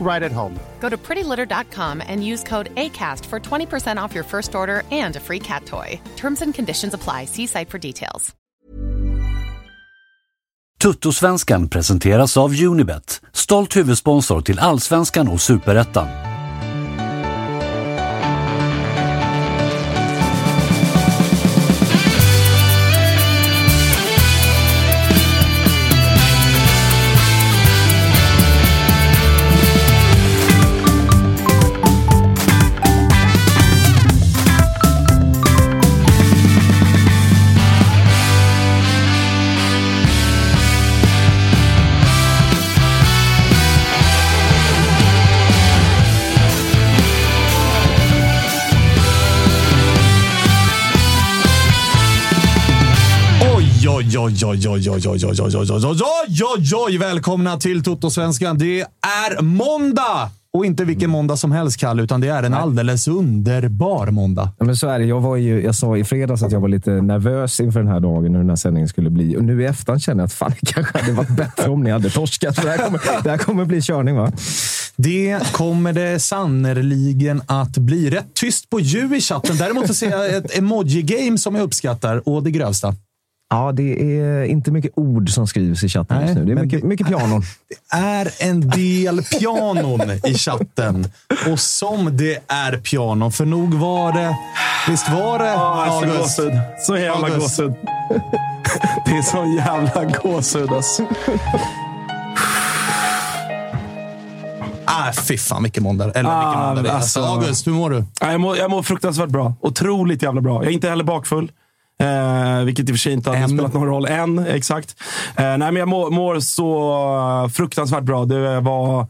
right at home. Go to prettylitter.com and use code ACAST for 20% off your first order and a free cat toy. Terms and conditions apply. See site for details. Tuttosvenskan presenteras av Unibet, stolt huvudsponsor till Allsvenskan och Superettan. Oj, oj, oj, oj, oj, oj, oj, oj, oj, oj, oj, oj, välkomna till Toto-svenskan. Det är måndag! Och inte vilken måndag som helst, Kalle, utan det är en alldeles underbar måndag. Ja, men så är det. Jag, var ju, jag sa i fredags att jag var lite nervös inför den här dagen, hur den här sändningen skulle bli. Och nu i efterhand känner jag att fan, det kanske hade varit bättre om ni hade torskat. För det, här kommer, det här kommer bli körning, va? Det kommer det sannerligen att bli. Rätt tyst på ljud i chatten. Däremot så ser jag ett emoji-game som jag uppskattar, och det grövsta. Ja, det är inte mycket ord som skrivs i chatten just nu. Det är mycket, mycket pianon. Det är en del pianon i chatten. Och som det är pianon, för nog var det... Visst var det, så August? gåshud. Så jävla gåshud. Det är så jävla gåshud alltså. Ah, fy fan vilken måndag. Eller vilken Ah, måndag det är. alltså. August, hur mår du? Ja, Jag mår, jag mår fruktansvärt bra. Otroligt jävla bra. Jag är inte heller bakfull. Eh, vilket i och för sig inte hade spelat någon roll än. Exakt. Eh, nej, men jag mår, mår så fruktansvärt bra. Det var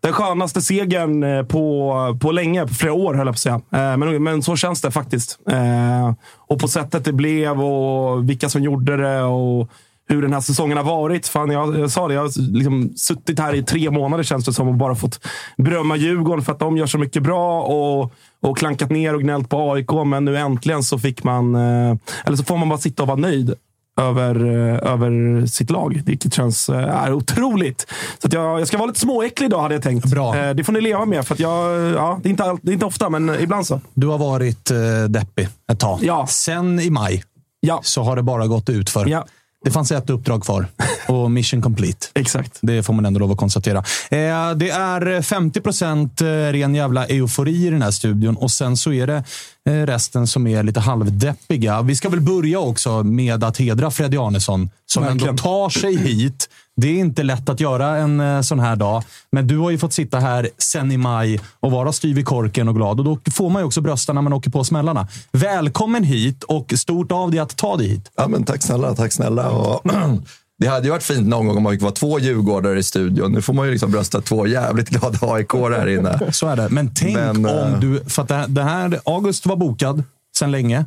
den skönaste segern eh, på, på länge. På flera år, höll jag på att säga. Eh, men, men så känns det faktiskt. Eh, och på sättet det blev och vilka som gjorde det. och hur den här säsongen har varit. Fan, jag, jag sa det, jag har liksom suttit här i tre månader känns det som och bara fått berömma Djurgården för att de gör så mycket bra och, och klankat ner och gnällt på AIK. Men nu äntligen så fick man, eh, eller så får man bara sitta och vara nöjd över, eh, över sitt lag. Vilket känns eh, är otroligt. Så jag, jag ska vara lite småäcklig idag hade jag tänkt. Bra. Det får ni leva med. För jag, ja, det, är inte all, det är inte ofta, men ibland så. Du har varit deppig ett tag. Ja. Sen i maj Ja, så har det bara gått ut för. Ja. Det fanns ett uppdrag kvar och mission complete. exakt. Det får man ändå lov att konstatera. Eh, det är 50 procent eh, ren jävla eufori i den här studion och sen så är det resten som är lite halvdeppiga. Vi ska väl börja också med att hedra Freddy Arnesson som Verkligen. ändå tar sig hit. Det är inte lätt att göra en eh, sån här dag, men du har ju fått sitta här sen i maj och vara styv i korken och glad. Och då får man ju också brösta när man åker på smällarna. Välkommen hit och stort av dig att ta dig hit. Ja, men tack snälla, tack snälla. Och, det hade ju varit fint någon gång om man fick vara två djurgårdare i studion. Nu får man ju liksom brösta två jävligt glada aik här inne. Så är det. Men tänk Men, om eh, du... För att det här, det här, August var bokad sen länge.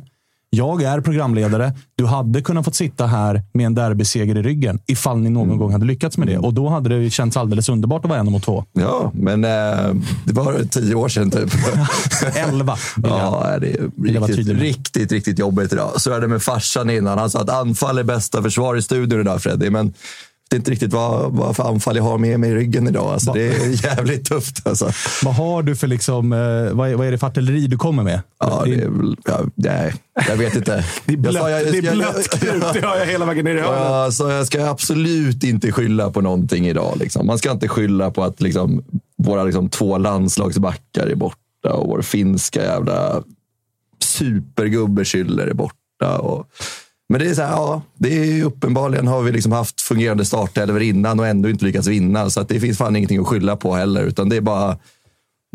Jag är programledare. Du hade kunnat fått sitta här med en derbyseger i ryggen ifall ni någon gång hade lyckats med det. Och då hade det känts alldeles underbart att vara en mot två. Ja, men eh, det var tio år sedan typ. Elva. Ja, det är riktigt, riktigt, riktigt jobbigt idag. Så är det med farsan innan. Han sa att anfall är bästa försvar i studion idag, Freddy. Men är inte riktigt vad, vad för anfall jag har med mig i ryggen idag. Alltså, det är jävligt tufft. Alltså. Vad har du för liksom, eh, vad, är, vad är det för artilleri du kommer med? Ja, det ja, nej, jag vet inte. Det är Jag sa, blött, jag- det är jag- blött krut. Det hör jag hela vägen ner i. Ja, så jag ska absolut inte skylla på någonting idag. Liksom. Man ska inte skylla på att liksom, våra liksom, två landslagsbackar är borta och vår finska jävla supergubbe Schüller är borta. Och... Men det är så här, ja, det är uppenbarligen har vi liksom haft fungerande startelvor innan och ändå inte lyckats vinna. Så att det finns fan ingenting att skylla på heller, utan det är bara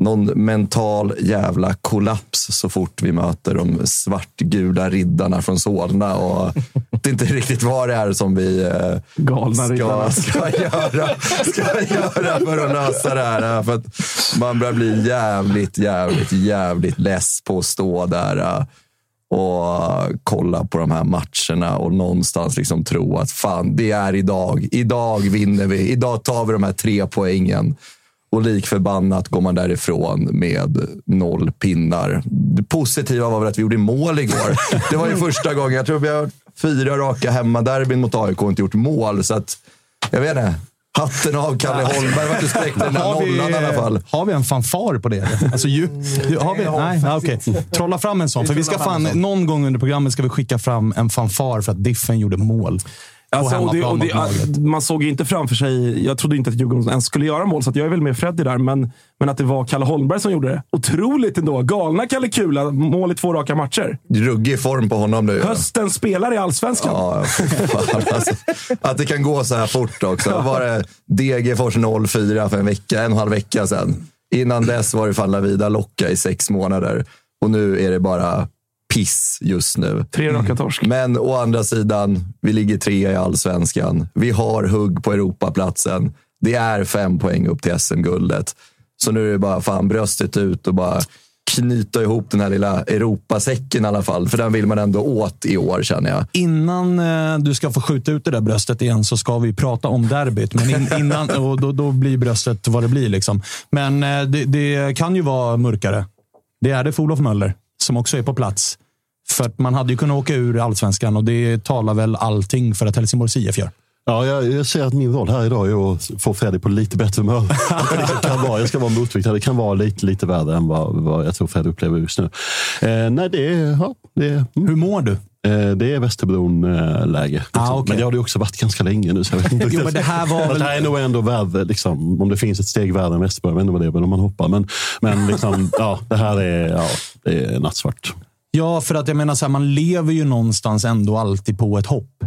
någon mental jävla kollaps så fort vi möter de svartgula riddarna från Solna. Och det är inte riktigt vad det är som vi eh, Galna ska, riddarna. ska, göra, ska göra för att lösa det här. För att man börjar bli jävligt, jävligt, jävligt less på att stå där eh, och kolla på de här matcherna och någonstans liksom tro att fan, det är idag. Idag vinner vi. Idag tar vi de här tre poängen. Och lik förbannat går man därifrån med noll pinnar. Det positiva var väl att vi gjorde mål igår. Det var ju första gången. Jag tror vi har fyra raka hemmaderbyn mot AIK och inte gjort mål. Så att, jag vet inte. Hatten av Kalle Holmberg. Vart du spräckte den där Har vi, nollan i alla fall. har vi en fanfar på det? Alltså, ju, ju, har vi, nej, okej. Trolla fram en sån. För vi ska fan, någon gång under programmet ska vi skicka fram en fanfar för att Diffen gjorde mål. Alltså, och det, och det, man såg ju inte framför sig, jag trodde inte att Djurgården ens skulle göra mål, så att jag är väl med Freddy där. Men, men att det var Kalle Holmberg som gjorde det. Otroligt ändå. Galna Kalle Kula, mål i två raka matcher. Ruggig form på honom nu. Höstens spelare i Allsvenskan. Ja, fan, alltså, att det kan gå så här fort också. Var det Degerfors 04 för en vecka, en och en halv vecka sedan. Innan dess var det fan Lavida Locka i sex månader. Och nu är det bara piss just nu. Tre raka torsk. Men å andra sidan, vi ligger trea i allsvenskan. Vi har hugg på Europaplatsen. Det är fem poäng upp till SM-guldet. Så nu är det bara fan bröstet ut och bara knyta ihop den här lilla Europasäcken i alla fall. För den vill man ändå åt i år känner jag. Innan eh, du ska få skjuta ut det där bröstet igen så ska vi prata om derbyt. Men in, innan, och då, då blir bröstet vad det blir. Liksom. Men eh, det, det kan ju vara mörkare. Det är det för Olof Möller, som också är på plats. För att man hade ju kunnat åka ur allsvenskan och det talar väl allting för att Helsingborgs IF gör. Ja, jag, jag ser att min roll här idag är att få Freddy på lite bättre humör. det kan vara, jag ska vara motvikt. Det kan vara lite, lite värre än vad, vad jag tror Freddy upplever just nu. Eh, nej, det. Ja, det mm. Hur mår du? Eh, Det är Västerbron-läge. Liksom. Ah, okej. Men det har det också varit ganska länge nu. Så jag vet inte Jo, men det här var Men väl- det här är nog ändå värre, liksom, om det finns ett steg värre än Västerberg. Jag vet inte vad det är väl om man hoppar. Men, men liksom, ja, det här är, ja, det är nattsvart. Ja, för att jag menar, så här, man lever ju någonstans ändå alltid på ett hopp.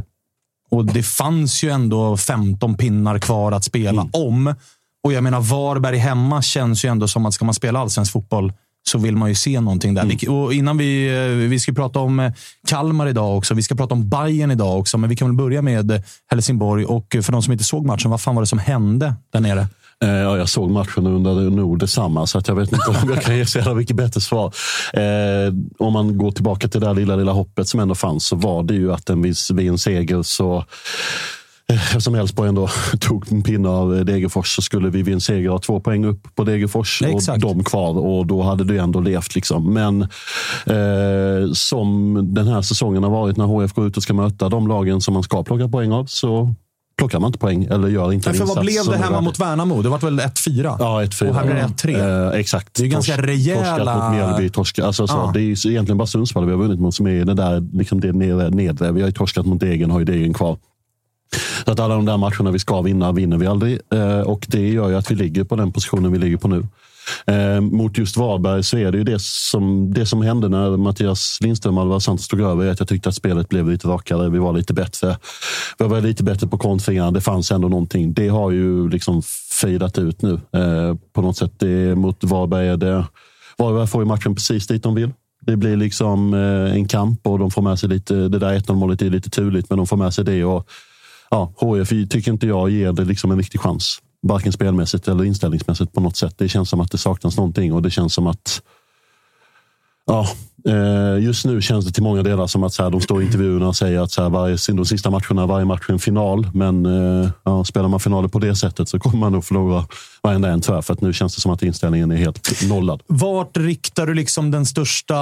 Och det fanns ju ändå 15 pinnar kvar att spela om. Och jag menar, Varberg hemma känns ju ändå som att ska man spela allsvensk fotboll så vill man ju se någonting där. Vi- Och innan vi, eh, vi ska prata om eh, Kalmar idag också. Vi ska prata om Bayern idag också. Men vi kan väl börja med eh, Helsingborg. Och för de som inte såg matchen, vad fan var det som hände där nere? Eh, Ja, jag såg matchen och undrade nog detsamma, så att jag vet inte om jag kan ge så jävla mycket bättre svar. Eh, om man går tillbaka till det där lilla, lilla hoppet som ändå fanns, så var det ju att en vid, vid en seger så eh, Eftersom Elfsborg ändå tog en pinne av eh, Degerfors så skulle vi vid en seger ha två poäng upp på Degerfors och Exakt. de kvar och då hade det ju ändå levt. Liksom. Men eh, som den här säsongen har varit när HF går ut och ska möta de lagen som man ska plocka poäng av så plockar man inte poäng eller gör inte en För vad insats blev det hemma mot Värnamo? Det var väl 1-4? Ja, 1-4. Och här blir det 1-3. Eh, exakt. Det är ganska Torsk- rejäla- Torskat mot Mjällby. Torska, alltså, så, Ja. Det är egentligen bara Sundsvall vi har vunnit mot som är det där liksom det nedre. nedre. Vi har ju torskat mot Degen, har ju Degen kvar. Så att alla de där matcherna vi ska vinna, vinner vi aldrig. Eh, och det gör ju att vi ligger på den positionen vi ligger på nu. Eh, mot just Varberg så är det ju det som, det som hände när Mattias Lindström och Alvar Santos tog över. är Att jag tyckte att spelet blev lite rakare. Vi var lite bättre. Vi var lite bättre på kontringarna. Det fanns ändå någonting. Det har ju liksom fejdat ut nu eh, på något sätt. Det, mot Varberg är det... Varberg får ju matchen precis dit de vill. Det blir liksom eh, en kamp och de får med sig lite... Det där 1-0 målet är lite turligt, men de får med sig det. Och, ja, HF tycker inte jag ger det liksom en riktig chans. Varken spelmässigt eller inställningsmässigt på något sätt. Det känns som att det saknas någonting och det känns som att Ja, Eh, just nu känns det till många delar som att så här, de står i intervjuerna och säger att så här, varje, de sista matcherna, varje match är en final. Men eh, ja, spelar man finaler på det sättet så kommer man nog förlora varenda en tyvärr. För att nu känns det som att inställningen är helt nollad. Vart riktar du liksom den största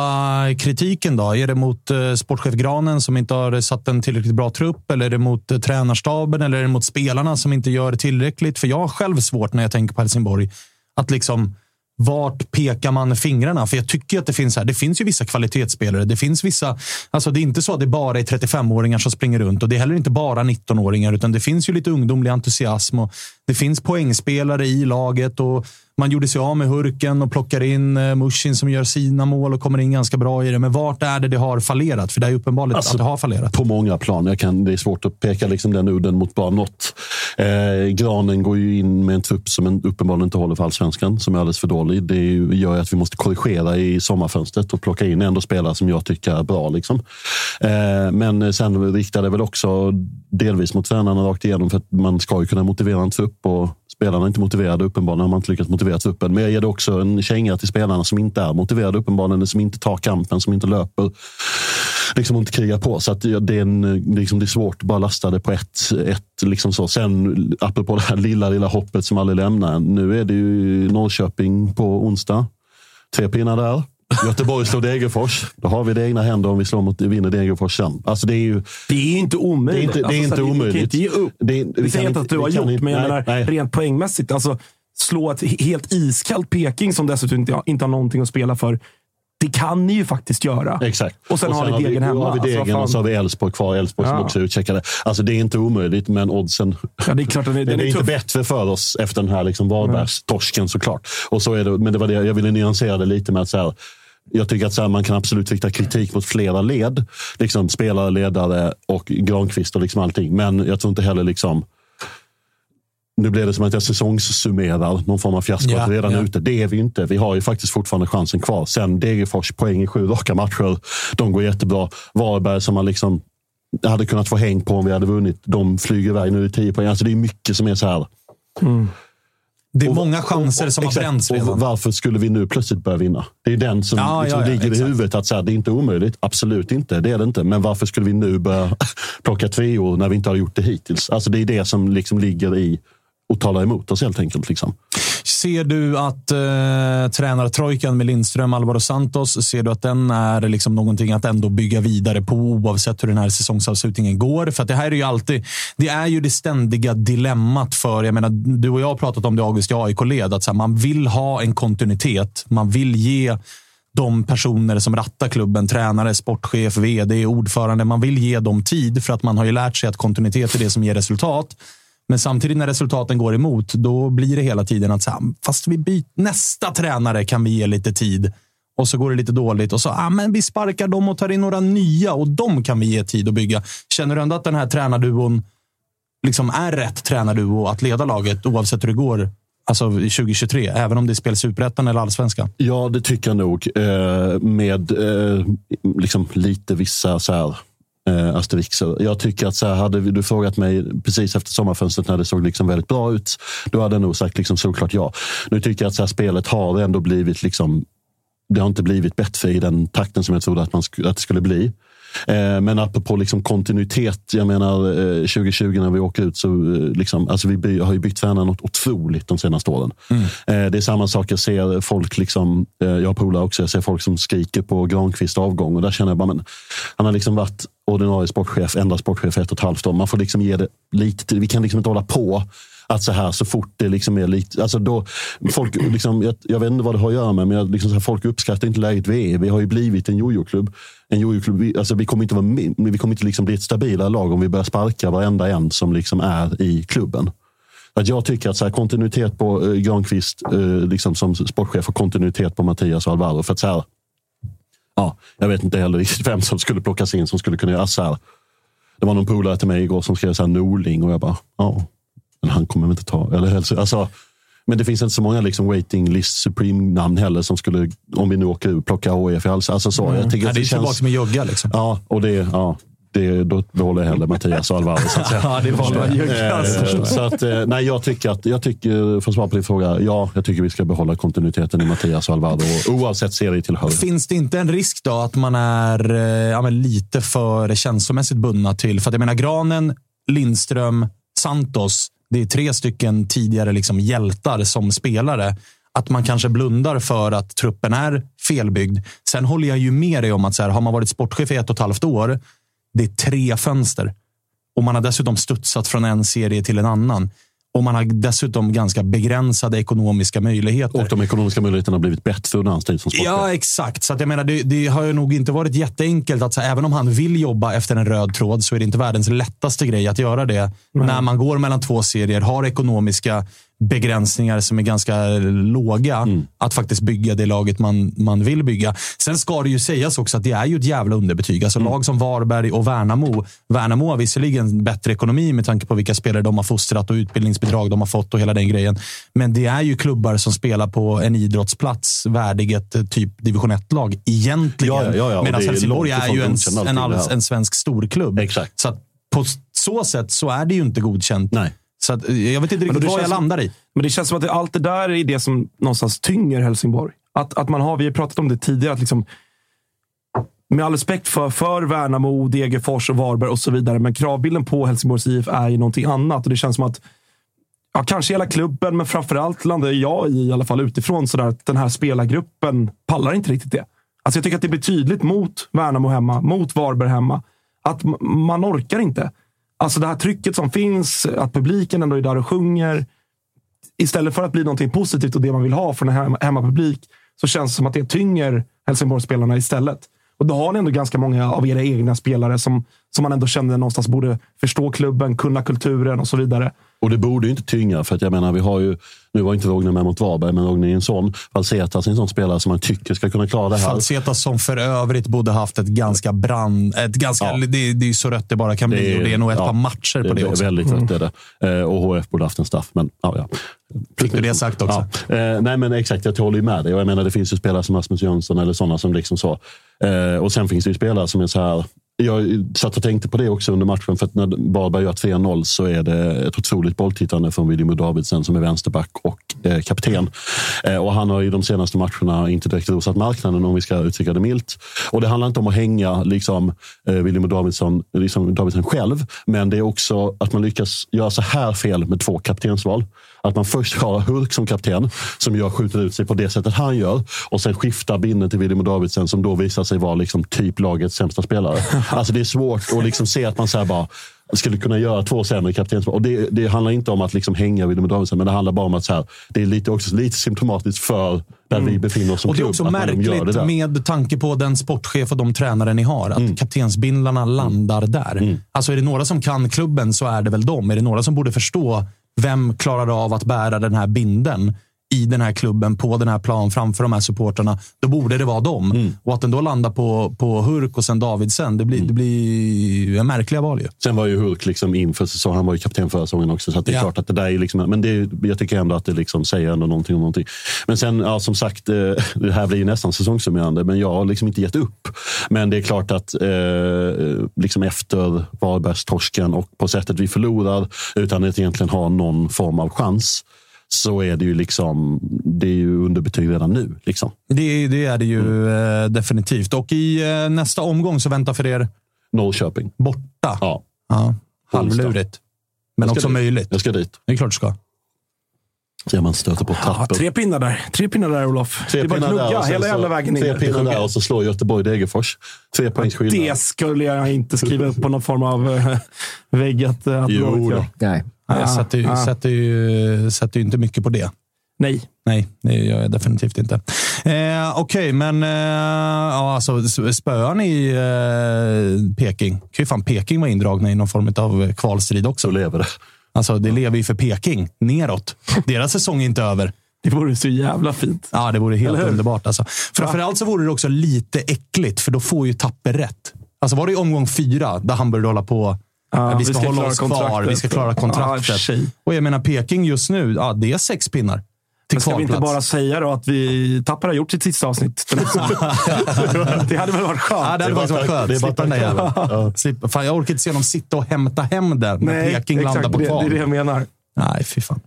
kritiken då? Är det mot eh, sportchef Granen som inte har satt en tillräckligt bra trupp? Eller är det mot tränarstaben? Eller är det mot spelarna som inte gör tillräckligt? För jag har själv svårt när jag tänker på Helsingborg att liksom vart pekar man fingrarna? För jag tycker att det finns här. Det finns ju vissa kvalitetsspelare. Det finns vissa. Alltså det är inte så att det bara är 35-åringar som springer runt och det är heller inte bara 19-åringar, utan det finns ju lite ungdomlig entusiasm och det finns poängspelare i laget och man gjorde sig av med Hurken och plockar in eh, Mushin som gör sina mål och kommer in ganska bra i det. Men vart är det det har fallerat? För det är uppenbarligen Alltså, att det har fallerat. På många plan. Jag kan, det är svårt att peka liksom den udden mot bara något. Eh, Granen går ju in med en trupp som en, uppenbarligen inte håller för allsvenskan, som är alldeles för dålig. Det ju- gör att vi måste korrigera i sommarfönstret och plocka in ändå spelare som jag tycker är bra. Liksom. Eh, men sen riktar det väl också delvis mot tränarna rakt igenom, för att man ska ju kunna motivera en trupp. Och Spelarna är inte motiverade, uppenbarligen har man inte lyckats motivera truppen. Men jag ger det också en känga till spelarna som inte är motiverade, uppenbarligen, som inte tar kampen, som inte löper liksom inte kriga på. Så att det, är, en, liksom det är svårt att bara lasta det på ett. ett liksom så. Sen, apropå det här lilla, lilla hoppet som aldrig lämnar. Nu är det ju Norrköping på onsdag. Tre pinnar där. Göteborg slår Degerfors. Då har vi det egna händer om vi slår mot, vinner Degerfors sen. Alltså det är ju... Det är inte omöjligt. Det är inte, det är Alltså, inte så att vi- kan omöjligt. inte ge upp. Vi säger inte att du har gjort, inte- men jag nej, menar nej. rent poängmässigt. Alltså, slå ett he- helt iskallt Peking som dessutom inte, inte har någonting att spela för. Det kan ni ju faktiskt göra. Exakt. Och sen har ni degen vi, hemma. har vi Alltså, degen vad och så har vi Elfsborg kvar. Elfsborg som Ja. också är utcheckade. Alltså det är inte omöjligt, men oddsen... Ja, det är klart, den Det den är är inte bättre för oss efter den här liksom Varbergstorsken såklart. Och så är det, men det var det jag ville nyansera det lite med att så här, jag tycker att här, man kan absolut rikta kritik mot flera led. Liksom spelare, ledare och Granqvist och liksom allting. Men jag tror inte heller liksom nu blev det som att jag säsongssummerar någon form av fiasko. Ja, redan ja. ute. Det är vi inte. Vi har ju faktiskt fortfarande chansen kvar. Sen Degerfors poäng i sju raka matcher. De går jättebra. Varberg som man liksom hade kunnat få häng på om vi hade vunnit. De flyger iväg nu i tio poäng. Alltså det är mycket som är så här. Det är Och- många chanser som har bränts Och redan. varför skulle vi nu plötsligt börja vinna? Det är den som Ja, liksom ja, ja, ligger i exakt. huvudet. att så här, Det är inte omöjligt. Absolut inte. Det är det inte. Men varför skulle vi nu börja plocka treor när vi inte har gjort det hittills? Alltså det är det som liksom ligger i och tala emot oss helt enkelt. Liksom. Ser du att eh, tränartrojkan med Lindström, Alvaro Santos, ser du att den är liksom någonting att ändå bygga vidare på oavsett hur den här säsongsavslutningen går? För att det här är ju alltid, det är ju det ständiga dilemmat för, jag menar, du och jag har pratat om det August i AIK-led, att så här, man vill ha en kontinuitet. Man vill ge de personer som rattar klubben, tränare, sportchef, vd, ordförande. Man vill ge dem tid för att man har ju lärt sig att kontinuitet är det som ger resultat. Men samtidigt när resultaten går emot, då blir det hela tiden att så här, fast vi byter nästa tränare kan vi ge lite tid. Och så går det lite dåligt och så ah, men vi sparkar dem och tar in några nya och de kan vi ge tid att bygga. Känner du ändå att den här tränarduon liksom är rätt tränarduo att leda laget oavsett hur det går alltså 2023? Även om det är spel superettan eller allsvenskan? Ja, det tycker jag nog. Eh, med eh, liksom lite vissa så här, eh, Asterix. Jag tycker att så här, hade du frågat mig precis efter sommarfönstret när det såg liksom väldigt bra ut, då hade jag nog sagt liksom såklart ja. Nu tycker jag att så här, spelet har ändå blivit liksom det har inte blivit bättre i den takten som jag trodde att, man sk- att det skulle bli. Eh, men apropå liksom kontinuitet, jag menar eh, 2020 när vi åker ut så eh, liksom, alltså vi by, har ju bytt tränare något otroligt de senaste åren. Eh, det är samma sak, jag ser folk, liksom, eh, jag har polare också, jag ser folk som skriker på Granqvist avgång och där känner jag bara, men han har liksom varit ordinarie sportchef, enda sportchef ett och ett halvt år. Man får liksom ge det lite. Vi kan liksom inte hålla på att så här så fort det liksom är lite... Alltså då, folk, liksom, jag, jag vet inte vad det har att göra med, men jag, liksom så här, folk uppskattar inte läget vi är. Vi har ju blivit en jojo-klubb. En jojo-klubb vi, alltså, vi kommer inte, vara, med- vi kommer inte liksom bli ett stabilare lag om vi börjar sparka varenda en som liksom är i klubben. Att jag tycker att så här, kontinuitet på eh, Granqvist eh, liksom som sportchef och kontinuitet på Mattias och Alvaro. För att så här, ja, jag vet inte heller riktigt vem som skulle plockas in som skulle kunna göra så här. Det var någon polare till mig igår som skrev så här Norling och jag bara, ja, men han kommer inte ta... Eller, alltså, men det finns inte så många liksom waiting list Supreme-namn heller som skulle, om vi nu åker ut, plocka HIF i halsen. Alltså så, jag tycker Ja, att det är det tillbaka känns... med Jogga. Liksom. Ja, och det, ja, det, då behåller jag hellre Mattias och Alvaro. Så att säga. Ja, det var Eh, så att, eh, nej, jag tycker, att, jag tycker, för att svara på din fråga, ja, jag tycker vi ska behålla kontinuiteten i Mattias och Alvaro oavsett serietillhörighet. Finns det inte en risk då att man är eh, ja, lite för känslomässigt bundna till... För att jag menar, Granen, Lindström, Santos. Det är tre stycken tidigare liksom hjältar som spelare. Att man kanske blundar för att truppen är felbyggd. Sen håller jag ju med dig om att så här, har man varit sportchef i ett och ett halvt år, det är tre fönster. Och man har dessutom studsat från en serie till en annan. Och man har dessutom ganska begränsade ekonomiska möjligheter. Och de ekonomiska möjligheterna har blivit bättre under hans tid som sportchef. Ja, exakt. Så att jag menar, det, det har ju nog inte varit jätteenkelt. att här, Även om han vill jobba efter en röd tråd så är det inte världens lättaste grej att göra det. När man går mellan två serier, har ekonomiska begränsningar som är ganska låga. Mm. Att faktiskt bygga det laget man, man vill bygga. Sen ska det ju sägas också att det är ju ett jävla underbetyg. Alltså Mm. lag som Varberg och Värnamo. Värnamo har visserligen bättre ekonomi med tanke på vilka spelare de har fostrat och utbildningsbidrag de har fått och hela den grejen. Men det är ju klubbar som spelar på en idrottsplats värdig ett eh, typ division 1-lag egentligen. Ja, ja, ja, Medan är Helsingborg är ifrån ju en, en, all, en svensk storklubb. Exakt. Så på så sätt så är det ju inte godkänt. Nej. Så att, eh, jag vet inte riktigt vad jag landar i. Men det känns som att det, allt det där är det som någonstans tynger Helsingborg. Att, att man har, vi har pratat om det tidigare, att liksom, med all respekt för, för Värnamo, Degerfors och Varberg och så vidare, men kravbilden på Helsingborgs IF är ju någonting annat. Och det känns som att, ja, kanske hela klubben, men framförallt landar jag i, i alla fall utifrån, sådär, att den här spelargruppen pallar inte riktigt det. Alltså jag tycker att det blir tydligt mot Värnamo hemma, mot Varberg hemma, att man orkar inte. Alltså det här trycket som finns, att publiken ändå är där och sjunger istället för att bli någonting positivt och det man vill ha från en hemma, hemmapublik så känns det som att det tynger Helsingborgsspelarna istället. Och då har ni ändå ganska många av era egna spelare som, som man ändå kände någonstans borde förstå klubben, kunna kulturen och så vidare. Och det borde ju inte tynga, för att jag menar, vi har ju, nu var inte Wagner med mot Varberg, men Wagner är en sån. Falsetas är en sån spelare som man tycker ska kunna klara det här. Falsetas som för övrigt borde haft ett ganska brand... Ett ganska, Ja. det, det är så rött det bara kan bli och det är nog ett ja, par matcher på det är också. Väldigt rätt är det. Eh, och HF borde haft en straff, men ja, ja. Fick du det sagt också? Ja. Eh, nej, men exakt. Jag håller ju med dig. Jag menar, det finns ju spelare som Rasmus Jönsson eller sådana som liksom så. Eh, och sen finns det ju spelare som är så här. Jag satt och tänkte på det också under matchen. För att när Varberg gör 3-0 så är det ett otroligt bolltittande från William Davidsen som är vänsterback och eh, kapten. Eh, och han har i de senaste matcherna inte direkt rosat marknaden om vi ska uttrycka det milt. Och det handlar inte om att hänga liksom, eh, William Davidsson, liksom Davidsen själv. Men det är också att man lyckas göra så här fel med två kaptensval. Att man först har Hurk som kapten som gör, skjuter ut sig på det sättet han gör och sen skiftar binden till William Davidsen som då visar sig vara liksom typ lagets sämsta spelare. alltså det är svårt att liksom se att man så bara skulle kunna göra två sämre kaptensval. Och det, det handlar inte om att liksom hänga William Davidsen, men det handlar bara om att så här, det är lite, också lite symptomatiskt för där vi befinner oss som Och det är klubb. också det märkligt där. med tanke på den sportchef och de tränare ni har. Att Mm. kaptensbindlarna landar där. Alltså är det några som kan klubben så är det väl dem. Är det några som borde förstå vem klarar av att bära den här binden? I den här klubben, på den här plan framför de här supporterna, då borde det vara dem. Mm. Och att den då landar på, på Hurk och sen Davidsen, det blir, det blir en märkliga val ju. Sen var ju Hurk liksom inför säsongen. Han var ju kapten förra säsongen också. Så det är Ja. klart att det där är liksom, men det jag tycker ändå att det liksom säger ändå någonting om någonting. Men sen, ja, som sagt, eh, det här blir ju nästan säsongssummerande, men jag har liksom inte gett upp. Men det är klart att eh, liksom efter Varbergstorsken och på sättet vi förlorar utan att egentligen ha någon form av chans så är det ju liksom, det är ju underbetyg redan nu. Liksom. Det, det är det ju Mm. eh, definitivt. Och i eh, nästa omgång så väntar för er Norrköping. borta. Ja, Ja, halvlurigt. Men också dit. möjligt. jag ska dit. Det är klart du ska. Ser man stöter på Ja, trappor. tre pinnar där. Tre pinnar där, Olof. Tre det är bara pinnar där gnugga hela så- jävla vägen Tre ner. pinnar där och så slår Göteborg Degerfors. Tre poängs skillnad. Det skulle jag inte skriva upp på någon form av eh, vägg att, eh, att Jo då. Nej. Jag Ah, sätter ju, ah. sätter, ju, sätter ju inte mycket på det. Nej. Nej, det gör jag definitivt inte. Eh, Okej, men eh, ja, alltså, spöar ni eh, Peking? Kan ju fan Peking vara indragna i någon form av kvalstrid också. Så lever det. Alltså, det lever ju för Peking neråt. Deras säsong är inte över. Det vore så jävla fint. Ja, det vore helt underbart. Alltså. Framförallt så vore det också lite äckligt, för då får ju Tapper rätt. Alltså var det i omgång fyra, där han började hålla på Ja, vi ska, hålla klara oss kvar, vi ska klara kontraktet. tjej. och jag menar, Peking just nu, ja, det är sex pinnar. Men ska vi inte bara säga då att vi Tappara har gjort sitt sista avsnitt? den det hade väl varit skönt? Ja, det hade faktiskt varit skönt. det är bara Slippa den där jäveln. Slippa- Fan, jag orkar inte se dem sitta och hämta hem där när Nej, Peking landar på Det, det kval. är det jag menar. Nej, fy fan.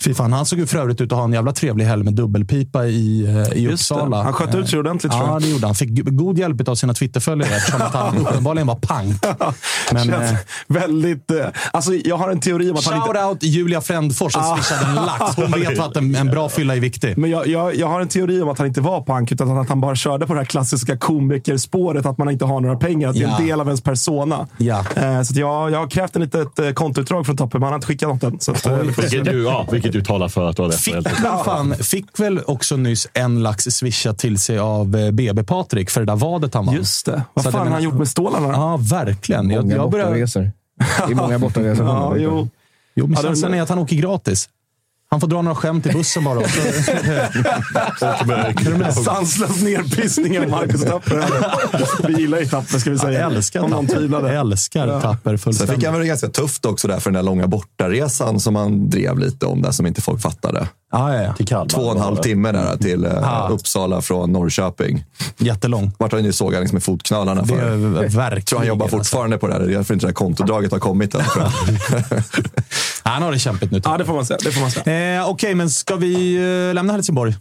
fy fan. Han såg ju för övrigt ut att ha en jävla trevlig helg med dubbelpipa i, eh, i. Uppsala. Han sköt ut sig ordentligt, Ja, det gjorde han. Fick god hjälp av sina Twitterföljare eftersom att han uppenbarligen var pank. Men, Känns eh, väldigt... eh, Alltså, jag har en teori om att han inte... Shout out Julia Frändfors som Ah. swishade en lax. Hon vet att en, en bra fylla är viktig. Men jag, jag, jag har en teori om att han inte var punk, utan att han bara körde på det här klassiska komikerspåret, att man inte har några pengar. Att det är Ja. en del av ens persona. Ja. Eh, så jag, jag har krävt en litet eh, kontoutdrag från Toppe, men han har inte skickat något än. Så att, se. Vilket ju, ja, vilket ju talar för att du har rätt. Fick väl, fan, fick väl också nyss en lax swisha till sig av eh, BB Patrik för det där vadet han vann. Just det. Vad Så fan har han gjort med stålarna? Ja, verkligen. Jag, Många jag börjar, bortaresor. Det är många bortaresor. Ja, jo. jo, men Ja, känslan är att han åker gratis. Han får dra några skämt i bussen bara. Sanslös nerpissning av Marcus Tapper. Vi gillar ju Tapper, ska vi säga. jag älskar Om någon Tapper. tvivlade. Jag älskar Tapper Sen fullständigt. fick han väl det ganska tufft också där för den där långa bortaresan som han drev lite om där som inte folk fattade. Ja, ja, ja. Till Kalmar. Två och en halv timme där till eh, Ah. Uppsala från Norrköping. Jättelång. Vart han ju sågad med fotknölarna Det för. är verkligen. Jag tror han jobbar alltså. fortfarande på det här. Det är därför inte det här kontodraget har kommit än. Han har det kämpigt nu. Ja, det får man säga. Det får man säga. Eh, Okej, men ska vi eh, lämna Helsingborg?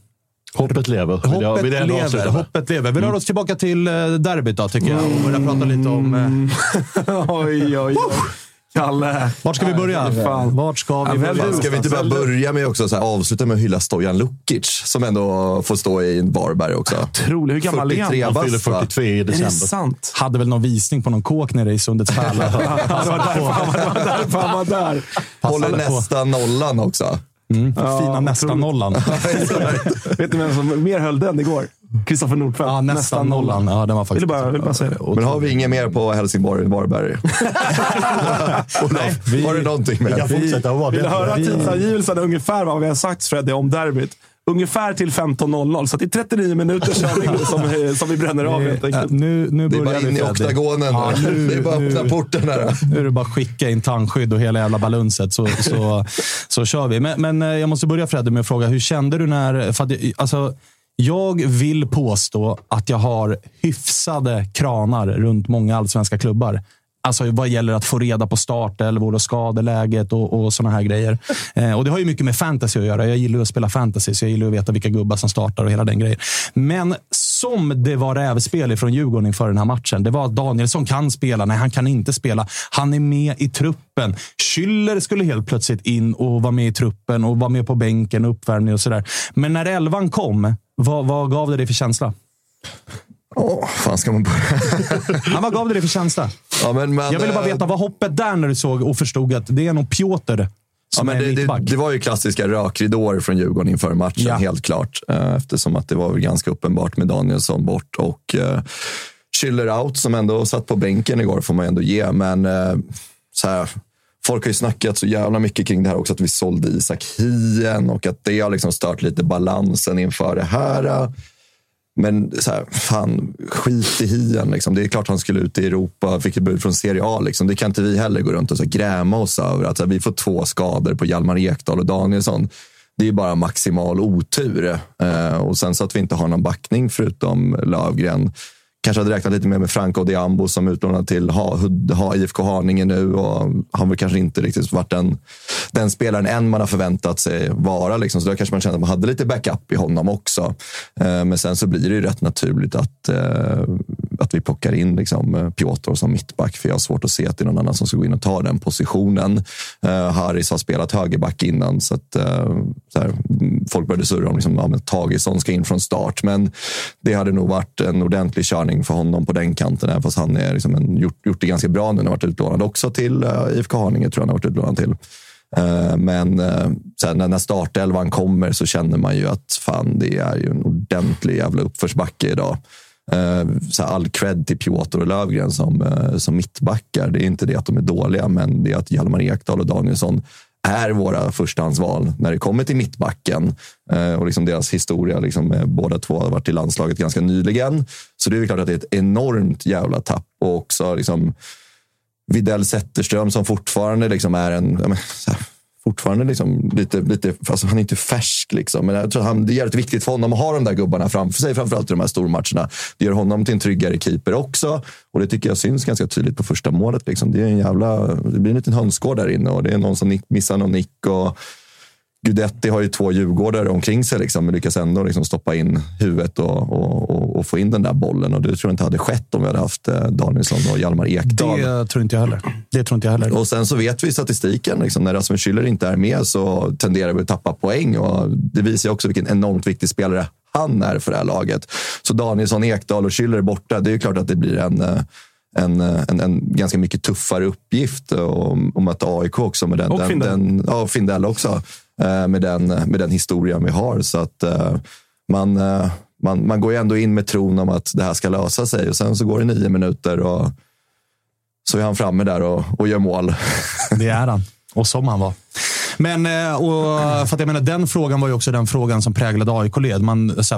Hoppet lever. Vill jag- Hoppet vill jag lever. Hoppet lever. Vi rör oss tillbaka till eh, derbyt då, tycker jag. Och börjar prata lite om... Eh, Oj, oj, oj. Kalle. vart ska vi börja? Fan. Vart ska vi Ja, börja? Ska vi inte bara börja med också så här, avsluta med att hylla Stojan Lukic som ändå får stå i en Varberg också. Otroligt. Hur gammal är han? 43 Han fyller bast va? 43 i Är det december. sant? Hade väl någon visning på någon kåk nere i Sundets pärla. Ja, han var- därför han var där. Håller nästan nollan också. Fina nästan nollan. Vet ni vem som mer höll den igår? Kristoffer Nordfeldt. Ja, nästan nollan. Ja, den var faktiskt... Vill bara, vill bara säga det. Men har vi inget mer på Helsingborg Varberg? vi- Har du någonting Vi kan fortsätta vara Vill du det. höra Vi- tidsangivelsen ungefär vad vi har sagt Freddy om derbyt? Ungefär till 15.00. Så att i 39 minuter kör vi som, som vi bränner av helt enkelt. nu, nu Det är börjar bara in i oktagonen. Ja, nu. det är bara att öppna nu- porten där. Nu är det bara att skicka in tandskydd och hela jävla balunset så, så, så kör vi. Men, men eh, jag måste börja Fredde med att fråga, hur kände du när... För att, det- alltså, jag vill påstå att jag har hyfsade kranar runt många allsvenska klubbar. Alltså vad gäller att få reda på startelvor och skadeläget och, och såna här grejer. Eh, och Det har ju mycket med fantasy att göra. Jag gillar att spela fantasy, så jag gillar att veta vilka gubbar som startar och hela den grejen. Men som det var rävspel ifrån Djurgården inför den här matchen. Det var att Danielsson kan spela. Nej, han kan inte spela. Han är med i truppen. Schüller skulle helt plötsligt in och vara med i truppen och vara med på bänken och uppvärmning och sådär. Men när elvan kom, vad, vad gav det dig för känsla? Åh, fan ska man börja? Ja, vad gav det dig för känsla? Ja, men, men, Jag ville bara eh, veta, vad hoppet där när du såg och förstod att det är nog Piotr Ja, som men är det, det, det var ju klassiska rökridåer från Djurgården inför matchen, Ja. helt klart. Eh, Eftersom att det var väl ganska uppenbart med Danielsson bort och uh, out, som ändå satt på bänken igår, får man ändå ge. Men eh, så här, folk har ju snackat så jävla mycket kring det här också, att vi sålde Isak Hien och att det har liksom stört lite balansen inför det här. Men så här, fan, skit i hien. Liksom. Det är klart han skulle ut i Europa, fick ett bud från Serie A. Liksom. Det kan inte vi heller gå runt och så här, gräma oss över. Att så här, vi får två skador på Hjalmar Ekdal och Danielsson. Det är bara maximal otur. Eh, och sen så att vi inte har någon backning förutom Lövgren. Kanske hade räknat lite mer med Franco Diambo som utlånad till ha, ha, IFK Haninge nu. Och han väl kanske inte riktigt varit den, den spelaren än man har förväntat sig vara. Liksom. Så då kanske man kände att man hade lite backup i honom också. Eh, men sen så blir det ju rätt naturligt att, eh, att vi plockar in liksom, eh, Piotr som mittback. För jag har svårt att se att det är någon annan som ska gå in och ta den positionen. Eh, Haris har spelat högerback innan. Så att, eh, så här, folk började surra om liksom, ja, Tagesson ska in från start. Men det hade nog varit en ordentlig körning för honom på den kanten. Även fast han är liksom en, gjort, gjort det ganska bra nu. Han har varit utlånad också till eh, uh, IFK Haninge. tror jag han har varit utlånad till. Eh, men sen när startelvan kommer så känner man ju att fan, det är ju en ordentlig jävla uppförsbacke idag. Eh, så här, all cred till Piotr och Lövgren som, eh, som mittbackar. Det är inte det att de är dåliga, men det är att Hjalmar Ekdal och Danielsson är våra förstahandsval när det kommer till mittbacken. Eh, och liksom deras historia, liksom, eh, båda två har varit i landslaget ganska nyligen. Så det är ju klart att det är ett enormt jävla tapp. Och också liksom, Videll Zetterström som fortfarande liksom är en så här, fortfarande liksom lite, lite alltså han är inte färsk. Liksom. Men jag tror att han, det är jävligt viktigt för honom att ha de där gubbarna framför sig, framförallt i de här stormatcherna. Det gör honom till en tryggare keeper också. Och det tycker jag syns ganska tydligt på första målet. Liksom. Det, är en jävla, det blir en liten hönsgård där inne och det är någon som missar någon nick. Och, Gudetti har ju två djurgårdare omkring sig, liksom, men lyckas ändå liksom stoppa in huvudet och, och, och, och, få in den där bollen. Och det tror jag inte hade skett om vi hade haft eh, Danielsson och Hjalmar Ekdal. Det tror inte jag heller. Det tror inte jag heller. Och sen så vet vi statistiken. Liksom, när Rasmus Schüller inte är med så tenderar vi att tappa poäng. Och det visar också vilken enormt viktig spelare han är för det här laget. Så Danielsson, Ekdal och Schüller är borta. Det är klart att det blir en eh, en, en, en, ganska mycket tuffare uppgift att möta AIK också. Med den, och Findell. Den, ja, Findell också. Eh, med den, med den historien vi har. Så att eh, man, eh, man, man går ju ändå in med tron om att det här ska lösa sig och sen så går det nio minuter och så är han framme där och, och gör mål. Det är han. Och som han var. Men och, för att jag menar, den frågan var ju också den frågan som präglade AIK-led.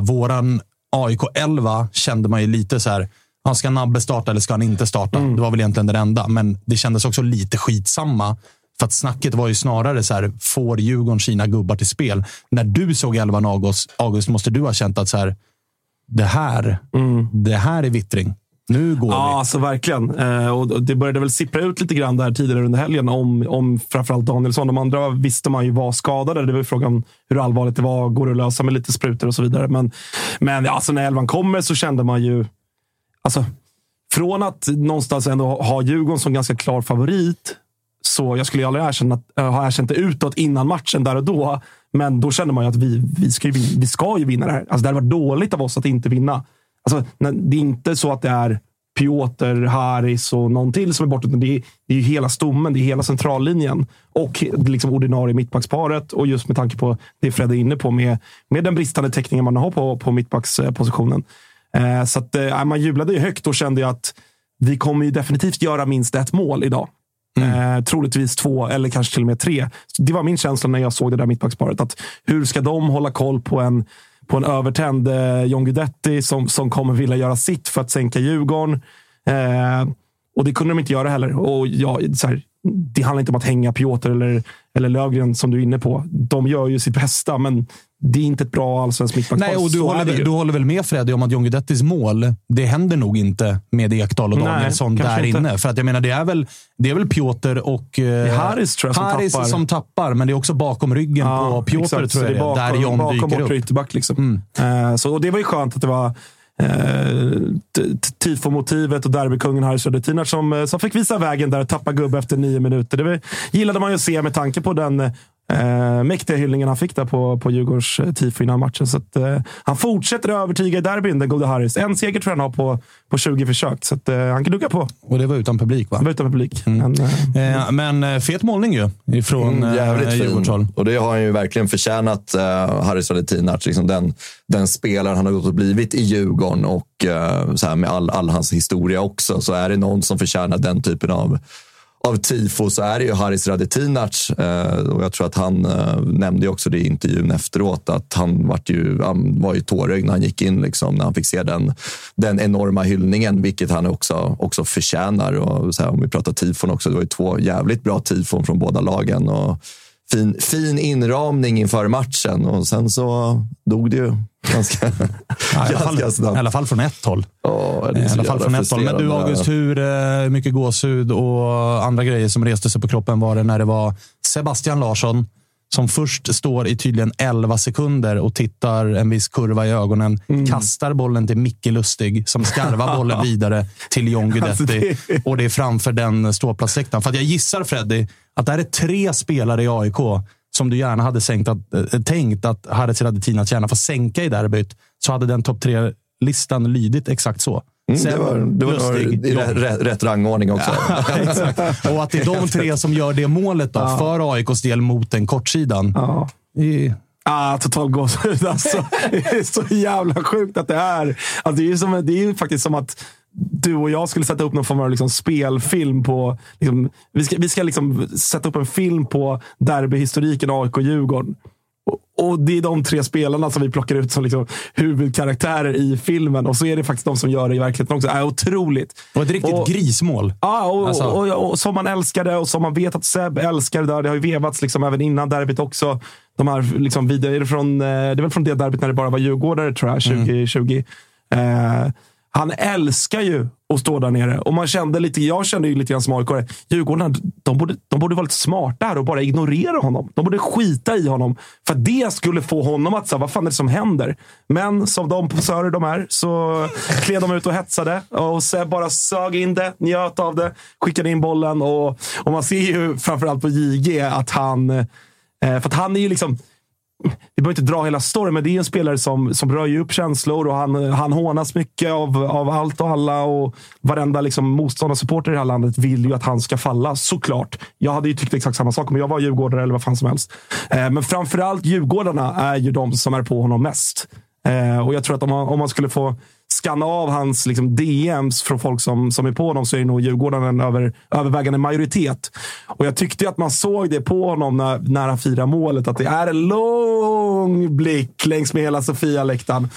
våran AIK 11 kände man ju lite så här. Ska Nabbe starta eller ska han inte starta? Mm. Det var väl egentligen det enda, men det kändes också lite skitsamma för att snacket var ju snarare så här, får Djurgården sina gubbar till spel? När du såg elvan August, August måste du ha känt att så här, det här, mm. det här är vittring. Nu går ja, vi. Alltså, verkligen. Eh, och det började väl sippra ut lite grann där tidigare under helgen om, om framförallt Danielsson. De andra visste man ju var skadade. Det var frågan hur allvarligt det var. Går det att lösa med lite sprutor och så vidare? Men, men alltså, när elvan kommer så kände man ju... Alltså, från att någonstans ändå ha Djurgården som ganska klar favorit så jag skulle aldrig erkänna, eh, ha erkänt det utåt innan matchen där och då. Men då kände man ju att vi, vi, ska, ju, vi ska ju vinna det här. Alltså, det hade varit dåligt av oss att inte vinna. Alltså, det är inte så att det är Piotr, Haris och någon till som är borta. Det är, det är ju hela stommen, det är hela centrallinjen och liksom ordinarie mittbacksparet. Och just med tanke på det Fred är inne på med, med den bristande täckningen man har på, på mittbackspositionen. Eh, så att, eh, man jublade ju högt och kände att vi kommer ju definitivt göra minst ett mål idag. Mm. Eh, troligtvis två eller kanske till och med tre. Det var min känsla när jag såg det där mittbacksparet. Att hur ska de hålla koll på en, på en övertänd eh, John Guidetti som, som kommer vilja göra sitt för att sänka Djurgården? Eh, och det kunde de inte göra heller. Och ja, så här, det handlar inte om att hänga Piotr eller, eller Lövgren som du är inne på. De gör ju sitt bästa, men det är inte ett bra allsvenskt mittbackspar. Nej, och du håller, du håller väl med Freddy om att John Guidettis mål, det händer nog inte med Ekdal och Danielsson där inte. inne. För att jag menar, det är väl, det är väl Piotr och eh, Harris, tror jag, som, Haris tappar. som tappar. Men det är också bakom ryggen ja, på Piotr, exakt. tror jag det är. Bakom, där John bakom dyker upp. ytterback. Liksom. Mm. Uh, så, och det var ju skönt att det var eh, tifo-motivet och derbykungen Harry Södertinac som, eh, som fick visa vägen där och tappa gubbe efter nio minuter. Det gillade man ju att se med tanke på den eh, mäktiga hyllningen han fick där på, på Djurgårdens eh, tifo innan matchen. Så att, eh, han fortsätter att övertyga i derbyn, den gode Harris. En seger tror jag han har på, på 20 försök, så att, eh, han kan duga på. Och det var utan publik, va? Det var utan publik. Mm. Men, eh, men eh, fet målning ju, ifrån mm, jävligt eh, Djurgårdshåll. Och det har han ju verkligen förtjänat, eh, Harris Valetinac. Liksom den, den spelaren han har gått och blivit i Djurgården och eh, så här, med all, all hans historia också, så är det någon som förtjänar den typen av av tifo så är det ju Haris Radetinac. Eh, och jag tror att han eh, nämnde också det i intervjun efteråt att han, var ju, han var ju tårögd när han gick in, liksom, när han fick se den, den enorma hyllningen, vilket han också, också förtjänar. Och så här, om vi pratar tifon också, det var ju två jävligt bra tifon från båda lagen. Och fin, fin inramning inför matchen och sen så dog det ju ganska, ja, i, alla fall, snabbt. I alla fall från ett håll. Oh, I alla fall från ett håll. Men du August, hur eh, mycket gåshud och andra grejer som reste sig på kroppen var det när det var Sebastian Larsson som först står i tydligen 11 sekunder och tittar en viss kurva i ögonen. Mm. Kastar bollen till Micke Lustig som skarvar bollen vidare till John Guidetti. Alltså det... Och det är framför den ståplatsläktaren. För jag gissar Freddy att det här är tre spelare i AIK som du gärna hade sänkt att, äh, tänkt att Haris Radetinac gärna får sänka i derbyt. Så hade den topp tre-listan lydit exakt så. Mm, det var, det var Lustig, i rätt, rätt, rangordning också. exakt. Och att det är de tre som gör det målet då, ja. för AIKs del mot den kortsidan. Ja. I, Ah, total gåshud alltså. Det är så jävla sjukt att det är. Alltså, det, är som, det är ju faktiskt som att du och jag skulle sätta upp någon form av liksom spelfilm på... Liksom, vi ska, vi ska liksom sätta upp en film på derbyhistoriken AIK-Djurgården. Och, det är de tre spelarna som vi plockar ut som liksom huvudkaraktärer i filmen. Och så är det faktiskt de som gör det i verkligheten också. Det är otroligt. Och ett riktigt Och- grismål. Ja, och, Alltså. och, och, och som man älskade och som man vet att Seb älskar det där. Det har ju vevats liksom även innan derbyt också. De här liksom vidare, är det, från, eh, det är väl från det derbyt när det bara var djurgårdare, tror jag, 2020. Eh, han älskar ju att stå där nere. Och man kände lite, jag kände ju lite grann som aik Djurgården, de borde, de borde vara lite smarta här och bara ignorera honom. De borde skita i honom. För att det skulle få honom att säga, vad fan är det som händer? Men som de posörer de är så klev de ut och hetsade. Och Seb bara sög in det, njöt av det, skickade in bollen. Och, och man ser ju framförallt på JG att han... Eh, för att han är ju liksom vi behöver inte dra hela storyn, men det är en spelare som, som röjer upp känslor och han, han hånas mycket av, av allt och alla. Och varenda liksom, motståndarsupporter i det här landet vill ju att han ska falla, såklart. Jag hade ju tyckt exakt samma sak om jag var djurgårdare eller vad fan som helst. Eh, men framförallt djurgårdarna är ju de som är på honom mest. Eh, och jag tror att om man, om man skulle få skanna av hans liksom, DMs från folk som, som är på honom så är det nog Djurgården en över, övervägande majoritet. Och jag tyckte att man såg det på honom när, när han firade målet. Att det är en lång blick längs med hela Sofia-läktaren.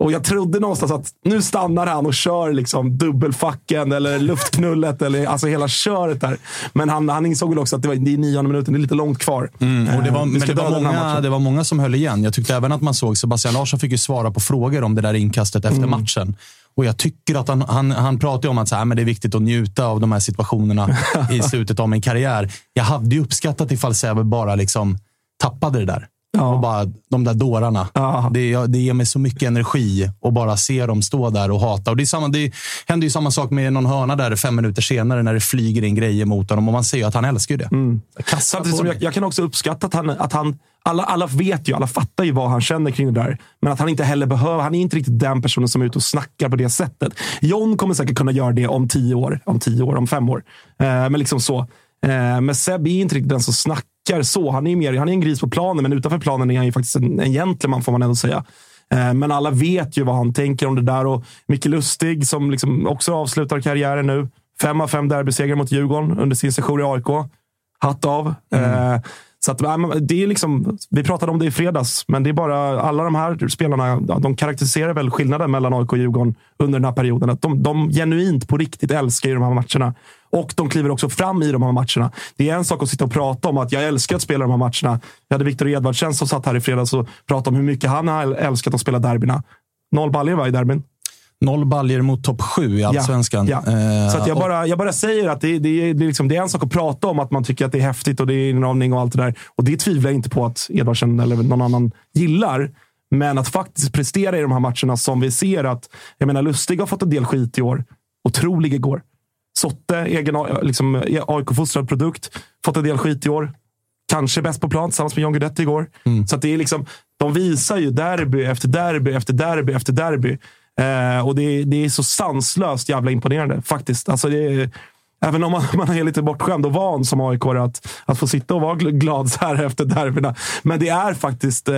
Och jag trodde någonstans att nu stannar han och kör liksom dubbelfacken eller luftknullet eller alltså hela köret där. Men han, han insåg väl också att det, var, är nionde minuten, det är lite långt kvar. Mm, och det, var, Eh, men det, var många, det var många som höll igen. Jag tyckte även att man såg Sebastian Larsson fick ju svara på frågor om det där inkastet efter Mm. matchen. Och jag tycker att han, han, han pratar om att så här, men det är viktigt att njuta av de här situationerna i slutet av min karriär. Jag hade ju uppskattat ifall Säve bara liksom tappade det där. Och bara, de där dårarna. Det, det ger mig så mycket energi att bara se dem stå där och hata. Och det, är samma, det händer ju samma sak med någon hörna där fem minuter senare när det flyger in grejer mot honom. Och man ser ju att han älskar ju det. Kassa Samtidigt som jag, jag kan också uppskatta att han, att han alla, alla vet ju, alla fattar ju vad han känner kring det där. Men att han inte heller behöver, han är inte riktigt den personen som är ute och snackar på det sättet. John kommer säkert kunna göra det om tio år, om tio år, om fem år. Eh, men liksom så. Eh, men Seb är inte riktigt den som snackar så. Han är, mer, han är en gris på planen, men utanför planen är han ju faktiskt en, en gentleman får man ändå säga. Eh, Men alla vet ju vad han tänker om det där. Och Micke Lustig, som liksom också avslutar karriären nu. Fem av fem derbysegrar mot Djurgården under sin session i AIK. Hatt av. Eh, Så att, det är liksom, vi pratade om det i fredags, men det är bara alla de här spelarna de karaktäriserar väl skillnaden mellan AIK och Djurgården under den här perioden. Att de, de genuint på riktigt älskar ju de här matcherna. Och de kliver också fram i de här matcherna. Det är en sak att sitta och prata om att jag älskar att spela de här matcherna. Jag hade Viktor Edvardsen som satt här i fredags och pratade om hur mycket han har älskat att spela derbyna. Noll baljor va, i derbyn. Noll baljer mot topp sju i allsvenskan. Ja, ja. Eh, Så jag, och- bara, jag bara säger att det, det, det, liksom, det är en sak att prata om att man tycker att det är häftigt och det är inramning och allt det där. Och det tvivlar jag inte på att Edvardsen eller någon annan gillar. Men att faktiskt prestera i de här matcherna som vi ser att... Jag menar, Lustig har fått en del skit i år. Otrolig igår. Sotte, egen liksom, AIK-fostrad produkt, fått en del skit i år. Kanske bäst på plan tillsammans med John Guidetti igår. Så att det är liksom, de visar ju derby efter derby efter derby efter derby. Eh, och det, det är så sanslöst jävla imponerande faktiskt. Alltså det är, även om man, man är lite bortskämd och van som aik att, att få sitta och vara glad så här efter derbyna. Men det är faktiskt eh,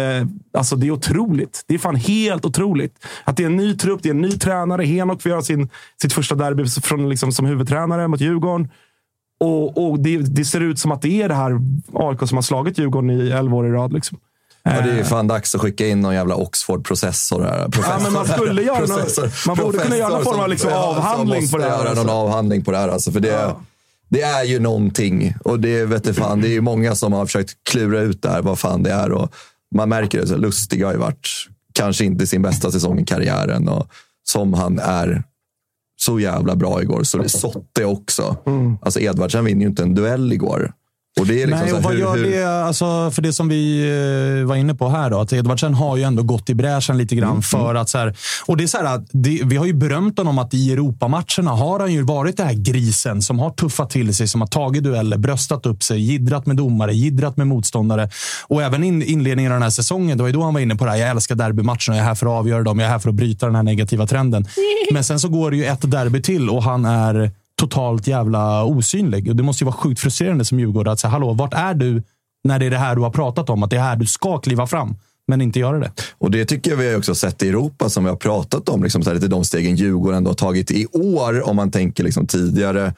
alltså det är otroligt. Det är fan helt otroligt. Att det är en ny trupp, det är en ny tränare. Henok får göra sin, sitt första derby från, liksom, som huvudtränare mot Djurgården. Och, och det, det ser ut som att det är det här AIK som har slagit Djurgården i elva år i rad. Liksom. Ja, det är ju fan dags att skicka in någon jävla Oxford-processor här. Professor. Ja, men man skulle göra någon- man borde kunna göra någon form av liksom som- avhandling på det här, göra alltså. någon avhandling på det här. Alltså, för det, det är ju någonting. Och det vet du fan, det är ju många som har försökt klura ut det här, vad fan det är. Och man märker det. Så Lustig har ju varit kanske inte sin bästa säsong i karriären. Och som han är så jävla bra igår. Så det Sotte också. Alltså Edvardsen vinner ju inte en duell igår. Och det är liksom Nej, och vad hur, gör hur, det, alltså, för det som vi eh, var inne på här, då, att Edvardsen har ju ändå gått i bräschen lite grann Mm, för att... Så här, och det är så här, att det, vi har ju berömt honom att i Europamatcherna har han ju varit den här grisen som har tuffat till sig, som har tagit dueller, bröstat upp sig, jiddrat med domare, jiddrat med motståndare. Och även in, inledningen av den här säsongen, det var ju då han var inne på det här. Jag älskar derbymatcherna, jag är här för att avgöra dem, jag är här för att bryta den här negativa trenden. Men sen så går det ju ett derby till och han är totalt jävla osynlig. Och det måste ju vara sjukt frustrerande som djurgårdare att säga, hallå, vart är du när det är det här du har pratat om? Att det är här du ska kliva fram, men inte göra det. Och det tycker jag vi har också sett i Europa som vi har pratat om. Liksom, så här, lite de stegen Djurgården ändå har tagit i år. Om man tänker liksom, tidigare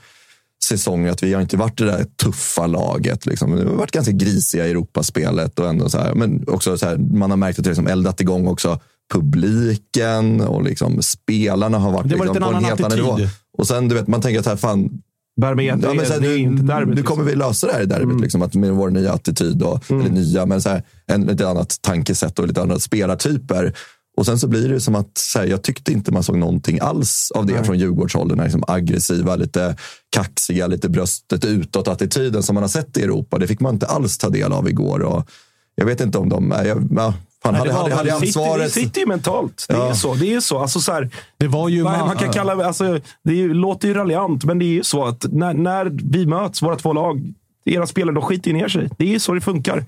säsonger att vi har inte varit det där tuffa laget. Liksom. Vi har varit ganska grisiga i Europaspelet och ändå så här, men också så här, man har märkt att det liksom eldat igång också publiken och liksom spelarna har varit, Det varit liksom, en på en helt annan nivå. Och sen, du vet, man tänker att här, fan, Bermet, Ja, men så här, nu, inte derbyt. nu kommer vi lösa det här i derbyt. Liksom, att med vår nya attityd, och, eller nya, men så här, en lite annat tankesätt och lite andra spelartyper. Och sen så blir det som att här, jag tyckte inte man såg någonting alls av det från Djurgårdshåll. Den här liksom aggressiva, lite kaxiga, lite bröstet utåt-attityden som man har sett i Europa. Det fick man inte alls ta del av igår. Och jag vet inte om de... Jag, ja, fan, hade, hade, hade sitter, det ansvaret... sitter ju mentalt. Det Ja. är så. Det är så. Alltså, så här, Det var ju... man, ma- man kan kalla alltså, det ju- låter ju raljant, men det är ju så att när, när vi möts, våra två lag, era spelare, de skiter ju ner sig. Det är ju så det funkar.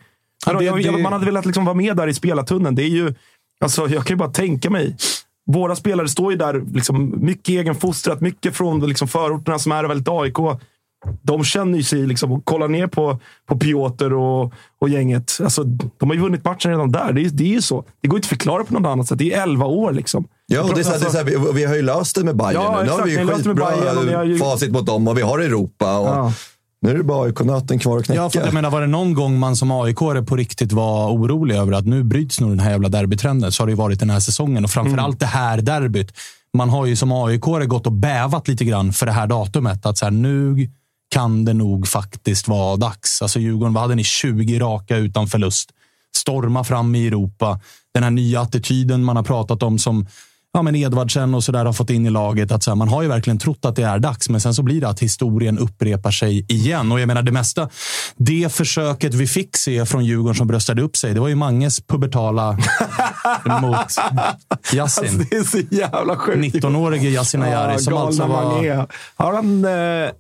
Ja, det- det- Man hade velat liksom vara med där i spelartunneln. Det är ju, alltså, jag kan ju bara tänka mig. Våra spelare står ju där, liksom, mycket egenfostrat, mycket från liksom, förorterna som är väldigt AIK. De känner ju sig liksom, och kollar ner på, på Piotr och, och gänget. Alltså, de har ju vunnit matchen redan där. Det är, det är ju så. Det går inte att förklara på något annat sätt. Det är 11 år. Liksom. Ja, och det är så här, det är så här, vi, vi har ju löst det med Bayern Ja, nu. Nu har vi ju skitbra Bayern ju- facit mot dem och vi har Europa. Och Ja. Nu är det bara AIK-nöten kvar att knäcka. Ja, för att jag menar, var det någon gång man som aik på riktigt var orolig över att nu bryts nog den här jävla derbytrenden så har det ju varit den här säsongen och framförallt det här derbyt. Man har ju som aik gått och bävat lite grann för det här datumet. Att så här, nu kan det nog faktiskt vara dags. Alltså Djurgården, vad hade ni? 20 raka utan förlust. Storma fram i Europa. Den här nya attityden man har pratat om som ja, men Edvardsen och så där har fått in i laget. Att så här, man har ju verkligen trott att det är dags, men sen så blir det att historien upprepar sig igen. Och jag menar det mesta, det försöket vi fick se från Djurgården som bröstade upp sig, det var ju Manges pubertala mot Yasin. Alltså, det är så jävla sjukt. 19-årige Yasin Ayari som galna alltså var. Har han eh,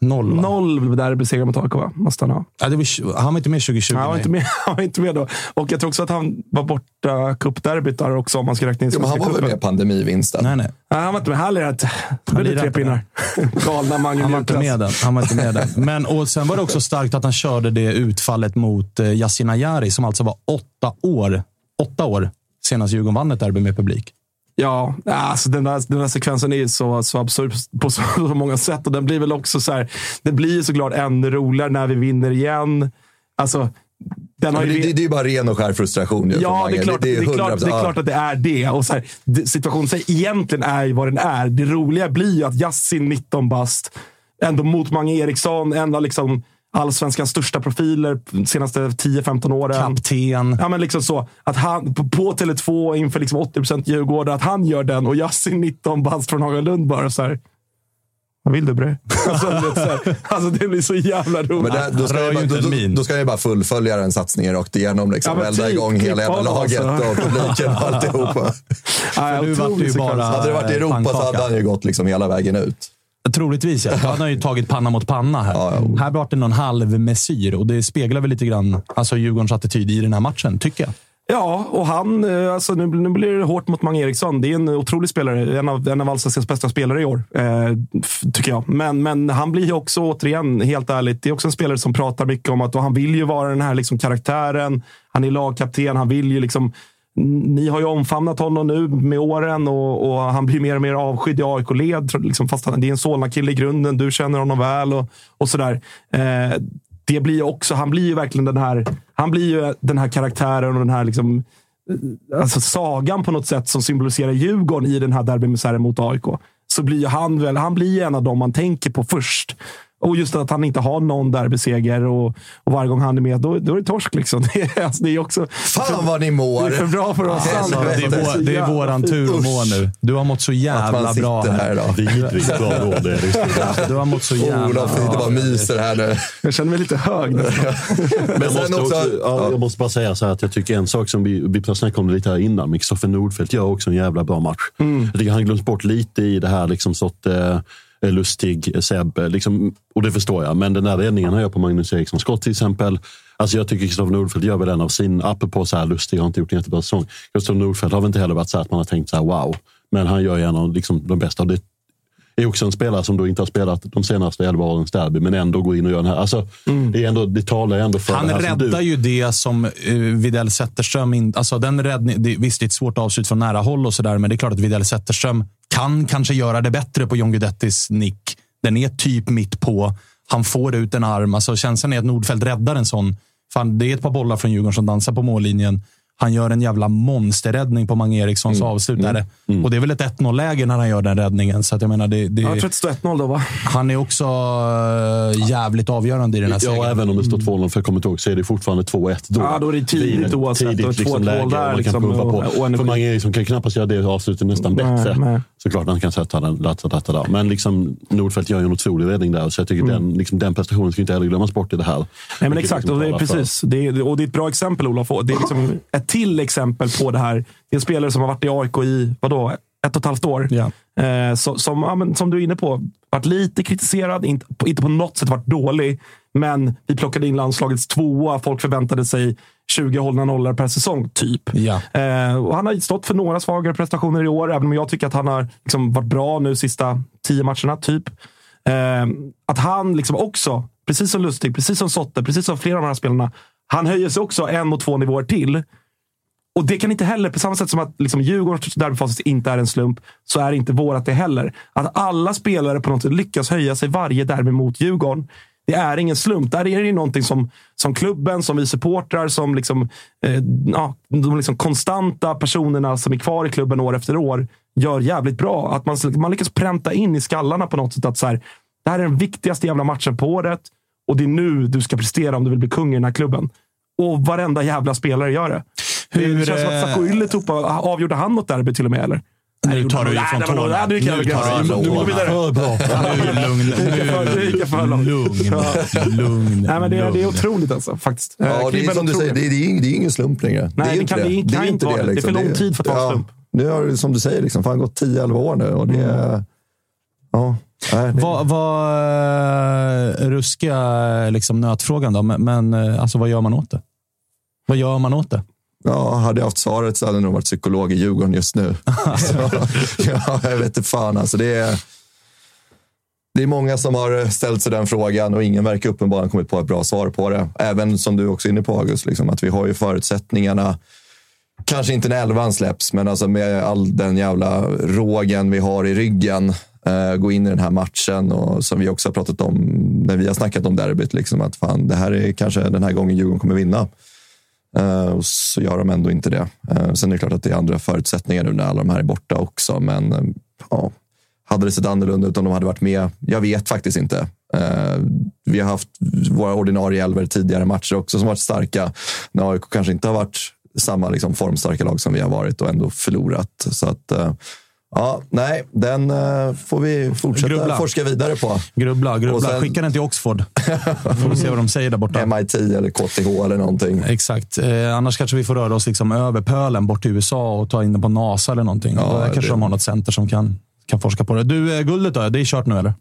noll. Va? noll derbysegrar mot AIK? va? Måste han ha. Ja, det var, han var inte med 2020. Han var, nej. inte med, han var inte med då. Och jag tror också att han var borta cupderbyt där också, om man ska räkna in Jo, men han var väl med pandemivinsten? Nej, nej. Nej, han var inte med. Det det blir lirar tre pinnar. Galna Mange Han var inte med den. Han var inte med den. Men, och sen var det också starkt att han körde det utfallet mot eh, Yasin Ayari som alltså var åtta år, åtta år senast Djurgården vann ett derby med publik. Ja, alltså den, där, den där sekvensen är så, så absurd på så, så många sätt. Och den blir väl också så här, det blir ju såklart ännu roligare när vi vinner igen. Alltså, den har Men ju det, det, det är ju bara ren och skär frustration. Ja, det är, klart, det, är klart, 100%. det är klart att det är det. Och så här, det- situationen sig egentligen är ju vad den är. Det roliga blir ju att Yassin, 19 bast, ändå mot Mange Eriksson, av liksom allsvenskans största profiler de senaste 10-15 åren. Kapten. Ja, men liksom så. Att han, på, på Tele2 inför liksom 80% Djurgården, att han gör den och Yassin 19 bast från Hagalund bara så här. Vad vill du bre? Alltså, alltså det blir så jävla roligt. Men där, då, ska jag då, då, min. då ska jag bara fullfölja den satsningen rakt igenom. Liksom. Ja, men Elda typ, igång hela jävla av laget alltså. och publiken och alltihopa. Ja, nu vart det ju bara- Hade det varit i Europa så hade han ju gått liksom hela vägen ut. Troligtvis ja. Han har ju tagit panna mot panna här. Ja, ja. Här var det någon halv messyr och det speglar väl lite grann alltså Djurgårdens attityd i den här matchen, tycker jag. Ja, och han, eh, alltså nu, nu blir det hårt mot Mange Eriksson. Det är en otrolig spelare. En av, en av allsvenskans bästa spelare i år, eh, tycker jag. Men, men han blir ju också, återigen, helt ärligt, det är också en spelare som pratar mycket om att han vill ju vara den här liksom, karaktären. Han är lagkapten. Han vill ju liksom... Ni har ju omfamnat honom nu med åren och, och han blir mer och mer avskydd i AIK-led. Liksom, fast han, det är en Solna-kille i grunden. Du känner honom väl och, och sådär. Eh, det blir också, han blir ju verkligen den här, han blir ju den här karaktären och den här liksom, eh, alltså sagan på något sätt som symboliserar Djurgården i den här derbymisären mot AIK. Så blir han väl, han blir ju en av dem man tänker på först. Och just att han inte har någon derbyseger och, och varje gång han är med, då, då är det torsk. Liksom. Det, är, alltså, det är också... Fan vad ni mår! Det är för bra för oss Ja, andra. Det är, vår, det är våran tur att må nu. Du har mått så Att jävla bra här här. idag. Vidrigt bra råd. Du har mått så jävla Olof sitter bara och bra. myser här nu. Jag känner mig lite hög nästan. Men Jag måste, också... ja, jag måste bara säga så här att jag tycker en sak som vi, vi snackade om lite här innan, men Kristoffer Nordfeldt gör också en jävla bra match. Jag tycker han glöms bort lite i det här liksom sort, eh, lustig Seb, eh, liksom, och det förstår jag. Men den där räddningen han gör på Magnus Eriksson skott till exempel. Alltså jag tycker Kristoffer Nordfeldt gör väl en av sin, apropå så här lustig, har inte gjort en jättebra säsong. Kristoffer Nordfeldt har väl inte heller varit så att man har tänkt så här wow. Men han gör ju en av liksom, de bästa. Det är också en spelare som då inte har spelat de senaste elva årens derby, men ändå går in och gör den här. Alltså, det, är ändå, det talar ändå för Han det här du- räddar ju det som uh, Videll Zetterström... In, alltså den räddning, det, visst, det är ett svårt avslut från nära håll och sådär, men det är klart att Videll Zetterström kan kanske göra det bättre på John Guidettis nick Den är typ mitt på. Han får ut en arm. Alltså, känslan är att Nordfeldt räddar en sån. Fan, det är ett par bollar från Djurgården som dansar på mållinjen. Han gör en jävla monsterräddning på Mange Erikssons avslut. där. Och det är väl ett 1-0-läge när han gör den räddningen. Så att jag menar, det, det, Jag tror att det står 1-0 då, va? han är också eh, jävligt avgörande i den här Ja, segern. även om det står 2-0, för jag kommer inte ihåg, så är det fortfarande 2-1 då. Ja, då är det tidigt oavsett. Tidigt liksom, 2-2 läge. där, och man liksom, kan pumpa på. och- och för Mange Eriksson kan knappast göra det avslutet nästan Nej, bättre. nej. Såklart han kan sätta den. Detta, detta, där. Men liksom, Nordfeldt gör ju en otrolig räddning där. Så jag tycker den, liksom, den prestationen ska inte heller glömmas bort i det här. Nej, men exakt. liksom Och det är talar för- precis. Det är, och det är ett bra exempel, Olof. Och Det är liksom ett till exempel på det här. Det är en spelare som har varit i AIK i vadå, ett och ett halvt år. Eh, så, som, ja, men, som du är inne på, varit lite kritiserad. Inte på, inte på något sätt varit dålig. Men vi plockade in landslagets tvåa. Folk förväntade sig 20 hållna nollor per säsong, typ. Ja. Eh, och han har stått för några svagare prestationer i år, även om jag tycker att han har liksom varit bra nu sista tio matcherna, typ. Eh, att han liksom också, precis som Lustig, precis som Sotte, precis som flera av de här spelarna, han höjer sig också en och två nivåer till. Och det kan inte heller, på samma sätt som att liksom Djurgårdens derbyfacit inte är en slump, så är inte vårat det heller. Att alla spelare på något sätt lyckas höja sig varje derby mot Djurgården. Det är ingen slump. Där är det ju någonting som, som klubben, som vi supportrar, som liksom, eh, ja, de liksom konstanta personerna som är kvar i klubben år efter år gör jävligt bra. Att man, man lyckas pränta in i skallarna på något sätt att så här, det här är den viktigaste jävla matchen på året och det är nu du ska prestera om du vill bli kung i den här klubben. Och varenda jävla spelare gör det. Hur, det känns som att eh, Sacco Ylätupa avgjorde han något derby till och med, eller? Nu tar du Nej, var nog- tårna. nej, nu går vi vidare. För bra. Nu, lugn, Nu gick jag för långt. lugn, Ja. lugn. Nej, men det, är- det är otroligt alltså, faktiskt. Ja, Eh, det är som du säger, det är, det, är, ingen slump längre. det är det inte det. det är inte vara det. Det är för lång tid för att vara slump. Nu har det, som du säger, liksom, fan gått 10-11 år nu. Och det, är- ja, nej, det, Vad, vad eh, ruskiga liksom, nötfrågan då, men, men alltså, vad gör man åt det? Vad gör man åt det? Ja, hade jag haft svaret så hade jag nog varit psykolog i Djurgården just nu. ja, ja, jag vet inte fan. Alltså, det, är, det är många som har ställt sig den frågan och ingen verkar uppenbarligen kommit på ett bra svar på det. Även som du också är inne på August, liksom, att vi har ju förutsättningarna Kanske inte när elvan släpps, men alltså med all den jävla rågen vi har i ryggen. Eh, gå in i den här matchen och som vi också har pratat om när vi har snackat om derbyt. Liksom, att fan, det här är kanske den här gången Djurgården kommer vinna. Eh, och så gör de ändå inte det. Eh, sen är det klart att det är andra förutsättningar nu när alla de här är borta också. Men eh, ja, hade det sett annorlunda ut om de hade varit med? Jag vet faktiskt inte. Vi har haft våra ordinarie elver tidigare matcher också som varit starka. När AIK kanske inte har varit samma liksom, formstarka lag som vi har varit och ändå förlorat. Så att, eh, ja, nej, den eh, får vi fortsätta Grubbla. forska vidare på. Grubbla, grubbla. Och sen- Skicka den till Oxford. Får vi se vad de säger där borta. MIT eller KTH eller någonting. Exakt. Eh, annars kanske vi får röra oss liksom över pölen bort till USA och ta in den på NASA eller någonting. Ja, Där kanske det- de har något center som kan, kan forska på det. Du, eh, guldet då? Det är kört nu eller?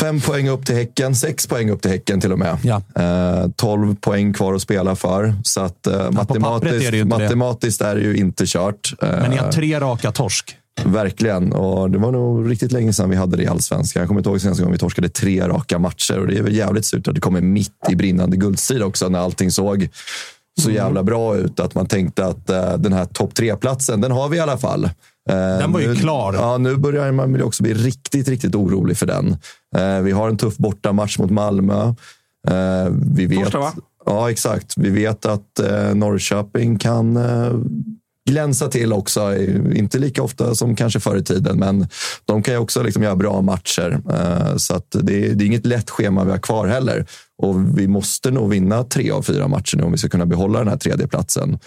Fem poäng upp till Häcken, sex poäng upp till Häcken till och med. Ja. Eh, 12 poäng kvar att spela för. Så att, eh, matematiskt, är det ju inte det. matematiskt är det ju inte kört. Eh, Men ni har tre raka torsk. Verkligen. Och det var nog riktigt länge sedan vi hade det i allsvenskan. Jag kommer inte ihåg senaste gången vi torskade tre raka matcher. Och det är väl jävligt surt att det kommer mitt i brinnande guldstrid också, när allting såg så jävla bra ut. Att man tänkte att eh, den här topp tre-platsen, den har vi i alla fall. Eh, Den var ju nu, klar. Ja, nu börjar man också bli riktigt, riktigt orolig för den. Eh, vi har en tuff bortamatch mot Malmö. Vi vet, Torsdag, va? Ja, exakt. Vi vet att Norrköping kan glänsa till också. Inte lika ofta som kanske förr i tiden, men de kan ju också liksom göra bra matcher. Eh, så att det, är, det är inget lätt schema vi har kvar heller. Och vi måste nog vinna tre av fyra matcher nu om vi ska kunna behålla den här tredjeplatsen.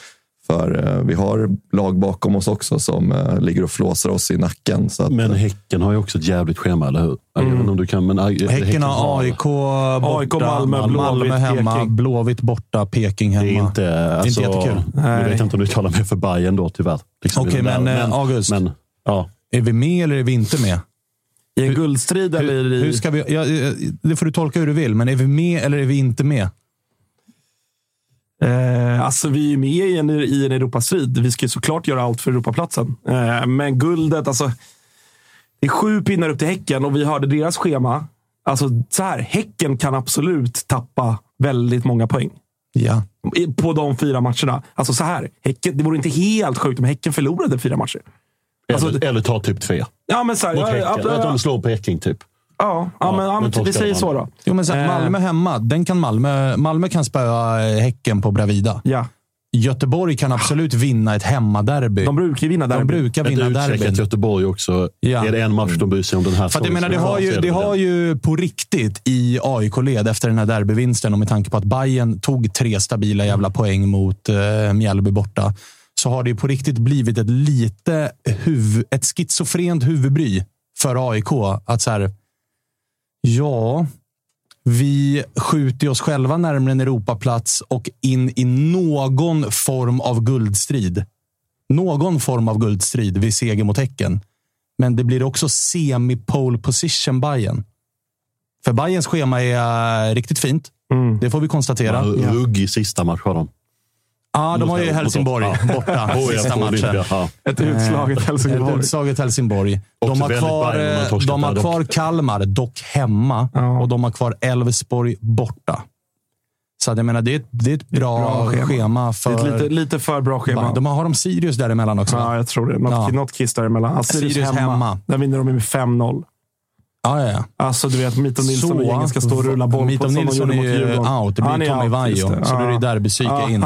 För eh, vi har lag bakom oss också som eh, ligger och flåsar oss i nacken. Så att, Men Häcken har ju också ett jävligt schema, eller hur? Jag vet inte om du kan, men Häcken har AIK borta, AIK, Malmö, Blåvitt, hemma, Peking. Blåvitt borta, Peking hemma. Det är inte, alltså, jättekul. Nu Nej. vet jag inte om du talar mig för Bayern då, tyvärr. Liksom, Okej, men, eh, August. Men, ja. Är vi med eller är vi inte med? I en guldstrid eller Hur, i... hur ska vi, ja, eh, det får du tolka hur du vill, men är vi med eller är vi inte med? Eh, alltså, vi är med i en, i en Europastrid. Vi ska ju såklart göra allt för Europaplatsen. Eh, men guldet, alltså. Det är sju pinnar upp till Häcken och vi hörde deras schema. Alltså, så här, häcken kan absolut tappa väldigt många poäng. Ja. På de fyra matcherna. Alltså så här, häcken, det vore inte helt sjukt om Häcken förlorade fyra matcher. Eller, Alltså- eller ta typ tre. Ja, men så här, Mot ja, Häcken. ja, Att ja, de slår Peking, typ. Ja, ja, men, ja, men vi säger så då. Jo, men så, här, Eh. Malmö hemma, den kan Malmö, Malmö kan spöa eh, Häcken på Bravida. Ja, Göteborg kan absolut vinna ett hemmaderby. de brukar ju vinna där. De brukar Ett vinna utcheckat derbyn. Göteborg också. Ja. Är det en match de bryr sig om den här För att jag menar, det har, ju, det har ju på riktigt i AIK-led efter den här derbyvinsten och med tanke på att Bayern tog tre stabila jävla poäng mot eh, Mjällby borta så har det ju på riktigt blivit ett lite huv, ett schizofrent huvudbry för AIK. Att så här, ja, vi skjuter oss själva närmare en Europaplats och in i någon form av guldstrid. Någon form av guldstrid vid seger mot Häcken. Men det blir också semi-pole position Bayern. För Bayerns schema är riktigt fint. Mm. Det får vi konstatera. Ja, Ruggig sista match har de. Ja, de har ju Helsingborg borta sista matchen. Ett utslaget Ett Helsingborg. utslaget Helsingborg. De har kvar, eh, de har kvar Kalmar, dock hemma. Ja. Och de har kvar Elfsborg borta. Så jag menar, det är ett, det är ett bra, bra schema. schema. Det för... är ett lite, lite för bra schema. De har, har de Sirius däremellan också? Ja, jag tror det. Något, Ja. något kiss däremellan. Alltså, Sirius, Sirius hemma. hemma. Där vinner de med 5-0. Ja, ja, ja. Alltså, du vet, Mito Nilsson och gänget ska stå och rulla boll Mito på som de Nilsson gjorde mot är ju Djurgården. out. Det Han blir är Tommy Vaiho. det. Så då är det derbypsyke Ja, in.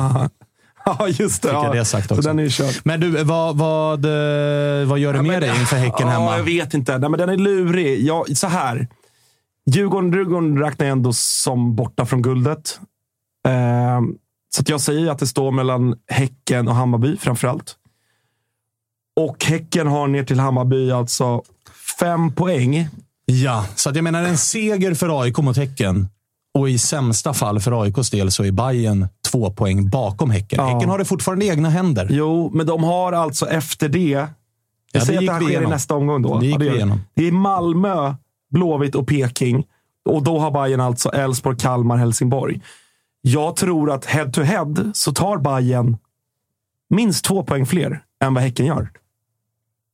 Ja, just det. Jag Ja. det sagt Så också. den är ju körd. Men du, vad, vad, eh, vad gör det med dig inför Häcken ja, hemma? Jag vet inte. Nej, men den är lurig. Ja, så här. Djurgården, Djurgården räknar jag ändå som borta från guldet. Ehm, så att jag säger att det står mellan Häcken och Hammarby framförallt. Och Häcken har ner till Hammarby alltså fem poäng. Ja, så att jag menar en seger för AIK mot Häcken. Och i sämsta fall för AIKs del så är Bayern två poäng bakom Häcken. Ja. Häcken har det fortfarande i egna händer. Jo, men de har alltså efter det... Jag det säger att det här sker i igenom. nästa omgång då. Det gick Ja, gör igenom. Det är Malmö, Blåvitt och Peking. Och då har Bayern alltså Elfsborg, Kalmar, Helsingborg. Jag tror att head to head så tar Bayern minst två poäng fler än vad Häcken gör.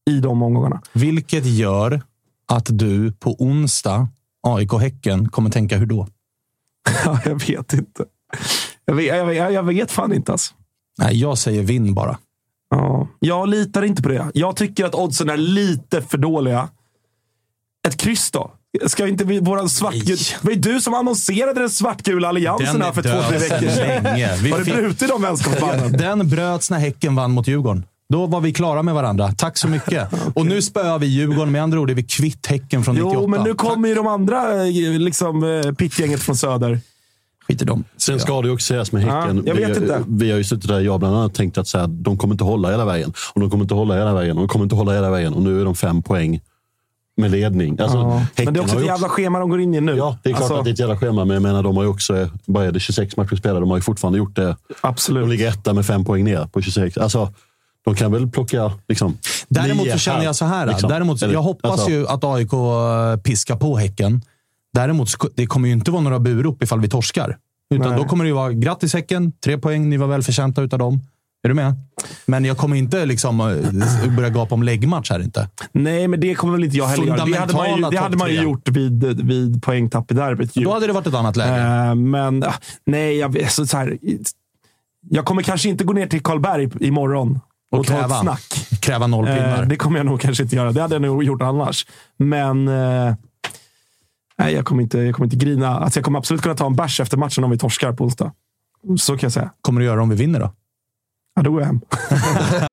I de omgångarna. Vilket gör att du på onsdag, AIK-Häcken, kommer tänka hur då? Ja, jag vet inte. Jag vet, jag vet, jag vet fan inte alltså. Nej, jag säger vinn bara. Ja, jag litar inte på det. Jag tycker att oddsen är lite för dåliga. Ett kryss då? Ska inte vi, våran svartgul... Nej. Det var ju du som annonserade den svartgula alliansen Den här är för två, tre veckor sedan Har du brutit de vänskapsbanden? Den bröts när Häcken vann mot Djurgården. Då var vi klara med varandra. Tack så mycket. Och nu spöar vi Djurgården. Med andra ord är vi kvitt Häcken från 98. Jo, men nu kommer ju de andra eh, liksom, eh, pittgänget från söder. Skit i dem. Sen ska det ju också sägas med Häcken. Ja, jag vet vi, inte. vi har ju suttit där, jag bland annat, tänkt att så här, de kommer inte hålla hela vägen. Och de kommer inte hålla hela vägen. Och de kommer inte hålla hela vägen. Och nu är de fem poäng med ledning. Alltså, Ja. Men det är också ett jävla schema de går in i nu. Ja, det är klart Alltså, att det är ett jävla schema. Men jag menar, de har ju också, vad är det, 26 matcher spelade. De har ju fortfarande gjort det. Absolut. De ligger etta med fem poäng ner på 26. Alltså, de kan väl plocka liksom, Däremot så känner jag så här. liksom. Däremot, jag hoppas alltså, ju att AIK piskar på Häcken. Däremot, det kommer ju inte vara några burop ifall vi torskar. Utan Nej. då kommer det ju vara grattis Häcken, tre poäng, ni var väl förtjänta utav dem. Är du med? Men jag kommer inte liksom eh, börja gapa om läggmatch här inte. Nej, men det kommer väl inte jag heller göra. Det hade man ju, det hade man ju gjort vid, vid poängtapp i derbyt. Då hade det varit ett annat läge. Eh, men ah, nej, jag, så, så här, jag kommer kanske inte gå ner till Karlberg imorgon och, Och ta ett kräva. snack. Kräva noll pinnar. Eh, det kommer jag nog kanske inte göra. Det hade jag nog gjort annars. Men eh, nej, jag, kommer inte, jag kommer inte grina. Alltså, jag kommer absolut kunna ta en bärs efter matchen om vi torskar på onsdag. Så kan jag säga. kommer du göra om vi vinner då? Ja, då går jag hem.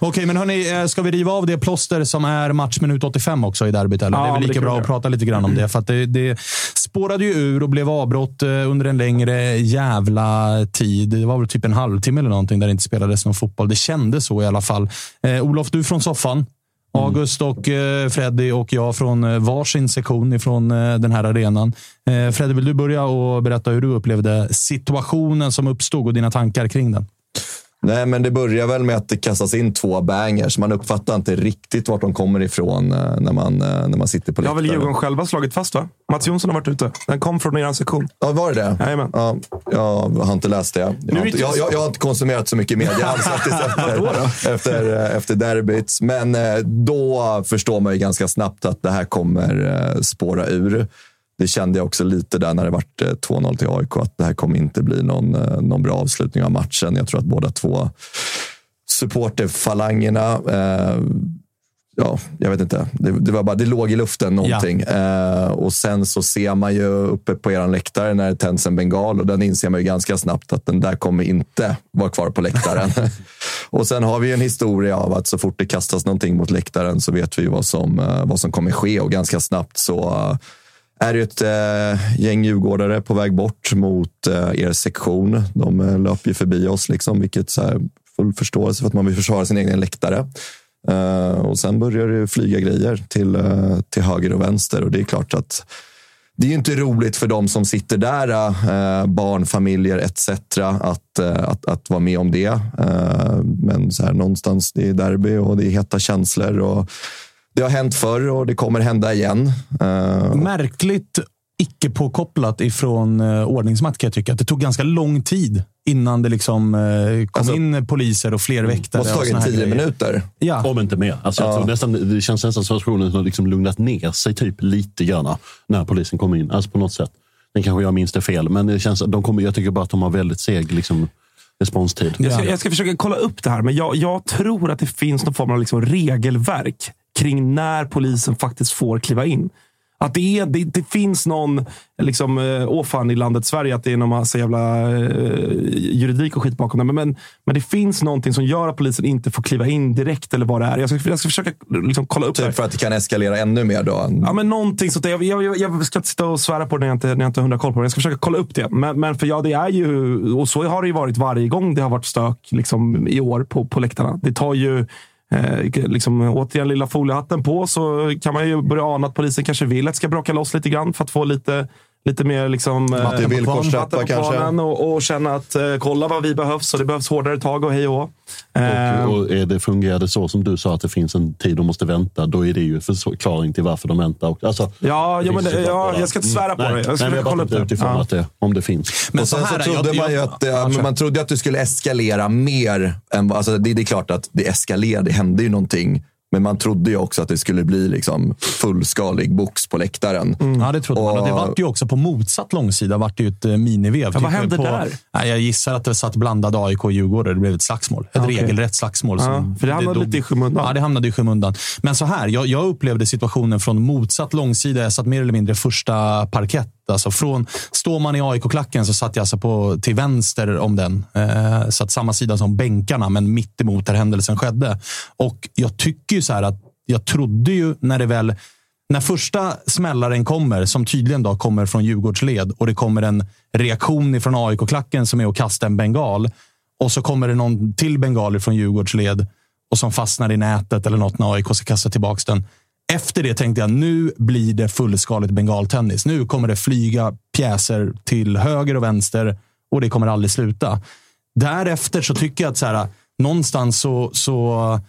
Okej, men hörni, eh, ska vi riva av det plåster som är matchminut 85 också i derbyt? Eller? Ja, det är väl lika bra att prata lite grann om det. För att det, det spårade ju ur och blev avbrott eh, under en längre jävla tid. Det var väl typ en halvtimme eller någonting där det inte spelades någon fotboll. Det kändes så i alla fall. Eh, Olof, du från soffan. August och eh, Freddy och jag från eh, varsin sektion ifrån eh, den här arenan. Eh, Freddy, vill du börja och berätta hur du upplevde situationen som uppstod och dina tankar kring den? Nej, men det börjar väl med att det kastas in två bangers. Man uppfattar inte riktigt vart de kommer ifrån eh, när man, eh, när man sitter på Det har väl läktaren. Djurgården själva slagit fast va? Mats Jonsson har varit ute. Den kom från er sektion. Ja, var det det? Jajamän. Ja, jag har inte läst det. Jag har inte, jag, jag, jag har inte konsumerat så mycket media alls efter, efter, eh, efter derbyt. Men då förstår man ju ganska snabbt att det här kommer spåra ur. Det kände jag också lite där när det vart eh, 2-0 till AIK, att det här kommer inte bli någon, eh, någon bra avslutning av matchen. Jag tror att båda två supporterfalangerna eh, ja, jag vet inte. Det, det, var bara, det låg i luften någonting. Eh, och sen så ser man ju uppe på er läktare när det tänds en bengal och den inser man ju ganska snabbt att den där kommer inte vara kvar på läktaren. och sen har vi en historia av att så fort det kastas någonting mot läktaren så vet vi vad som, eh, vad som kommer ske och ganska snabbt så eh, är ju ett eh, gäng djurgårdare på väg bort mot eh, er sektion. De eh, löper ju förbi oss, liksom, vilket så här, full förståelse för att man vill försvara sin egen läktare. Eh, och sen börjar det flyga grejer till, eh, till höger och vänster och det är klart att det är ju inte roligt för de som sitter där, eh, barnfamiljer etc. Att, eh, att, att vara med om det. Eh, men så här, någonstans, det är derby och det är heta känslor. Och det har hänt förr och det kommer hända igen. Eh, Märkligt icke påkopplat ifrån eh, ordningsmakt kan jag tycka. Att det tog ganska lång tid innan det liksom eh, kom in poliser och fler väktare. Alltså, måste och tagit tio grejer. minuter. Ja. Om inte mer. Alltså, jag Ja. tror nästan, det känns nästan som att situationen har liksom lugnat ner sig typ lite grann när polisen kommer in. Alltså på något sätt. Den kanske jag minns det fel, men det känns, de kommer, jag tycker bara att de har väldigt seg liksom, responstid. Jag ska, jag ska försöka kolla upp det här, men jag, jag tror att det finns någon form av liksom regelverk kring när polisen faktiskt får kliva in. Att det, är, det, det finns någon liksom, eh, åh fan i landet Sverige att det är någon massa jävla eh, juridik och skit bakom det. Men, men, men det finns någonting som gör att polisen inte får kliva in direkt eller vad det är. Jag ska, jag ska försöka liksom, kolla upp det. Typ för att det kan eskalera ännu mer då. Ja, men någonting sånt. Jag, jag, jag ska inte sitta och svära på det när jag inte, när jag inte har hundra koll på det. Jag ska försöka kolla upp det. Men, men för ja, det är ju, och så har det ju varit varje gång det har varit stök liksom, i år på, på läktarna. Det tar ju, eh, liksom, återigen lilla foliehatten på, så kan man ju börja ana att polisen kanske vill att det ska bråka loss lite grann för att få lite Lite mer liksom, eh, Matte villkorstrappa kanske. Och, och känna att eh, kolla vad vi behövs och det behövs hårdare tag och hej och. Eh, Och, och är det fungerar det så som du sa att det finns en tid de måste vänta, då är det ju förklaring till varför de väntar. Och- Alltså, Ja, ja, men det- ja, jag ska inte svära på Nej, det. Jag ska nej, jag kolla upp det. utifrån Ja. att det, om det finns. Men och sen så så, här, trodde jag- man ju jag- att, det, ja, kör. man trodde att det skulle eskalera mer. Än, alltså det, det är klart att det eskalerade, det hände ju någonting. Men man trodde ju också att det skulle bli liksom fullskalig box på läktaren. Ja, det trodde man. Och det vart ju också på motsatt långsida vart det ju ett eh, minivev. vad hände på, där? Nej, jag gissar att det satt blandade AIK och Djurgården. Det blev ett slagsmål. Ett Ja, okej. regelrätt slagsmål. Ja, för det hamnade dog- lite i skymundan. Ja, det hamnade i skymundan. Men så här, jag, jag upplevde situationen från motsatt långsida. Jag satt mer eller mindre första parkett. Alltså från, står man i AIK-klacken så satt jag alltså på, till vänster om den. Eh, satt samma sida som bänkarna, men mitt emot där händelsen skedde. Och jag tycker ju så här att jag trodde ju när det väl när första smällaren kommer, som tydligen då kommer från Djurgårdsled och det kommer en reaktion från AIK-klacken som är att kasta en bengal och så kommer det någon till bengal från Djurgårdsled och som fastnar i nätet eller något när AIK ska kasta tillbaka den. Efter det tänkte jag nu blir det fullskaligt bengaltennis. Nu kommer det flyga pjäser till höger och vänster och det kommer aldrig sluta. Därefter så tycker jag att så här, någonstans så, så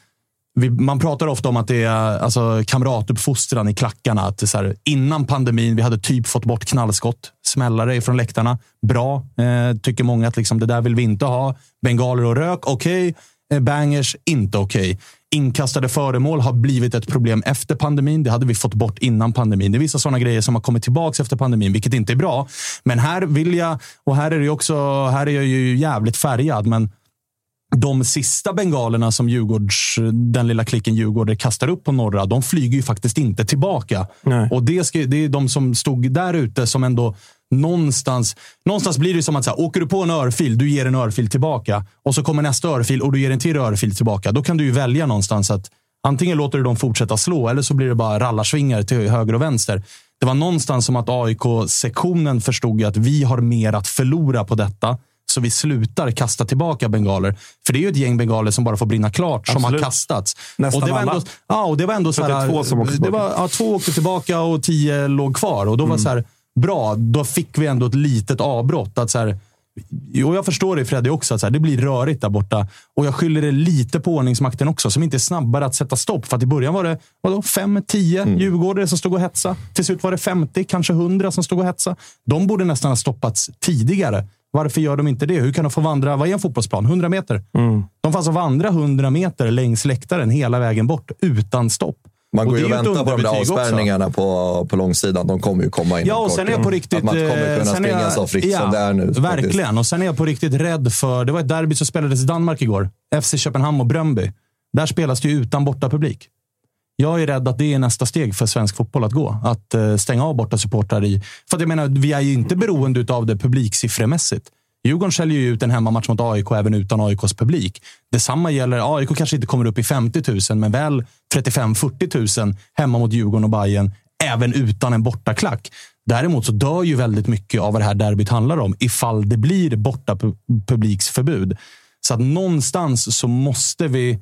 vi, man pratar ofta om att det är alltså, kamratuppfostran i klackarna. Att så här, innan pandemin, vi hade typ fått bort knallskott, smällare från läktarna. Bra, eh, tycker många att liksom, det där vill vi inte ha. Bengaler och rök, okej. Okay. Eh, bangers, inte okej. Okay. Inkastade föremål har blivit ett problem efter pandemin. Det hade vi fått bort innan pandemin. Det är vissa sådana grejer som har kommit tillbaka efter pandemin, vilket inte är bra. Men här vill jag, och här är det också, här är jag ju jävligt färgad, men de sista bengalerna som Djurgårds, den lilla klicken Djurgårdare kastar upp på norra, de flyger ju faktiskt inte tillbaka. Nej. Och det, ska, det är de som stod där ute som ändå någonstans, någonstans blir det som att så här, åker du på en örfil, du ger en örfil tillbaka. Och så kommer nästa örfil och du ger en till örfil tillbaka. Då kan du ju välja någonstans att antingen låter du dem fortsätta slå eller så blir det bara rallarsvingar till höger och vänster. Det var någonstans som att AIK-sektionen förstod att vi har mer att förlora på detta så vi slutar kasta tillbaka bengaler. För det är ju ett gäng bengaler som bara får brinna klart, Absolut. som har kastats. Nästan och det var ändå, alla. Ja, och det var ändå så här, två som åkte det var, ja, Två åkte tillbaka och tio låg kvar. Och då var mm. så här, bra, då fick vi ändå ett litet avbrott. Att så här, och jag förstår det Freddy också, att så här, det blir rörigt där borta. Och jag skyller det lite på ordningsmakten också, som inte är snabbare att sätta stopp. För att i början var det vadå, 5-10 mm. djurgårdare som stod och hetsade. Till slut var det 50, kanske 100 som stod och hetsade. De borde nästan ha stoppats tidigare. Varför gör de inte det? Hur kan de få vandra, vad är en fotbollsplan? 100 meter? Mm. De får alltså vandra 100 meter längs läktaren hela vägen bort utan stopp. Man går ju och väntar på de där avspärrningarna på, på långsidan. De kommer ju komma in Ja, och sen är jag på riktigt... Att man kommer kunna springa jag, så fritt ja, som det är nu. Verkligen. Faktiskt. Och sen är jag på riktigt rädd för... Det var ett derby som spelades i Danmark igår. FC Köpenhamn och Bröndby. Där spelas det ju utan bortapublik. Jag är rädd att det är nästa steg för svensk fotboll att gå. Att uh, stänga av borta supportrar i... För att jag menar, vi är ju inte beroende av det publiksiffremässigt. Djurgården säljer ju ut en hemmamatch mot AIK även utan AIKs publik. Detsamma gäller, AIK kanske inte kommer upp i 50 000, men väl 35-40 000 hemma mot Djurgården och Bayern även utan en bortaklack. Däremot så dör ju väldigt mycket av vad det här derbyt handlar om ifall det blir borta publiksförbud. Så att någonstans så måste vi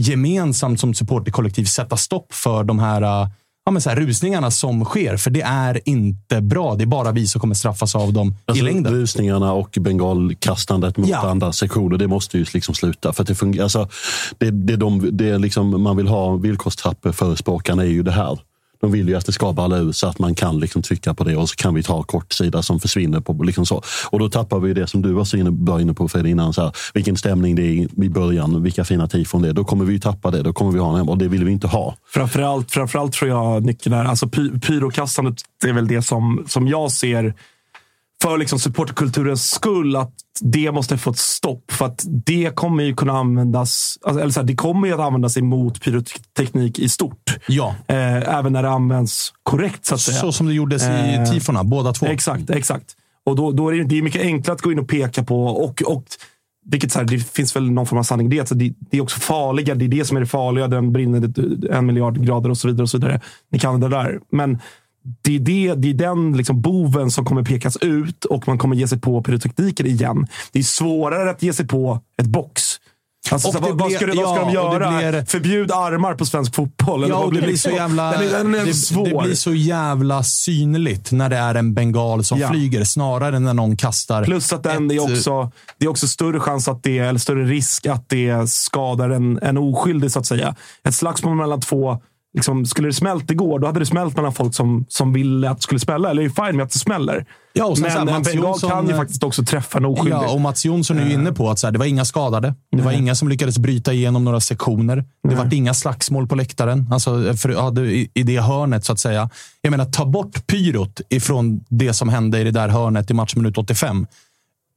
gemensamt som supporterkollektiv sätta stopp för de här ja, men så här, rusningarna som sker. För det är inte bra. Det är bara vi som kommer straffas av dem alltså, i längden. Rusningarna och bengalkastandet mot ja. andra sektioner, det måste ju liksom sluta. För det fungerar, alltså, det, det, de, det liksom man vill ha villkorstrappor förespråkarna är ju det här. De vill ju att det ska balla ur så att man kan liksom trycka på det och så kan vi ta kortsida som försvinner. på liksom så. Och då tappar vi det som du var inne, var inne på Fred innan. Så här, vilken stämning det är i början, vilka fina tifon det är. Då kommer vi tappa det. Då kommer vi ha en, och det vill vi inte ha. Framförallt, framförallt tror jag nyckeln är, alltså py, pyrokastandet är väl det som, som jag ser för liksom supporterkulturens skull att det måste få ett stopp. För att det kommer ju kunna användas, alltså, eller så här, det kommer ju att användas emot pyroteknik i stort. Ja. Eh, även när det används korrekt så att säga. Så som det gjordes i eh, tifona, båda två. Exakt, exakt. Och då, då är det, det är mycket enklare att gå in och peka på och, och vilket så här, det finns väl någon form av sanning i det. Så det. Det är också farliga. Det är det som är det farliga. Den brinner en miljard grader och så vidare. och så vidare. Ni kan det där. Men det är, det, det är den liksom boven som kommer pekas ut och man kommer ge sig på pyrotekniken igen. Det är svårare att ge sig på ett box. Alltså, så, vad, ska, ja, vad ska de göra? Blir, Förbjud armar på svensk fotboll? Ja, det blir, så jävla, den är, den är det, det, blir så jävla synligt när det är en bengal som ja. flyger snarare än när någon kastar. Plus att den ett, är också, det är också större chans att det, eller större risk att det skadar en, en oskyldig, så att säga. Ett slagsmål mellan två liksom, skulle det smält igår, då hade det smält mellan folk som, som ville att det skulle smälla. Eller är fine med att det smäller. Ja, och men en bengal kan ju faktiskt också träffa en oskyldig. Ja, och Mats Jonsson är ju inne på att så här, det var inga skadade. Det var inga som lyckades bryta igenom några sektioner. Det var inga slagsmål på läktaren. Alltså, för, i, I det hörnet, så att säga. Jag menar, ta bort pyrot ifrån det som hände i det där hörnet i matchminut 85.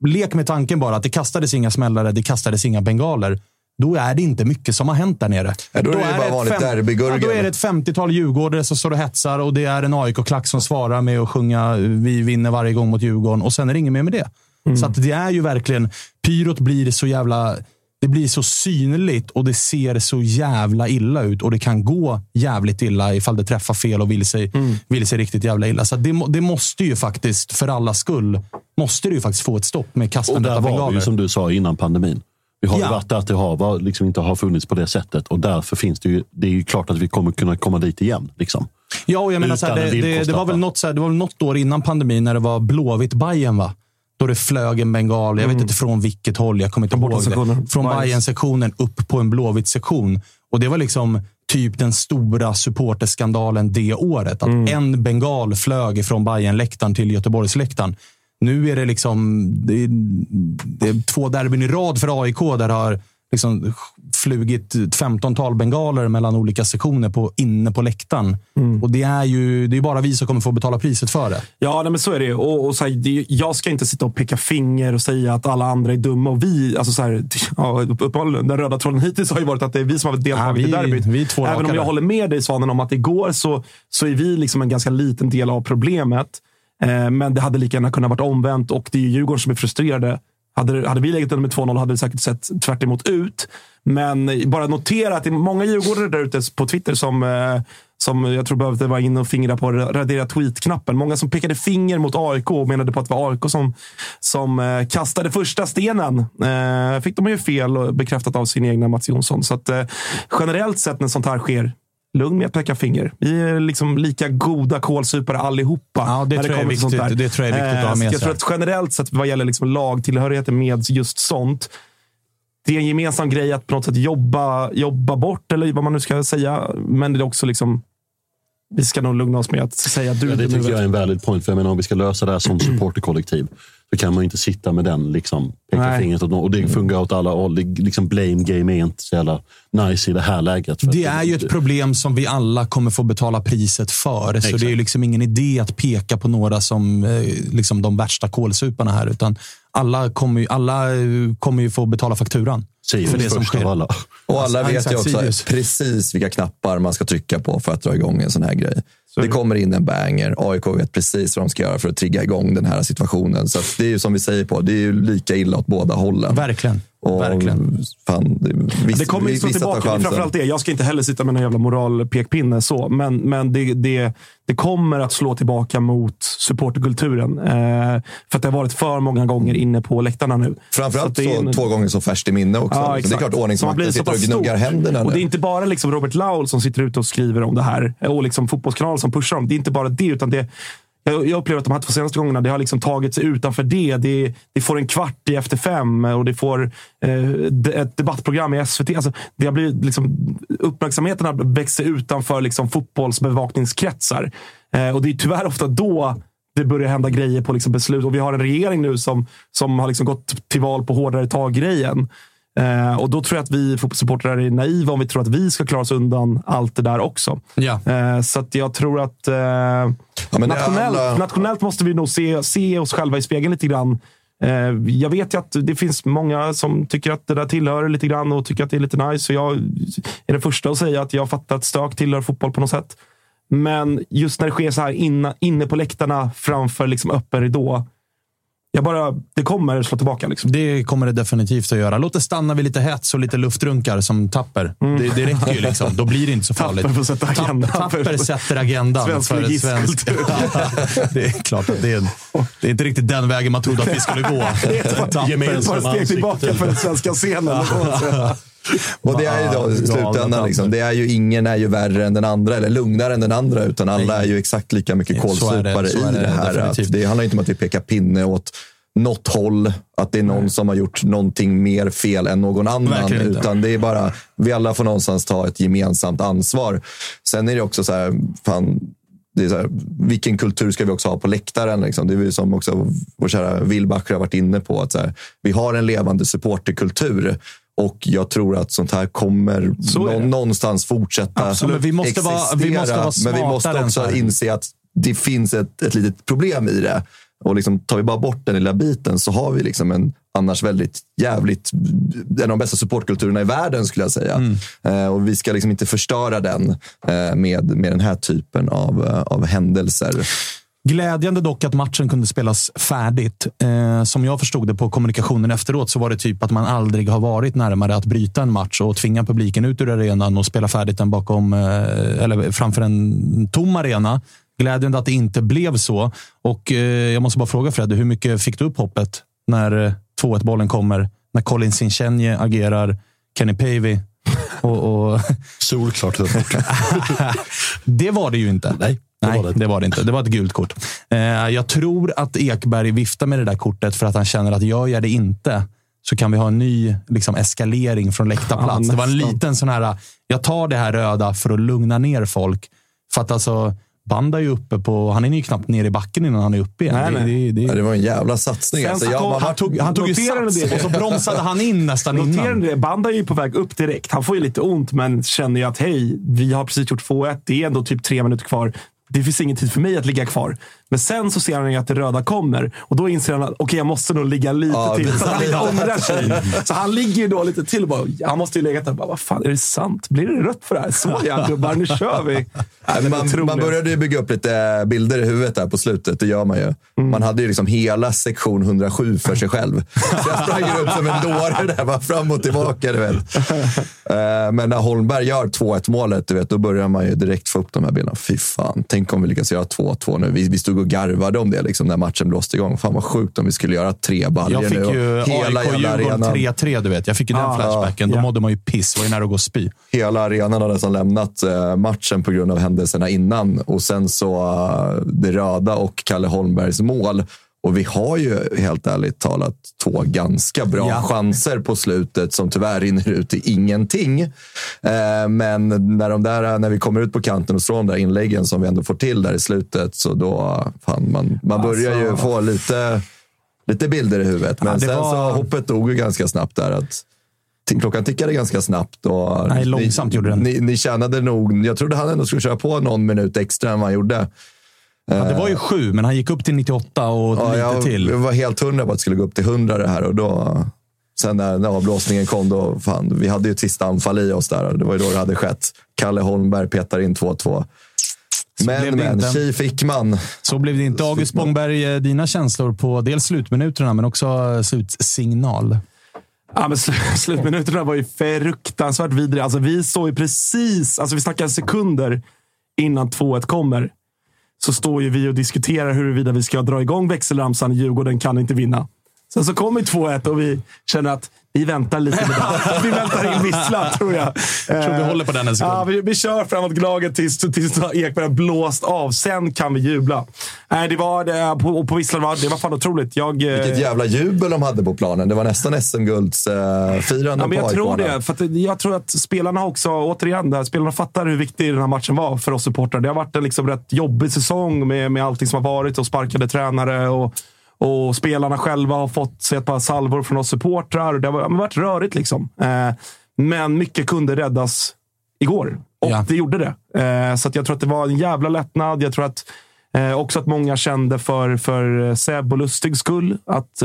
Lek med tanken bara att det kastades inga smällare, det kastades inga bengaler då är det inte mycket som har hänt där nere. Ja, då, är det, är bara vanligt derbygurgel. Ja, då är det ett 50-tal djurgårdare som står och hetsar och det är en AIK-klack som svarar med att sjunga “Vi vinner varje gång mot Djurgården” och sen är det inget mer med det. Mm. Så att det är ju verkligen... Pyrot blir så jävla... Det blir så synligt och det ser så jävla illa ut och det kan gå jävligt illa ifall det träffar fel och vill sig, mm. vill sig riktigt jävla illa. Så det, det måste ju faktiskt, för alla skull, måste det ju faktiskt få ett stopp med kastandet av bengaler. Och där var ju som du sa innan pandemin. Vi har ja. ju varit där att det har, liksom inte har funnits på det sättet och därför finns det ju, det är ju klart att vi kommer kunna komma dit igen. Liksom. Ja, och jag menar, så här, det, det, det, var väl något, så här, det var väl något år innan pandemin när det var blåvitt Bajen va? Då det flög en bengal, jag vet mm. inte från vilket håll, jag kommer inte ihåg det. Från Bayern-sektionen upp på en blåvitt sektion. Och det var liksom typ den stora supporterskandalen det året. Att en bengal flög från Bayernläktaren till Göteborgsläktaren. Nu är det liksom det är, det är två derbyn i rad för AIK där det har liksom flugit ett 15-tal bengaler mellan olika sektioner på, inne på läktaren. Och det är ju det är bara vi som kommer få betala priset för det. Ja, nej, men så är det. Och, och så här, det, jag ska inte sitta och peka finger och säga att alla andra är dumma. Och vi, alltså så här, ja, den röda tråden hittills har ju varit att det är vi som har deltagit Ja, vi- i derbyt. Även om jag håller med dig Svanen om att igår så, så är vi liksom en ganska liten del av problemet. Eh, men det hade lika gärna kunnat varit omvänt och det är Djurgården som är frustrerade. Hade, hade vi legat under med 2-0 hade det säkert sett tvärt emot ut. Men bara notera att det är många djurgårdare där ute på Twitter som, eh, som jag tror behövde vara inne och fingra på radera tweet-knappen. Många som pekade finger mot AIK och menade på att det var AIK som, som eh, kastade första stenen. Fick de ju fel och bekräftat av sin egna Mats Jonsson. Så att, generellt sett när sånt här sker, lugn med att peka finger. Vi är liksom lika goda kålsupare allihopa. Ja, det när tror jag är kommer sånt där. Det tror jag är viktigt att ha Eh, med Jag sig. tror att generellt sett vad gäller liksom lagtillhörigheten med just sånt, det är en gemensam grej att på något sätt jobba, jobba bort, eller vad man nu ska säga. Men det är också liksom, vi ska nog lugna oss med att säga du Ja, det tycker jag är en valid point. För jag menar, om vi ska lösa det här som supporterkollektiv så kan man ju inte sitta med den liksom, peka Nej. fingret åt någon. Och det fungerar åt alla håll. Det- Liksom blame game är inte så jävla nice i det här läget. För Det är ju ett problem som vi alla kommer få betala priset för. Så Exakt. det är ju liksom ingen idé att peka på några som eh, liksom de värsta kålsuparna här. Utan alla kommer ju, alla eh, kommer ju få betala fakturan. Sirius för det som sker. alla. Och alla vet exakt, ju också Sirius. precis vilka knappar man ska trycka på för att dra igång en sån här grej. Det kommer in en banger. AIK vet precis vad de ska göra för att trigga igång den här situationen. Så att det är ju som vi säger på, det är ju lika illa åt båda hållen. Verkligen. Och Verkligen. Fan, det, viss, Det kommer ju tar tillbaka. Det framförallt det. Jag ska inte heller sitta med någon jävla moralpekpinne. Så. Men, men det, det, det kommer att slå tillbaka mot supporterkulturen. Eh, för att det har varit för många gånger inne på läktarna nu. Framförallt Så så, en- två gånger så färskt i minne också. Ja, det är klart ordningsmakten sitter och gnuggar händerna Och det är inte bara liksom Robert Laul som sitter ute och skriver om det här och liksom fotbollskanalen som pushar dem. Det är inte bara det, utan det jag jag upplever att de här två senaste gångerna det har liksom tagit sig utanför det. det. Det får en kvart i Efter fem eh, och det får eh, ett debattprogram i SVT. Alltså, det har blivit liksom, uppmärksamheten har växt sig utanför liksom, fotbollsbevakningskretsar. Eh, och det är tyvärr ofta då det börjar hända grejer på liksom beslut. Och vi har en regering nu som, som har liksom gått till val på hårdare tag-grejen. Eh, och då tror jag att vi fotbollssupportrar är naiva om vi tror att vi ska klara oss undan allt det där också. Ja. Eh, så att jag tror att eh, är nationellt, alla- nationellt måste vi nog se, se oss själva i spegeln lite grann. Eh, jag vet ju att det finns många som tycker att det där tillhör lite grann och tycker att det är lite nice. Så jag är den första att säga att jag fattar att stök tillhör fotboll på något sätt. Men just när det sker så här inna, inne på läktarna framför liksom öppen ridå. Jag bara, det kommer slå tillbaka. Liksom. Det kommer det definitivt att göra. Låt det stanna vid lite hets och lite luftrunkar som tapper. Det, det räcker ju. liksom. Då blir det inte så farligt. Tapper sätta agendan. Tapper sätter agendan. Svensk för ett svenskt- det är klart att det är, det är inte riktigt den vägen man trodde att vi skulle gå. Det är ett par- ett par steg tillbaka för den svenska scenen. Och det är ju då i slutändan, liksom, det är ju, ingen är ju värre än den andra eller lugnare än den andra, utan alla är ju exakt lika mycket kålsupare i det det här. Att det handlar inte om att vi pekar pinne åt något håll, att det är någon som har gjort någonting mer fel än någon annan. Utan det är bara, vi alla får någonstans ta ett gemensamt ansvar. Sen är det också så här, fan, det är så här, vilken kultur ska vi också ha på läktaren? Liksom? Det är ju som också vår kära Wilbacher har varit inne på. Att här, vi har en levande supporterkultur och jag tror att sånt här kommer Så nå- någonstans fortsätta Absolut. Men vi måste vara- vi måste vara Men vi måste också inse att det finns ett, ett litet problem i det. Och liksom, tar vi bara bort den lilla biten så har vi liksom en annars väldigt jävligt, en av de bästa supportkulturerna i världen skulle jag säga. Mm. Eh, och vi ska liksom inte förstöra den eh, med, med den här typen av, eh, av händelser. Glädjande dock att matchen kunde spelas färdigt. Eh, som jag förstod det på kommunikationen efteråt så var det typ att man aldrig har varit närmare att bryta en match och tvinga publiken ut ur arenan och spela färdigt den bakom, eh, eller framför en tom arena. Glädjande att det inte blev så. Och eh, jag måste bara fråga Fredde, hur mycket fick du upp hoppet när eh, 2-1 bollen kommer? När Colin Sinchenye agerar Kenny Pavey och, och Solklart. det var det ju inte. Nej, Nej, var det det var det inte. Det var ett gult kort. Eh, jag tror att Ekberg viftar med det där kortet för att han känner att jag gör det inte. så kan vi ha en ny liksom, eskalering från läktarplats. Ja, det var en liten sån här, jag tar det här röda för att lugna ner folk. För att alltså, Banda är ju uppe på, han är ju knappt nere i backen innan han är uppe igen. Nej, Det- nej. det, det, Ja, det var en jävla satsning. Alltså, så jag, man, han tog, han tog ju sats det? och så bromsade han in nästan Noterar innan. det? Banda är ju på väg upp direkt. Han får ju lite ont, men känner ju att hej, vi har precis gjort 2-1. Det är ändå typ tre minuter kvar. Det finns ingen tid för mig att ligga kvar. Men sen så ser han ju att det röda kommer och då inser han att okej, jag måste nog ligga lite Ja, till. Så han inte ångrar sig. Så han ligger ju då lite till och bara, han måste ju legat där och bara, vad fan, är det sant? Blir det rött för det här? Såja gubbar, nu kör vi. Nej, man, man började ju bygga upp lite bilder i huvudet där på slutet. Det gör man ju. Mm. Man hade ju liksom hela sektion 107 för sig själv. Så jag sprang runt som en dåre där, bara fram och tillbaka. Du vet. Eh, Men när Holmberg gör 2-1 målet, du vet, då börjar man ju direkt få upp de här bilderna. Fy fan, tänk om vi lyckas göra 2-2 nu. Vi, vi stod och garvade om det liksom, när matchen blåste igång. Fan vad sjukt om vi skulle göra tre baljor Jag fick nu. ju AIK-Djurgården arenan. 3-3, du vet. Jag fick ju den Ah, flashbacken. Då ja. mådde man ju piss. var ju nära att gå och spy. hela arenan har nästan lämnat eh, matchen på grund av händelserna innan. Och sen så eh, det röda och Kalle Holmbergs mål. Och vi har ju helt ärligt talat två ganska bra Ja. chanser på slutet som tyvärr rinner ut i ingenting. Eh, men när, de där, när vi kommer ut på kanten och slår de där inläggen som vi ändå får till där i slutet, så då fan, man, man börjar ju Alltså. få lite, lite bilder i huvudet. Men Ja, sen var- så hoppet dog ju ganska snabbt där. Att, Klockan tickade ganska snabbt. Och Nej, långsamt ni, gjorde den. Ni, ni tjänade nog... Jag trodde han ändå skulle köra på någon minut extra än vad han gjorde. Ja, det var ju sju, men han gick upp till 98 och Ja, lite jag, till. jag var helt hundra på att det skulle gå upp till 100 det här. Och då, sen när, när avblåsningen kom, då, fan, vi hade ju ett sista anfall i oss där. Det var ju då det hade skett. Kalle Holmberg petar in 2-2. blev Men, men, tji fick man. Så blev det inte. August Spångberg, eh, dina känslor på dels slutminuterna, men också eh, slutsignal. Ja, men sl- slutminuterna var ju fruktansvärt vidriga. Alltså, vi står ju precis, alltså vi snackar sekunder innan 2-1 kommer. Så står ju vi och diskuterar huruvida vi ska dra igång växelramsan. Djurgården kan inte vinna. Sen så kommer 2-1 och vi känner att vi väntar lite med det. Vi väntar in visslan, tror jag. Jag tror vi Eh, håller på den en sekund. Ja, vi, vi kör framåt glaget tills, tills Ekberg har blåst av. Sen kan vi jubla. Nej, det var, det, på, på visslan var, det var fan otroligt. Jag, eh, Vilket jävla jubel de hade på planen. Det var nästan SM-guldsfirande Ja, men jag tror det. För att jag tror att spelarna också, återigen, där, spelarna fattar hur viktig den här matchen var för oss supportrar. Det har varit en liksom rätt jobbig säsong med, med allting som har varit och sparkade tränare. Och, och spelarna själva har fått sig ett par salvor från oss supportrar. Det har varit- rörigt liksom. Eh, men mycket kunde räddas igår. Och Ja. det gjorde det. Eh, så jag tror att det var en jävla lättnad. Jag tror att eh, också att många kände för, för Seb och Lustigs skull. Att,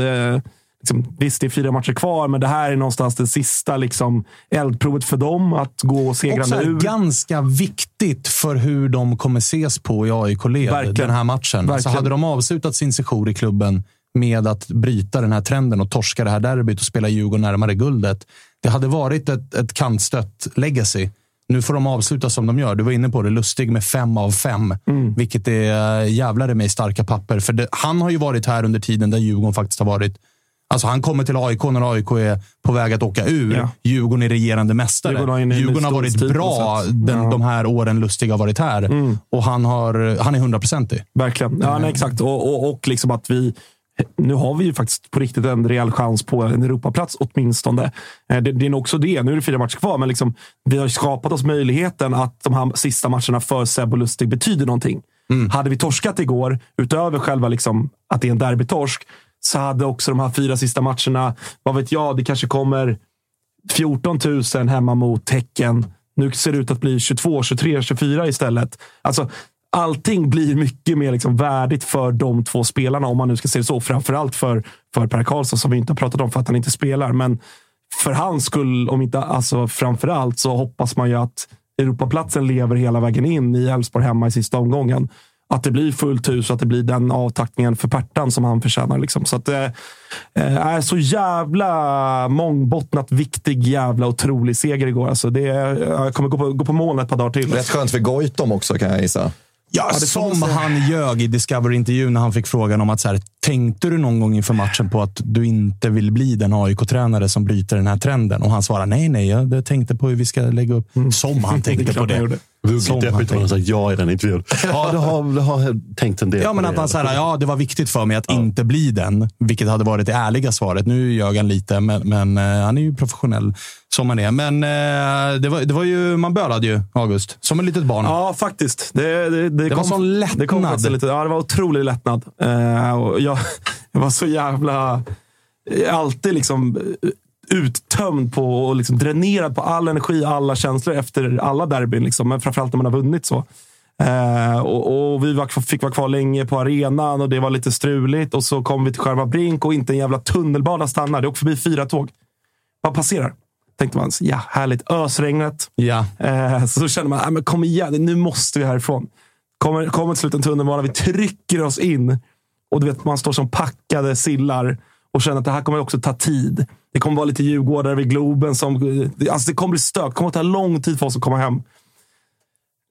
liksom, visst, det är fyra matcher kvar, men det här är någonstans det sista liksom, eldprovet för dem. Att gå segrande ur. ganska viktigt för hur de kommer ses på i AIK-led den här matchen. Alltså Verkligen. hade de avslutat sin sejour i klubben med att bryta den här trenden och torska det här derbyt och spela Djurgården närmare guldet. Det hade varit ett, ett kantstött legacy. Nu får de avsluta som de gör. Du var inne på det. Lustig med fem av fem. Mm. Vilket är äh, jävlar mig starka papper. För det, han har ju varit här under tiden där Djurgården faktiskt har varit Alltså han kommer till AIK när AIK är på väg att åka ur. Ja. Djurgården är regerande mästare. Djurgården Djurgården har varit bra den, Ja. de här åren Lustig har varit här. Och han, har, han är hundraprocentig. Verkligen. Ja, nej, exakt. Och, och, och liksom att vi... Nu har vi ju faktiskt på riktigt en rejäl chans på en Europaplats åtminstone. Eh, Det, det är nog också det. Nu är det fyra matcher kvar, men liksom, vi har skapat oss möjligheten att de här sista matcherna för Seb och Lustig betyder någonting. Hade vi torskat igår, utöver själva liksom att det är en derbytorsk, hade också de här fyra sista matcherna, vad vet jag, det kanske kommer 14 000 hemma mot Häcken. Nu ser det ut att bli 22, 23, 24 istället. Alltså, allting blir mycket mer liksom värdigt för de två spelarna, om man nu ska se det så. Framförallt för, för Per Karlsson, som vi inte har pratat om för att han inte spelar. Men för hans skull, om inte alltså framförallt, så hoppas man ju att Europaplatsen lever hela vägen in i Elfsborg hemma i sista omgången. Att det blir fullt hus och att det blir den avtackningen för Pertan som han förtjänar. Liksom. Så att det eh, är så jävla mångbottnat, viktig, jävla otrolig seger igår. Alltså det, jag kommer gå på, gå på moln ett par dagar till. Rätt skönt för Goitom också kan jag gissa. Ja, man som han ljög i Discovery-intervjun när han fick frågan om att så här, tänkte du någon gång inför matchen på att du inte vill bli den AIK-tränare som bryter den här trenden? Och han svarade nej, nej, jag tänkte på hur vi ska lägga upp. Som han tänkte klart på han det. Vuggit han sagt ja i den intervjun. Ja, det har, det har tänkt en del Ja, men det. att han säger ja, det var viktigt för mig att inte bli den. Vilket hade varit det ärliga svaret. Nu ljög han lite, men, men eh, han är ju professionell som han är. Men eh, det, var, det var ju, man bölade ju, August. Som ett litet barn. Ja, faktiskt. Det, det, det, var kom, sån lättnad. Det, kom lite, ja, det var otrolig lättnad. Eh, och jag, jag var så jävla... Alltid liksom uttömd på och liksom dränerad på all energi, alla känslor efter alla derbyn. Liksom. Men framförallt när man har vunnit så. Eh, och, och Vi var, fick vara kvar länge på arenan och det var lite struligt. Och så kom vi till själva Brink och inte en jävla tunnelbana stannar. Det åkte förbi fyra tåg. Bara passerar. Tänkte man, ja härligt. Ösregnet. Ja. Eh, så kände man, ah, men kom igen, nu måste vi härifrån. Kommer, kommer till slut en tunnelbana, vi trycker oss in. Och du vet, man står som packade sillar och känner att det här kommer också ta tid. Det kommer vara lite djurgårdare vid Globen. Som, alltså det kommer bli stök. Det kommer ta lång tid för oss att komma hem.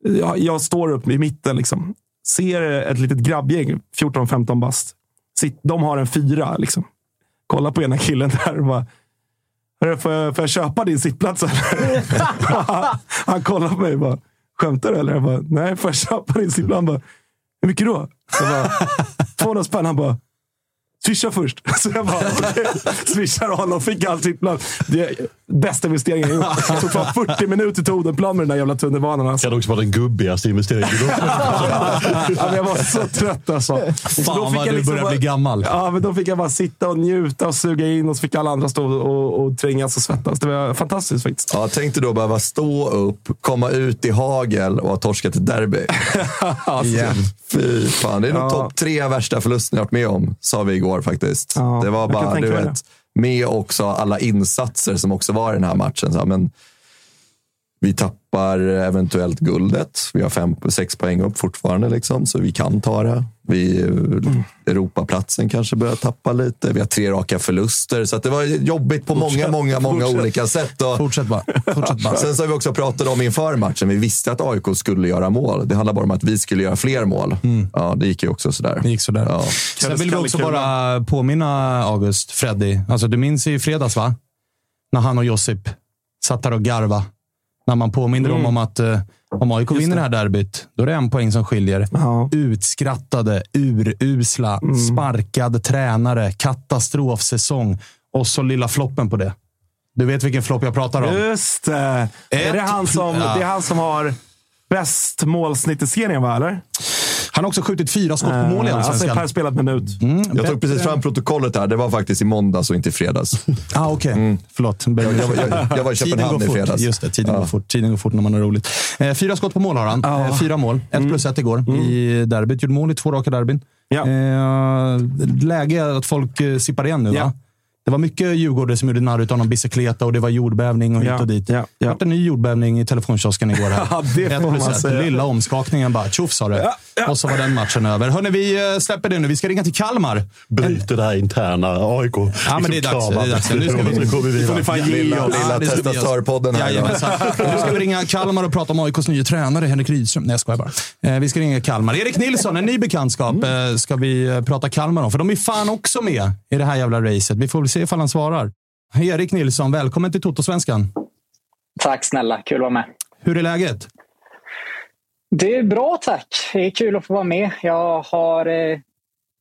Jag, jag står upp i mitten. Liksom. Ser ett litet grabbgäng, 14-15 bast. Sitt, de har en fyra. Liksom. Kolla på ena killen där och bara Får jag, får jag köpa din sittplats eller? han kollar på mig och bara, skämtar du eller? Jag bara, nej, får jag köpa din sittplats? Han bara, hur mycket då? Jag bara, 200 spänn. Han bara, swisha först. Så jag bara, okej. Swishade honom, fick all sittplats. Det är bästa investeringen jag gjort. Det tog fan 40 minuter till Odenplan med den där jävla tunnelbanan. Alltså. Kan också vara den gubbigaste investeringen du ja, jag var så trött alltså. Så då Fan fick vad jag du liksom börjar bara- bli gammal. Ja, men då fick jag bara sitta och njuta och suga in och så fick alla andra stå och, och trängas och svettas. Det var fantastiskt faktiskt. Ja, tänk dig då behöva stå upp, komma ut i hagel och ha torskat ett derby. Alltså, Fy fan, det är nog Ja. topp tre värsta förlusten jag varit med om, sa vi igår faktiskt. Ja, det var bara, du vet, med också alla insatser som också var i den här matchen. Så, men vi tappar eventuellt guldet. Vi har fem, sex poäng upp fortfarande, liksom, så vi kan ta det. Vi, Europaplatsen kanske börjar tappa lite. Vi har tre raka förluster. Så att det var jobbigt på många, Fortsätt, många, många fortsätt. olika sätt. Och, Fortsätt bara. Fortsätt bara. Sen så har vi också pratat om inför matchen. Vi visste att AIK skulle göra mål. Det handlar bara om att vi skulle göra fler mål. Ja, det gick ju också sådär. Det gick sådär. Ja. Sen vill vi också bara påminna August, Freddy. Alltså, du minns i fredags, va? När han och Josip satt där och garva. När man påminner dem Mm. om att eh, om AIK Just vinner det. här derbyt, då är det en poäng som skiljer. Ja. Utskrattade, urusla, Mm. sparkad tränare, katastrofsäsong och så lilla floppen på det. Du vet vilken flopp jag pratar om? Just det. Är det, han som, Ja. det är han som har bäst målsnitt i serien, va? Eller? Han har också skjutit fyra skott på mål i Eh, Alltså Allsvenskan. per spelad minut. Jag tog precis fram protokollet här. Det var faktiskt i måndags och inte i fredags. Ah, Okej, förlåt. Jag, jag, jag, jag var i Tiden Köpenhamn går i fort. fredags. Just det, tiden Ja. går fort. Tiden går fort när man har roligt. Eh, fyra skott på mål har han. Ja. Eh, fyra mål. Ett plus ett igår i derbyt. Gjorde mål i två raka derbyn. Ja. Eh, läge att folk eh, sippar igen nu, Ja. va? Det var mycket djurgårdare som gjorde narr av honom, bicicleta och det var jordbävning och Ja, hit och dit. ja, Det ja. vart en ny jordbävning i telefonkiosken igår. Här. Ja, det får man ett. säga. Lilla omskakningen bara. Tjoff sa det. Ja, ja. Och så var den matchen över. Hörni, vi eh, släpper det nu. Vi ska ringa till Kalmar. Bryter det här interna AIK. Ja, men det är dags. Det är dags. Nu ska vi- Nu vi får ni fan ge Lilla, oss. lilla det testatörpodden här. Nu ska vi ringa Kalmar och prata om AIKs nya tränare Henrik Rydström. Nej, jag skojar bara. Eh, vi ska ringa Kalmar. Erik Nilsson, en ny bekantskap, eh, ska vi prata Kalmar om. För de är fan också med i det här jävla racet. Vi får väl se ifall han svarar. Erik Nilsson, välkommen till Toto-svenskan. Tack snälla, kul att vara med. Hur är läget? Det är bra tack. Det är kul att få vara med. Jag har...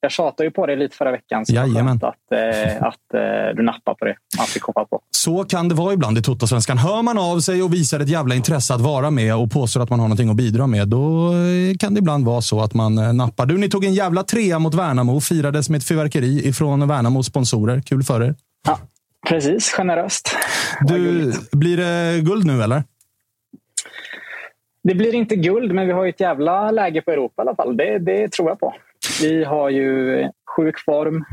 Jag tjatade ju på det lite förra veckan. Så Jajamän. att, eh, att eh, du nappar på det. Att vi kopplar på. Så kan det vara ibland i Toto-svenskan. Hör man av sig och visar ett jävla intresse att vara med och påstår att man har någonting att bidra med, då eh, kan det ibland vara så att man eh, nappar. Du, ni tog en jävla trea mot Värnamo firades med ett fyrverkeri ifrån Värnamos sponsorer. Kul för er. Ja, precis, generöst. Du, blir det guld nu eller? Det blir inte guld, men vi har ju ett jävla läge på Europa i alla fall. Det, det tror jag på. Vi har ju sjuk form,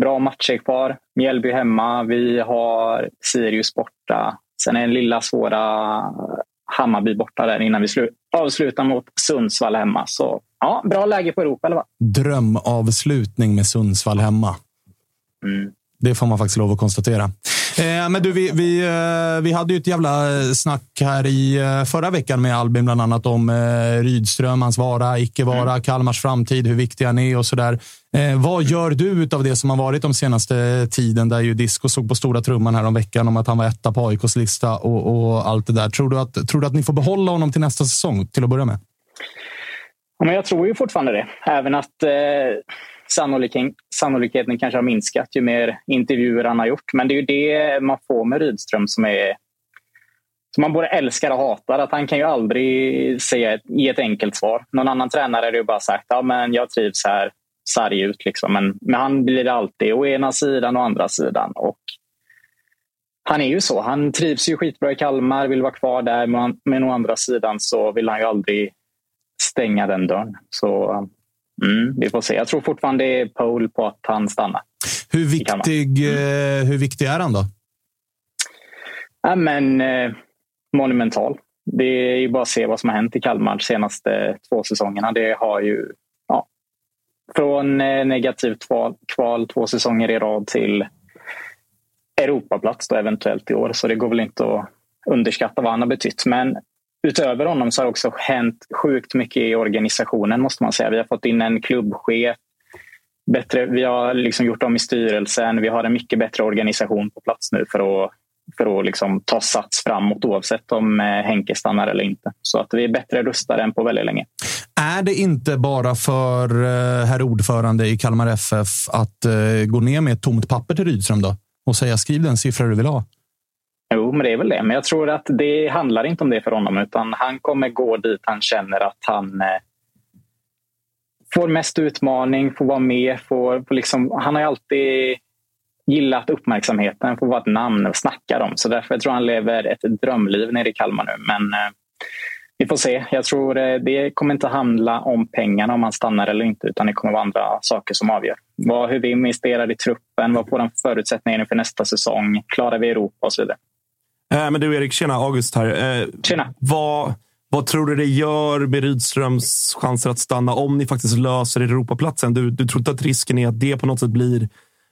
bra matcher kvar. Mjällby hemma, vi har Sirius borta. Sen är den lilla svåra Hammarby borta där innan vi slu- avslutar mot Sundsvall hemma. Så ja, bra läge på Europa alla fall. Drömavslutning med Sundsvall hemma. Mm. Det får man faktiskt lov att konstatera. Eh, men du, vi, vi, eh, vi hade ju ett jävla snack här i eh, förra veckan med Albin, bland annat om eh, Rydström, hans vara, icke vara, mm. Kalmars framtid, hur viktig han är och sådär. Eh, vad gör du av det som har varit de senaste tiden, där ju Disco såg på stora trumman här om veckan om att han var etta på AIKs lista och, och allt det där. Tror du, att, tror du att ni får behålla honom till nästa säsong, till att börja med? Ja, men jag tror ju fortfarande det. Även att eh, sannolikheten, sannolikheten kanske har minskat ju mer intervjuer han har gjort. Men det är ju det man får med Rydström som är som man både älskar och hatar. Att han kan ju aldrig säga ett, ge ett enkelt svar. Någon annan tränare hade ju bara sagt ja, men jag trivs här, sarg ut. Liksom. Men men han blir det alltid å ena sidan och andra sidan. Och han är ju så. Han trivs ju skitbra i Kalmar, vill vara kvar där. Men, men å andra sidan så vill han ju aldrig stänga den dörren. Så mm, vi får se. Jag tror fortfarande det är pole på att han stannar. Hur viktig, mm. Eh, hur viktig är han då? Ja, men, eh, monumental. Det är ju bara att se vad som har hänt i Kalmar de senaste två säsongerna. Det har ju ja, från eh, negativt kval, kval två säsonger i rad till Europaplats då eventuellt i år. Så det går väl inte att underskatta vad han har betytt. Men utöver honom så har det också hänt sjukt mycket i organisationen måste man säga. Vi har fått in en klubbchef. Bättre, vi har liksom gjort om i styrelsen. Vi har en mycket bättre organisation på plats nu för att, för att liksom ta sats framåt oavsett om eh, Henke stannar eller inte. Så att vi är bättre rustade än på väldigt länge. Är det inte bara för eh, herr ordförande i Kalmar FF att eh, gå ner med ett tomt papper till Rydström då? och säga skriv den siffra du vill ha? Jo, men det är väl det. Men jag tror att det handlar inte om det för honom utan han kommer gå dit han känner att han eh, får mest utmaning, får vara med. Får, får liksom, han har ju alltid gillat uppmärksamheten, får vara ett namn och snacka om. Så därför tror jag han lever ett drömliv nere i Kalmar nu. Men eh, vi får se. Jag tror eh, det kommer inte handla om pengarna om han stannar eller inte utan det kommer vara andra saker som avgör. Vad, hur vi investerar i truppen, vad får den förutsättningar inför nästa säsong, klarar vi Europa och så vidare. Äh, men du Erik, tjena August här. Äh, tjena. Vad, vad tror du det gör med Rydströms chanser att stanna om ni faktiskt löser Europaplatsen? Du, du tror inte att risken är att det på något sätt blir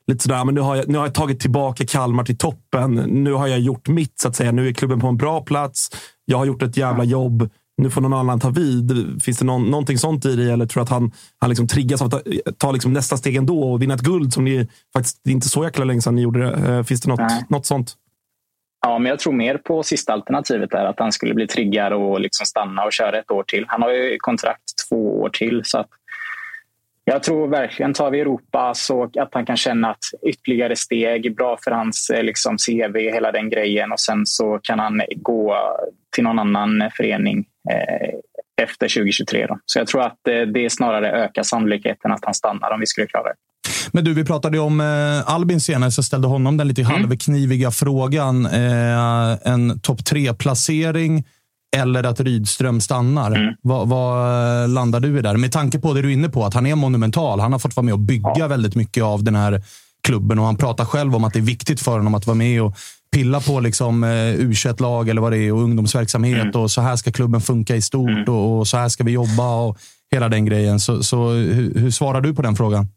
lite sådär, men nu har, jag, nu har jag tagit tillbaka Kalmar till toppen. Nu har jag gjort mitt, så att säga. Nu är klubben på en bra plats. Jag har gjort ett jävla jobb. Nu får någon annan ta vid. Finns det någon, någonting sånt i det? Eller tror du att han, han liksom triggas av att ta, ta liksom nästa steg ändå och vinna ett guld som ni faktiskt, det är inte så jäkla länge sedan ni gjorde det. Eh, finns det något, något sånt? Ja, men jag tror mer på sista alternativet där, att han skulle bli triggad och liksom stanna och köra ett år till. Han har ju kontrakt två år till. så att jag tror verkligen, tar vi Europa så att han kan känna att ytterligare steg är bra för hans eh, liksom, CV, hela den grejen. Och sen så kan han gå till någon annan förening eh, efter 2023. Då. Så jag tror att eh, det snarare ökar sannolikheten att han stannar om vi skulle klara det. Men du, vi pratade om eh, Albin senare, så jag ställde honom den lite mm. halvkniviga frågan. Eh, en topp tre-placering eller att Rydström stannar. Mm. Vad, vad, landar du i där? Med tanke på det du är inne på, att han är monumental. Han har fått vara med och bygga ja. väldigt mycket av den här klubben och han pratar själv om att det är viktigt för honom att vara med och pilla på liksom, eh, u lag eller vad det är och ungdomsverksamhet. Mm. och Så här ska klubben funka i stort mm. och, och, så här ska vi jobba och hela den grejen. Så, så hur, hur svarar du på den frågan?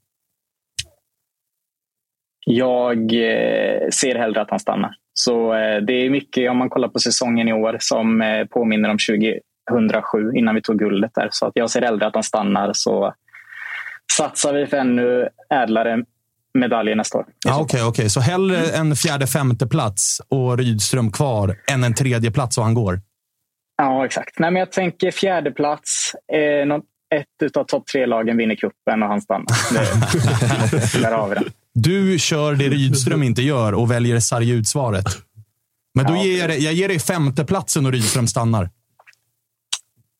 Jag eh, ser hellre att han stannar. Så eh, det är mycket, om man kollar på säsongen i år, som eh, påminner om 2007 innan vi tog guldet där. Så att jag ser hellre att han stannar så satsar vi för ännu ädlare medaljer nästa år. Okej, ah, okej. Okay, okay. Så hellre en fjärde, femte plats och Rydström kvar än en tredje plats och han går? Ja, exakt. Nej, men jag tänker fjärde plats. Eh, ett av topp tre-lagen vinner kuppen och han stannar. Där har vi den. Du kör det Rydström inte gör och väljer sarga ut-svaret. Men då ja, ger jag, jag ger dig femteplatsen och Rydström stannar.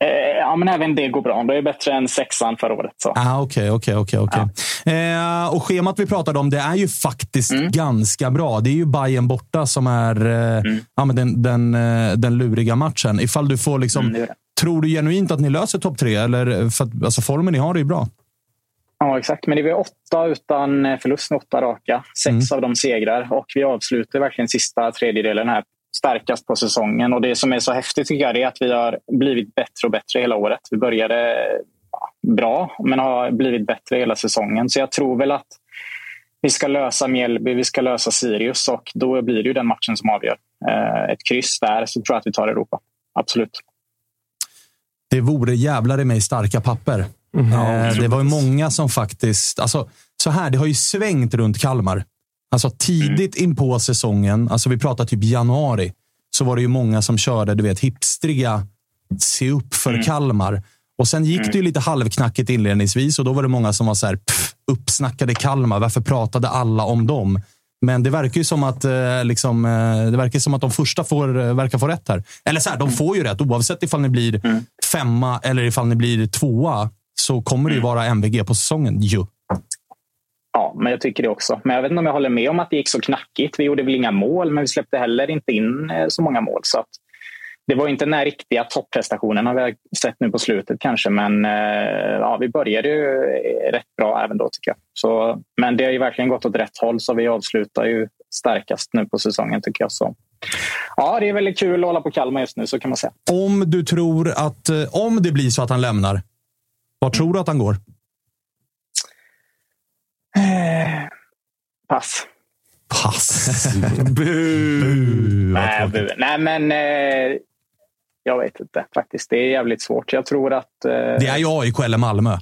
Eh, ja, men även det går bra. Det är bättre än sexan förra året. Ah, Okej, okej, okej. Eh, Och schemat vi pratade om, det är ju faktiskt mm. ganska bra. Det är ju Bayern borta som är eh, mm. ja, men den, den, eh, den luriga matchen. Ifall du får liksom... Mm, tror du genuint att ni löser topp tre? Eller, för att, alltså, formen ni har är ju bra. Ja, exakt. Men det är åtta utan förlust, åtta raka. Sex mm. av dem segrar och vi avslutar verkligen sista tredjedelen här starkast på säsongen. Och Det som är så häftigt tycker jag är att vi har blivit bättre och bättre hela året. Vi började bra, men har blivit bättre hela säsongen. Så jag tror väl att vi ska lösa Mjällby, vi ska lösa Sirius och då blir det ju den matchen som avgör. Eh, ett kryss där så tror jag att vi tar Europa. Absolut. Det vore jävlar i mig starka papper. Eh, det var ju många som faktiskt... Alltså, så här, det har ju svängt runt Kalmar. Alltså tidigt in på säsongen, alltså vi pratar typ januari, så var det ju många som körde du vet, hipstriga se upp för Kalmar. Och sen gick det ju lite halvknackigt inledningsvis och då var det många som var så här, pff, uppsnackade Kalmar. Varför pratade alla om dem? Men det verkar ju som att, eh, liksom, eh, det verkar som att de första får, eh, verkar få rätt här. Eller så här, de får ju rätt. Oavsett ifall ni blir femma eller ifall ni blir tvåa så kommer det ju vara MVG på säsongen. Ju. Ja, men jag tycker det också. Men jag vet inte om jag håller med om att det gick så knackigt. Vi gjorde väl inga mål, men vi släppte heller inte in eh, så många mål. Så det var inte den här riktiga topprestationen har vi sett nu på slutet kanske, men eh, ja, vi började ju eh, rätt bra även då tycker jag. Så, men det har ju verkligen gått åt rätt håll, så vi avslutar ju starkast nu på säsongen tycker jag. Så. Ja, det är väldigt kul att hålla på Kalmar just nu, så kan man säga. Om du tror att, om det blir så att han lämnar, var tror du att han går? Eh, pass. Pass. Nej, bu. Nej, men eh, jag vet inte faktiskt. Det är jävligt svårt. Jag tror att... Eh, Det är ju AIK eller Malmö.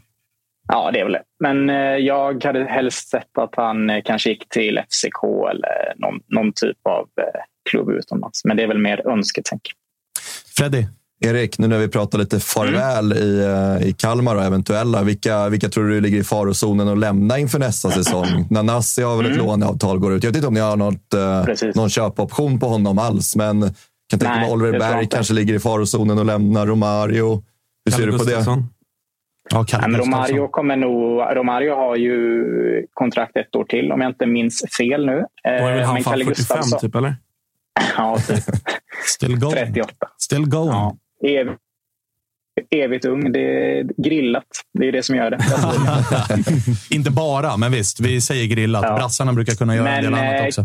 Ja, det är väl det. Men eh, jag hade helst sett att han eh, kanske gick till FCK eller någon, någon typ av eh, klubb utomlands. Men det är väl mer önsketänk. Freddy? Erik, nu när vi pratar lite farväl i, eh, i Kalmar och eventuella, vilka, vilka tror du ligger i farozonen att lämna inför nästa säsong? Nanasi har väl ett Mm. låneavtal går ut. Jag vet inte om ni har något, eh, någon köpoption på honom alls, men kan tänka mig Oliver jag Berg inte. kanske ligger i farozonen och lämnar Romario. Hur ser du på det? Ja, Nej, men Romario, kommer nog, Romario har ju kontrakt ett år till om jag inte minns fel nu. Då är väl Eh, han fan Kalle 45 Gustafsson- typ, eller? Ja, typ. Still going. 38. Still going. Ja, ev, evigt ung. Det är grillat. Det är det som gör det. Inte bara, men visst. Vi säger grillat. Brassarna brukar kunna göra en del Men, annat eh, också.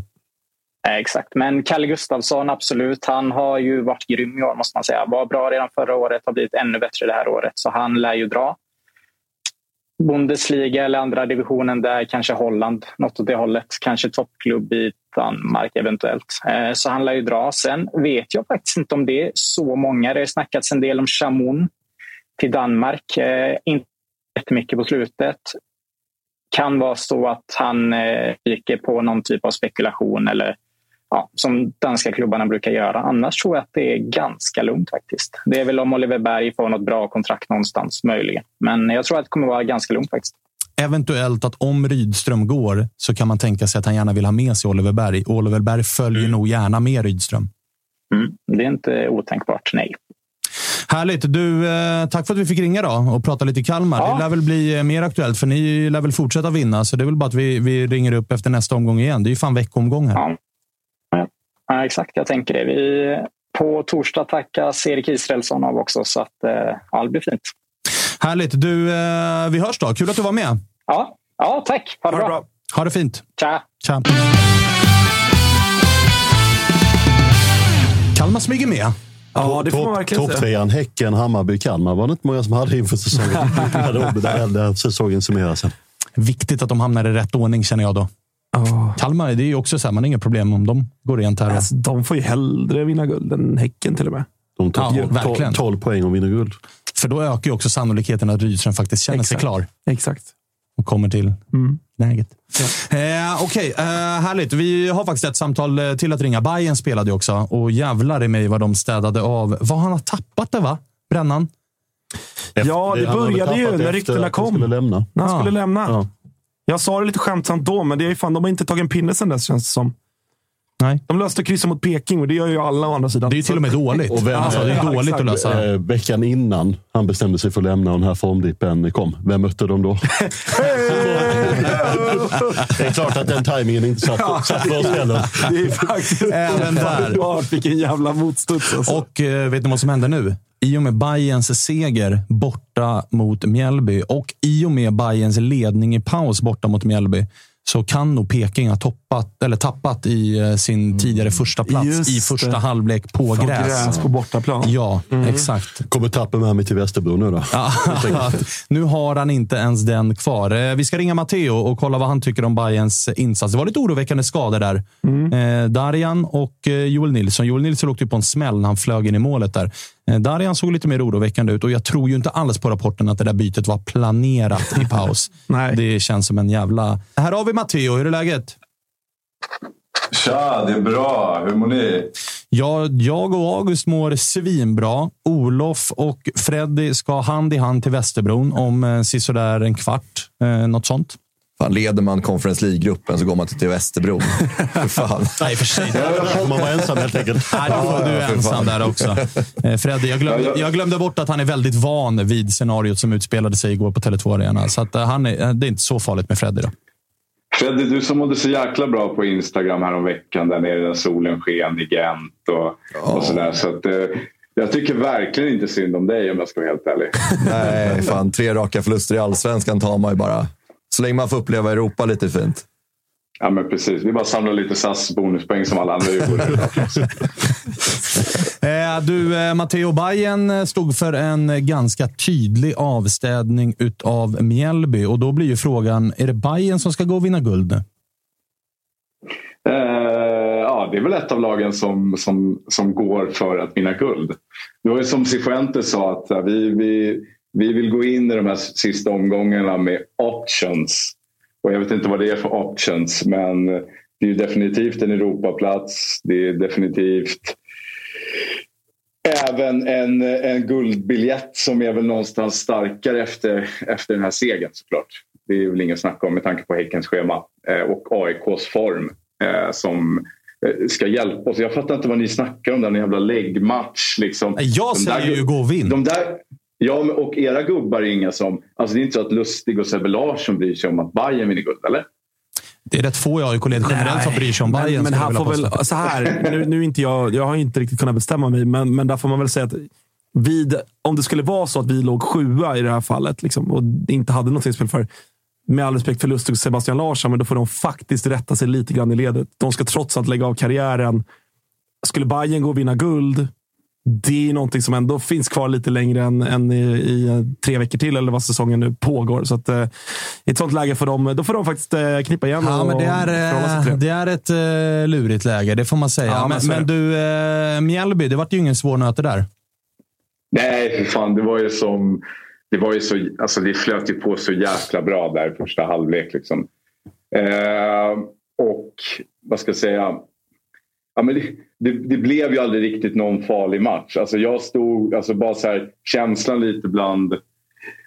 Eh, Exakt, men Kalle Gustafsson, absolut. Han har ju varit grym i år, måste man säga. Var bra redan förra året, har blivit ännu bättre det här året. Så han lär ju dra. Bundesliga eller andra divisionen där, kanske Holland, något åt det hållet. Kanske toppklubb i Danmark eventuellt. Eh, så han lär ju dra. Sen vet jag faktiskt inte om det är så många. Det har snackats en del om Chamon till Danmark. Eh, inte jättemycket på slutet. Kan vara så att han eh, dyker på någon typ av spekulation eller ja, som danska klubbarna brukar göra. Annars tror jag att det är ganska lugnt faktiskt. Det är väl om Oliver Berg får något bra kontrakt någonstans möjligen. Men jag tror att det kommer vara ganska lugnt faktiskt. Eventuellt att om Rydström går så kan man tänka sig att han gärna vill ha med sig Oliver Berg. Oliver Berg följer nog gärna med Rydström. Mm, det är inte otänkbart, nej. Härligt. Du, eh, tack för att vi fick ringa då och prata lite Kalmar. Ja. Det lär väl bli eh, mer aktuellt, för ni lär väl fortsätta vinna. Så det är väl bara att vi, vi ringer upp efter nästa omgång igen. Det är ju fan veckomgång här. Ja. Ja, exakt, jag tänker det. Vi, på torsdag tackas Erik Israelsson av också, så att, eh, ja, det blir fint. Härligt. Du, eh, vi hörs då. Kul att du var med. Ja, ja tack. Ha det, bra. Ha det fint. Tja. Tja. Kalmar smyger med. Ja, det får man verkligen säga. Topptrean Häcken, Hammarby, Kalmar var det inte många som hade inför säsongen. där, där säsongen summeras. Viktigt att de hamnar i rätt ordning känner jag då. Kalmar, det är ju också så här, man har inga problem om de går rent här. Alltså, de får ju hellre vinna guld än Häcken till och med. De tar Ja, verkligen. 12 poäng och vinner guld. För då ökar ju också sannolikheten att Rydström faktiskt känner sig Exakt. klar. Exakt. Och kommer till Mm. läget. Eh, Okej, eh, härligt. Vi har faktiskt ett samtal eh, till att ringa. Bayern spelade ju också och jävlar i mig vad de städade av. Vad han har tappat det va? Brännan? Ja, det han började ju när efter ryktena att han kom. skulle lämna. När han Ja. skulle lämna. Ja. Jag sa det lite skämtsamt då, men det är ju fan, de har inte tagit en pinne sedan dess känns det som. Nej. De löste kryssen mot Peking och det gör ju alla å andra sidan. Det är ju till och med dåligt. Och vem- alltså, det är dåligt exakt. att lösa. Eh, veckan innan han bestämde sig för att lämna och den här formdippen kom. Vem mötte de då? det är klart att den tajmingen inte satt, satt för oss heller. Det är faktiskt Även där. vilken jävla motstuds. Alltså. Och eh, vet ni vad som händer nu? I och med Bayerns seger borta mot Mjällby och i och med Bayerns ledning i paus borta mot Mjällby så kan nog Peking ha toppat, eller tappat i eh, sin tidigare första plats Just i första det. halvlek på Få gräs. gräs på bortaplan. Ja, Mm. exakt. Kommer tappa med mig till Västerbro nu då. Ja, nu har han inte ens den kvar. Eh, Vi ska ringa Matteo och kolla vad han tycker om Bayerns insats. Det var lite oroväckande skador där. Eh, Darjan och Joel Nilsson. Joel Nilsson åkte på en smäll när han flög in i målet där. Eh, Darjan såg lite mer oroväckande ut och jag tror ju inte alls på rapporten att det där bytet var planerat i paus. Det känns som en jävla... Här har vi Matteo. Hur är läget? Tja, det är bra. Hur mår ni? Ja, jag och August mår svinbra. Olof och Freddy ska hand i hand till Västerbron om eh, sisådär en kvart. Eh, något sånt. Fan, leder man Conference League-gruppen så går man till Västerbro. För fan. Nej, för sig. Man var ensam helt enkelt. Nej, du, får- du är ensam fan. där också. Eh, Freddy, jag glömde, jag glömde bort att han är väldigt van vid scenariot som utspelade sig igår på Tele2 Arena. Så att, eh, han är, eh, det är inte så farligt med Freddy. Då. Freddy, du som mådde så jäkla bra på Instagram här om veckan där nere när solen sken i Gent och, och sådär. Så att, jag tycker verkligen inte synd om dig om jag ska vara helt ärlig. Nej, fan. Tre raka förluster i allsvenskan tar man ju bara. Så länge man får uppleva Europa lite fint. Ja, men precis. Vi bara samlar lite SAS bonuspoäng som alla andra gjorde. Eh, du, eh, Matteo Bayern eh, stod för en ganska tydlig avstädning utav Mjällby och då blir ju frågan, är det Bayern som ska gå och vinna guld nu? Ja, det är väl ett av lagen som, som, som går för att vinna guld. Det var ju som Cifuentes sa att vi, vi, vi vill gå in i de här sista omgångarna med options. Och jag vet inte vad det är för options men det är ju definitivt en Europaplats. Det är definitivt även en, en guldbiljett som är väl någonstans starkare efter, efter den här segern såklart. Det är väl ingen snack om med tanke på Häckens schema eh, och AIKs form eh, som eh, ska hjälpa oss. Jag fattar inte vad ni snackar om, den jävla läggmatch. Liksom. Jag De där- säger ju gå och vinn. De där, ja, men- och era gubbar är inga som... Alltså det är inte så att Lustig och Sebbe Larsson bryr sig om att Bayern vinner guld, eller? Det är rätt få i AIK-led generellt som bryr sig om Bayern. Men, men här får väl, så här, nu, nu inte jag, jag har inte riktigt kunnat bestämma mig, men, men där får man väl säga att vid, om det skulle vara så att vi låg sjua i det här fallet liksom, och inte hade något spel för med all respekt för Lustig och Sebastian Larsson, men då får de faktiskt rätta sig lite grann i ledet. De ska trots allt lägga av karriären. Skulle Bayern gå och vinna guld, det är någonting som ändå finns kvar lite längre än, än i, i tre veckor till, eller vad säsongen nu pågår. Så att, eh, I ett sånt läge får de, då får de faktiskt eh, knippa igen Ja, och men det är, till eh, det är ett uh, lurigt läge, det får man säga. Ja, men men du, uh, Mjällby, det vart ju ingen svår nöte där. Nej, för fan. Det var ju som... Det, var ju så, alltså det flöt ju på så jäkla bra där första halvlek. Liksom. Eh, och vad ska jag säga? Ja, men det, det, det blev ju aldrig riktigt någon farlig match. Alltså jag stod, alltså bara så här, känslan lite bland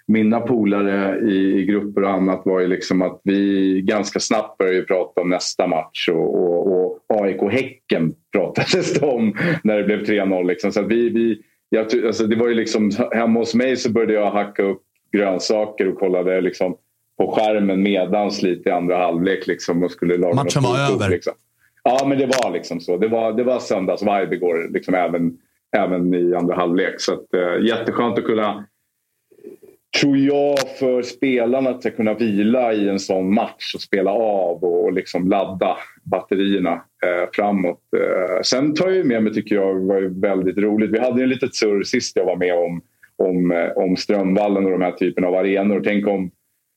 mina polare i, i grupper och annat var ju liksom att vi ganska snabbt började prata om nästa match och, och, och AIK-Häcken pratades det om när det blev 3-0. Liksom. Så vi, vi, jag, alltså det var ju liksom, hemma hos mig så började jag hacka upp grönsaker och kollade liksom på skärmen medans lite i andra halvlek liksom, och skulle laga Matchen var över. Liksom. Ja, men det var liksom så. Det var, det var söndagsvibe igår, liksom även, även i andra halvlek. Så att, eh, jätteskönt att kunna tror jag för spelarna att kunna vila i en sån match och spela av och, och liksom ladda batterierna eh, framåt. Eh, sen tar jag med mig, tycker jag, var ju väldigt roligt. Vi hade en litet surr sist jag var med om, om, eh, om Strömvallen och de här typen av arenor. Tänk om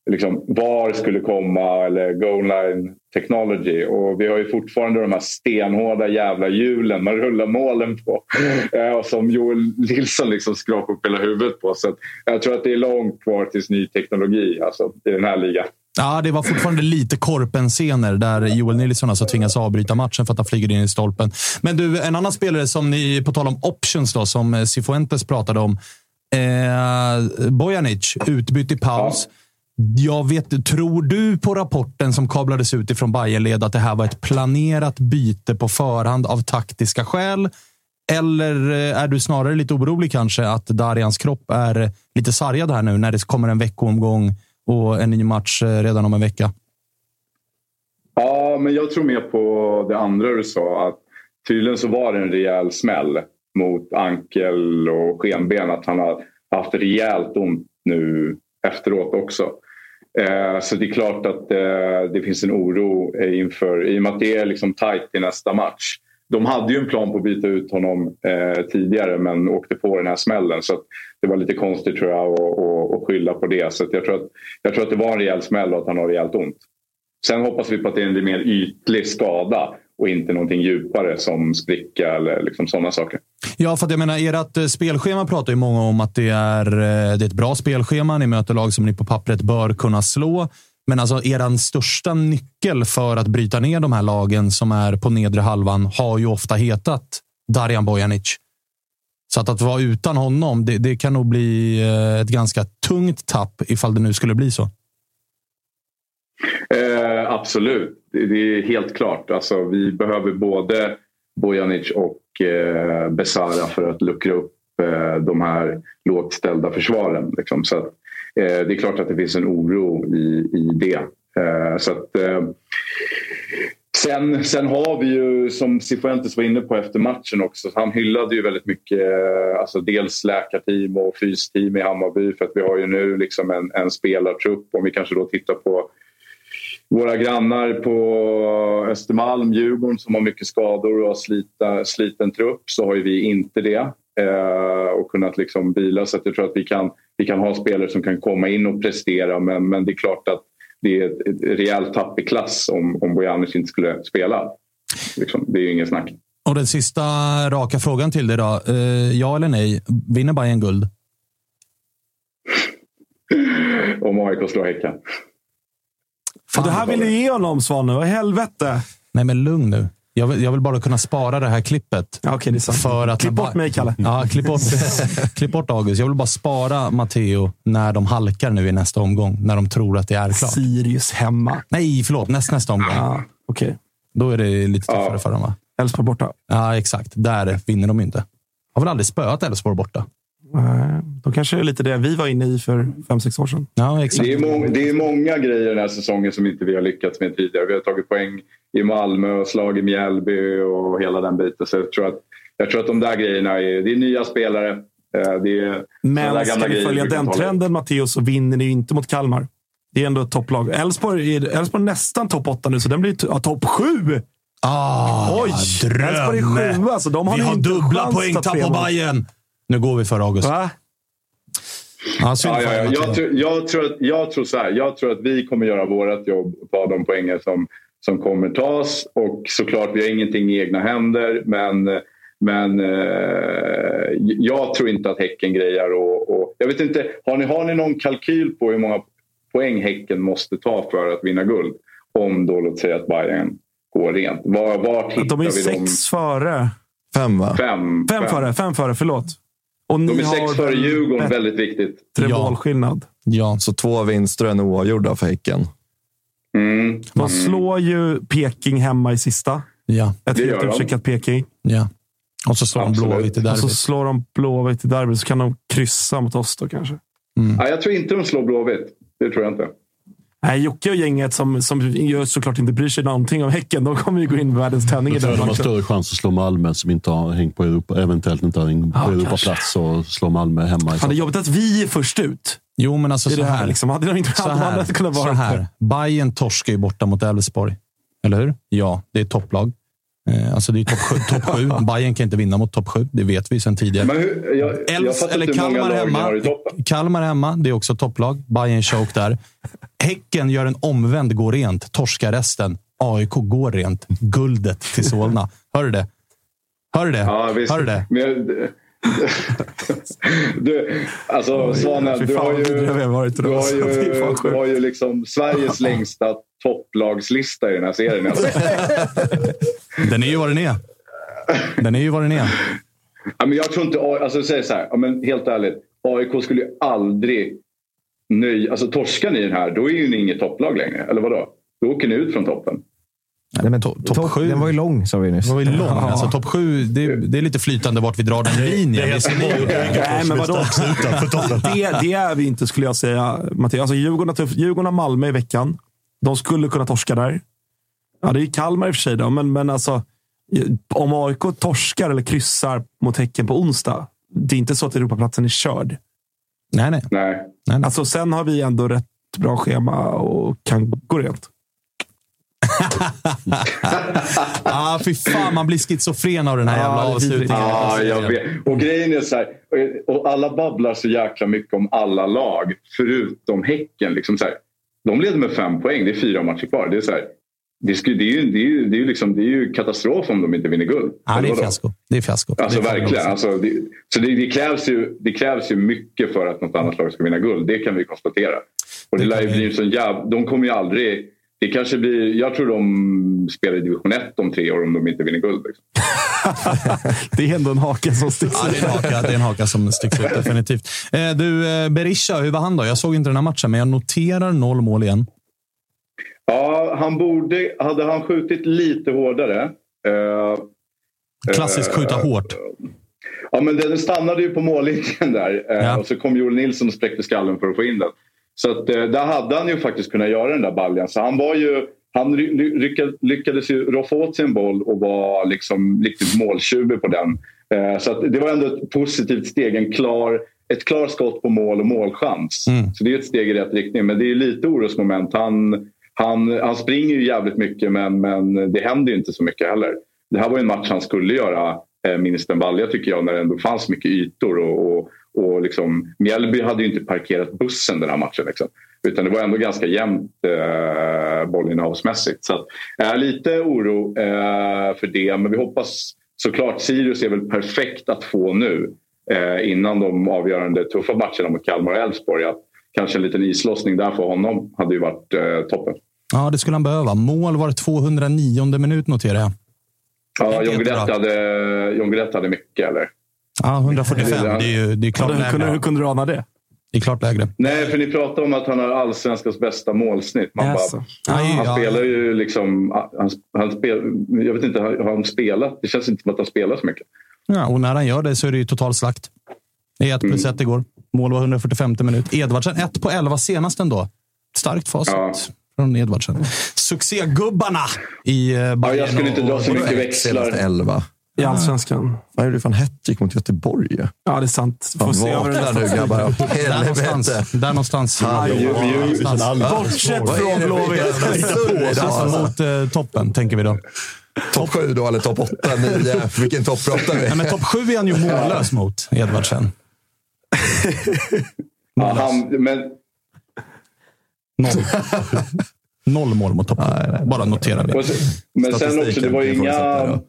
liksom, VAR skulle komma eller goal line technology. Och vi har ju fortfarande de här stenhårda jävla hjulen man rullar målen på. Eh, och som Joel Nilsson liksom skrapar upp hela huvudet på. Så jag tror att det är långt kvar tills ny teknologi alltså, i den här ligan. Ja, det var fortfarande lite korpen-scener där Joel Nilsson alltså tvingas avbryta matchen för att han flyger in i stolpen. Men du, en annan spelare som ni, på tal om options då, som eh, Cifuentes pratade om. Eh, Bojanic, utbytt i paus. Jag vet, tror du på rapporten som kablades ut ifrån Bayernled att det här var ett planerat byte på förhand av taktiska skäl? Eller eh, är du snarare lite orolig kanske att Darians kropp är lite sargad här nu när det kommer en veckoomgång och en ny match eh, redan om en vecka? Ja, men jag tror mer på det andra du sa. Att tydligen så var det en rejäl smäll mot ankel och skenben. Att han har haft rejält ont nu efteråt också. Eh, så det är klart att eh, det finns en oro eh, inför, i och med att det är liksom tajt i nästa match. De hade ju en plan på att byta ut honom tidigare men åkte på den här smällen. Så att det var lite konstigt tror jag att, att, att skylla på det. Så att jag, tror att, jag tror att det var en rejäl smäll och att han har rejält ont. Sen hoppas vi på att det är en mer ytlig skada och inte någonting djupare som spricka eller liksom sådana saker. Ja, för att jag menar, ert eh, spelschema pratar ju många om att det är, eh, det är ett bra spelschema. Ni möter lag som ni på pappret bör kunna slå. Men alltså, er största nyckel för att bryta ner de här lagen som är på nedre halvan har ju ofta hetat Darijan Bojanic. Så att, att vara utan honom, det, det kan nog bli eh, ett ganska tungt tapp ifall det nu skulle bli så. Eh, absolut, det, det, är helt klart. Alltså, vi behöver både Bojanic och eh, Besara för att luckra upp eh, de här lågt ställda försvaren. Liksom. Så att, eh, det är klart att det finns en oro i, i det. Eh, så att, eh, Sen, sen har vi ju, som Cifuentes var inne på efter matchen också, han hyllade ju väldigt mycket eh, alltså dels läkarteam och fysteam i Hammarby för att vi har ju nu liksom en, en spelartrupp. Om vi kanske då tittar på våra grannar på Östermalm, Djurgården som har mycket skador och har slita, sliten trupp så har ju vi inte det eh, och kunnat liksom bila så jag tror att vi kan, vi kan ha spelare som kan komma in och prestera men, men det är klart att det är ett, ett rejält tapp i klass om, om Bojanic inte skulle spela. Liksom, det är ju inget snack. Och den sista raka frågan till dig då. Eh, ja eller nej? Vinner Bayern guld? om AIK slår Häcken. Fan, det här vill du ge honom, Svanne. Vad i helvete? Nej, men lugn nu. Jag vill, jag vill, bara kunna spara det här klippet. Ja, okay, det. För att klipp bort mig, Kalle. Ja, klipp bort, klipp bort August. Jag vill bara spara Matteo när de halkar nu i nästa omgång. När de tror att det är klart. Sirius hemma. Nej, förlåt. Näst, nästa omgång. Ja, okay. Då är det lite tuffare ja. för dem, va? Elfsborg borta. Ja, exakt. Där vinner de inte. Har väl aldrig spöat Elfsborg borta? Nej, då kanske det är lite det vi var inne i för fem sex år sedan. Ja, exakt. Det, är må det är många grejer den här säsongen som inte vi har lyckats med tidigare. Vi har tagit poäng i Malmö och slagit Mjällby och hela den biten. Så jag tror att, jag tror att de där grejerna är, det är nya spelare. Eh, det är Men ska vi följa den trenden, Matteo, så vinner ni inte mot Kalmar. Det är ändå ett topplag. Elfsborg är nästan topp åtta nu, så den blir ja, topp sju. Ah, Oj! Elfsborg är sjua, alltså de har Vi har dubbla poängtapp på Bayern. Nu går vi för August. Va? Ja, ja, ja, ja. Jag, tror, jag, tror att, jag, tror så här, jag tror att vi kommer göra vårt jobb och ta de poängen som, som kommer tas. Och såklart, vi har ingenting i egna händer. Men, men eh, jag tror inte att Häcken grejar och, och, Jag vet inte, har ni, har ni någon kalkyl på hur många poäng Häcken måste ta för att vinna guld? Om då, låt säga att Bayern går rent. Var, vart hittar de är vi sex dem? före. Fem, va? Fem, fem, fem före. Fem före, förlåt. Och De är sex före Djurgården, väldigt viktigt. Tre ja. målskillnad. Ja. Så två vinster och en oavgjorda för Häcken. Mm. De slår ju Peking hemma i sista. Ja. Ett helt utcheckat Peking. Ja. Och så slår de Blåvitt i derbyt. Och så slår de Blåvitt i derbyt, så kan de kryssa mot oss då kanske. Mm. Ja, jag tror inte de slår Blåvitt. Det tror jag inte. Nej, Jocke och gänget som, som ju såklart inte bryr sig någonting om Häcken, de kommer ju gå in med världens tändning i den matchen. De har större chans att slå Malmö som inte har hängt på Europa, eventuellt inte har hängt på Ja, Europaplats och slå Malmö hemma. Fan, det är jobbigt att vi är först ut. Jo, men alltså så här, här. liksom. Hade de inte så här, kunnat vara så här. Bayern torskar ju borta mot Elfsborg. Eller hur? Ja, det är ett topplag. Eh, Alltså det är topp sju. Top sju. Bayern kan inte vinna mot topp sju. Det vet vi sedan tidigare. Hur, jag, jag Elfs, fattar eller Kalmar hemma. Kalmar hemma, det är också topplag. Bayern choke där. Häcken gör en omvänd går rent, torskar resten. AIK går rent. Guldet till Solna. Hör du det? Hör du det? Ja, visst. Hör du det? Du, alltså Svanen, du har ju, du har ju, du har ju liksom Sveriges längsta topplagslista i den här serien. Alltså. Den är ju vad den är. Den är ju vad den är. Ja, men jag tror inte... Alltså, säg så här, ja, men helt ärligt. AIK skulle ju aldrig nöja... Alltså torskar ni den här, då är ju ni inget topplag längre. Eller vadå? Då åker ni ut från toppen. Nej, men topp topp sju. Den var ju lång, sa vi nyss. Det var ju lång. Alltså, topp sju, det, det är lite flytande vart vi drar den linjen. Visst, ni- Nej, men vadå? det, det är vi inte, skulle jag säga. Mattias. Alltså, Djurgården, tuff- Djurgården har Malmö i veckan. De skulle kunna torska där. Ja, det är Kalmar i och för sig, då, men, men alltså, om AIK torskar eller kryssar mot Häcken på onsdag, det är inte så att Europaplatsen är körd. Nej, nej. Nej. nej, nej. Alltså, sen har vi ändå rätt bra schema och kan gå rent. Ah, fy fan, man blir schizofren av den här jävla avslutningen. Ja, jag vet. Och grejen är så här, och alla babblar så jäkla mycket om alla lag förutom Häcken. Liksom så här, de leder med fem poäng, det är fyra matcher kvar. Det är, så här, det, är, det, är ju, det, är ju, det, är ju liksom, det är ju katastrof om de inte vinner guld. Ja, det är fiasko. Det är fiasko. Alltså det är verkligen. Alltså, det, så det, det, krävs ju, det krävs ju mycket för att något annat lag ska vinna guld. Det kan vi konstatera. Och det, det lär ju bli en sån jävla... De kommer ju aldrig... Det kanske blir, jag tror de spelar i division 1 om tre år om de inte vinner guld. Liksom. det är ändå en haka som sticks ut. Ja, det är en haka, det är en haka som sticks ut, definitivt. Eh, du, eh, Berisha, hur var han då? Jag såg inte den här matchen, men jag noterar noll mål igen. Ja, han borde... Hade han skjutit lite hårdare... Eh, Klassiskt skjuta eh, hårt. Ja, men den stannade ju på mållinjen där. Ja. Och så kom Joel Nilsson och spräckte skallen för att få in den. Så att, eh, där hade han ju faktiskt kunnat göra den där baljan. Så han var ju... Han lyckades, ju roffa åt sig en boll och var liksom riktigt måltjuvig på den. Eh, Så det var ändå ett positivt steg. En klar, ett klar skott på mål och målchans. Så det är ett steg i rätt riktning. Men det är lite orosmoment. Han, han, han springer ju jävligt mycket men, men det händer inte så mycket heller. Det här var ju en match han skulle göra eh, minst en balja tycker jag när det ändå fanns mycket ytor. Och, och, och liksom, Mjällby hade ju inte parkerat bussen den här matchen. Liksom. Utan det var ändå ganska jämnt eh, bollinnehavsmässigt. Så att, eh, lite oro eh, för det. Men vi hoppas såklart, Sirius är väl perfekt att få nu. Eh, innan de avgörande tuffa matcherna mot Kalmar och Elfsborg. Att Kanske en liten islossning där för honom hade ju varit eh, toppen. Ja, det skulle han behöva. Mål var det 209 minut noterar jag. Ja, John Guidetti hade, John Guidetti hade mycket eller? Ja, 145. Det är ju det är klart hur, kunde, hur kunde du ana det? Det är klart lägre. Nej, för ni pratar om att han har allsvenskans bästa målsnitt. Man Jaså. bara, Aj, han ja. spelar ju liksom... Han, han spel, jag vet inte, har han spelat? Det känns inte som att han spelar så mycket. Ja, och när han gör det så är det ju total slakt. Det är 1 plus 1 igår. Mål var 145 minut. Edvardsen 1 på 11 senast ändå. Starkt facit från Edvardsen. Succégubbarna i eh, Bayern. Ja, jag skulle inte dra så mycket ett växlar. I Allsvenskan. Vad gjorde fan hattrick mot Göteborg? Ja, det är sant. Får Fan, se över den nästa nu grabbar. Där någonstans. Helvete. Där någonstans. Bortsett är från det Blåvitt. Alltså alltså? mot eh, toppen, tänker vi då. Topp sju då, eller topp åtta, nio? Vilken topp pratar vi? Nej, men topp 7 är han ju mållös mot, Edvardsen. Han, men Noll. Noll mål mot toppen. Bara notera det. Men sen också, det var ju inga...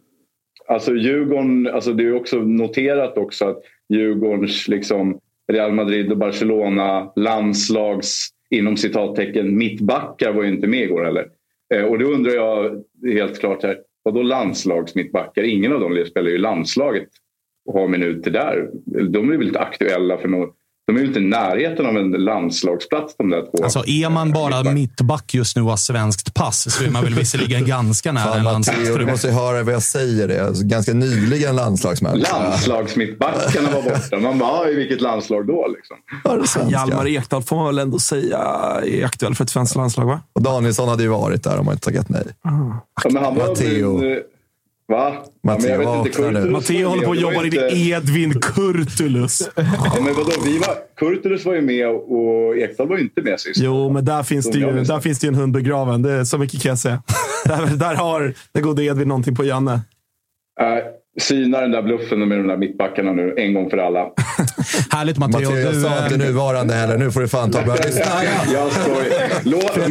Alltså Djurgården, alltså det är också noterat också att Djurgårdens liksom Real Madrid och Barcelona landslags inom citattecken mittbackar var ju inte med igår heller. Eh, och då undrar jag helt klart här, vadå landslagsmittbackar? Ingen av dem spelar ju i landslaget och har minuter där. De är väl inte aktuella för något. De är ju inte i närheten av en landslagsplats de där två. Alltså, är man bara mittback. just nu och har svenskt pass så är man väl visserligen ganska nära Fan, en Matteo, du måste höra vad jag säger. Det. Alltså, ganska nyligen landslagsmänniska. Landslagsmittbackarna var borta. Man bara, "Ah, i vilket landslag då? Liksom. Ja. Hjalmar Ekdal får man väl ändå säga är aktuell för ett svenskt landslag, va? Och Danielsson hade ju varit där om man inte tagit nej. Ja, men han var Matteo. Va? Matteo, ja, vakna inte, Kurtulus nu. var Matteo håller med på och att det var jobba ju in inte- i Edvin Kurtulus. Ja, men vadå, vi var, Kurtulus var ju med och Ekdal var ju inte med sist. Jo, men där finns, det ju, där finns det ju en hund begraven. Det är, så mycket kan jag säga. där, där har den gode Edvin någonting på Janne. Äh, syna den där bluffen med de där mittbackarna nu, en gång för alla. Härligt Matteo. Matteo, jag Du, sa inte eh, nuvarande heller. Nu får du fan ta och börja lyssna. jag skojar. Låt, fan,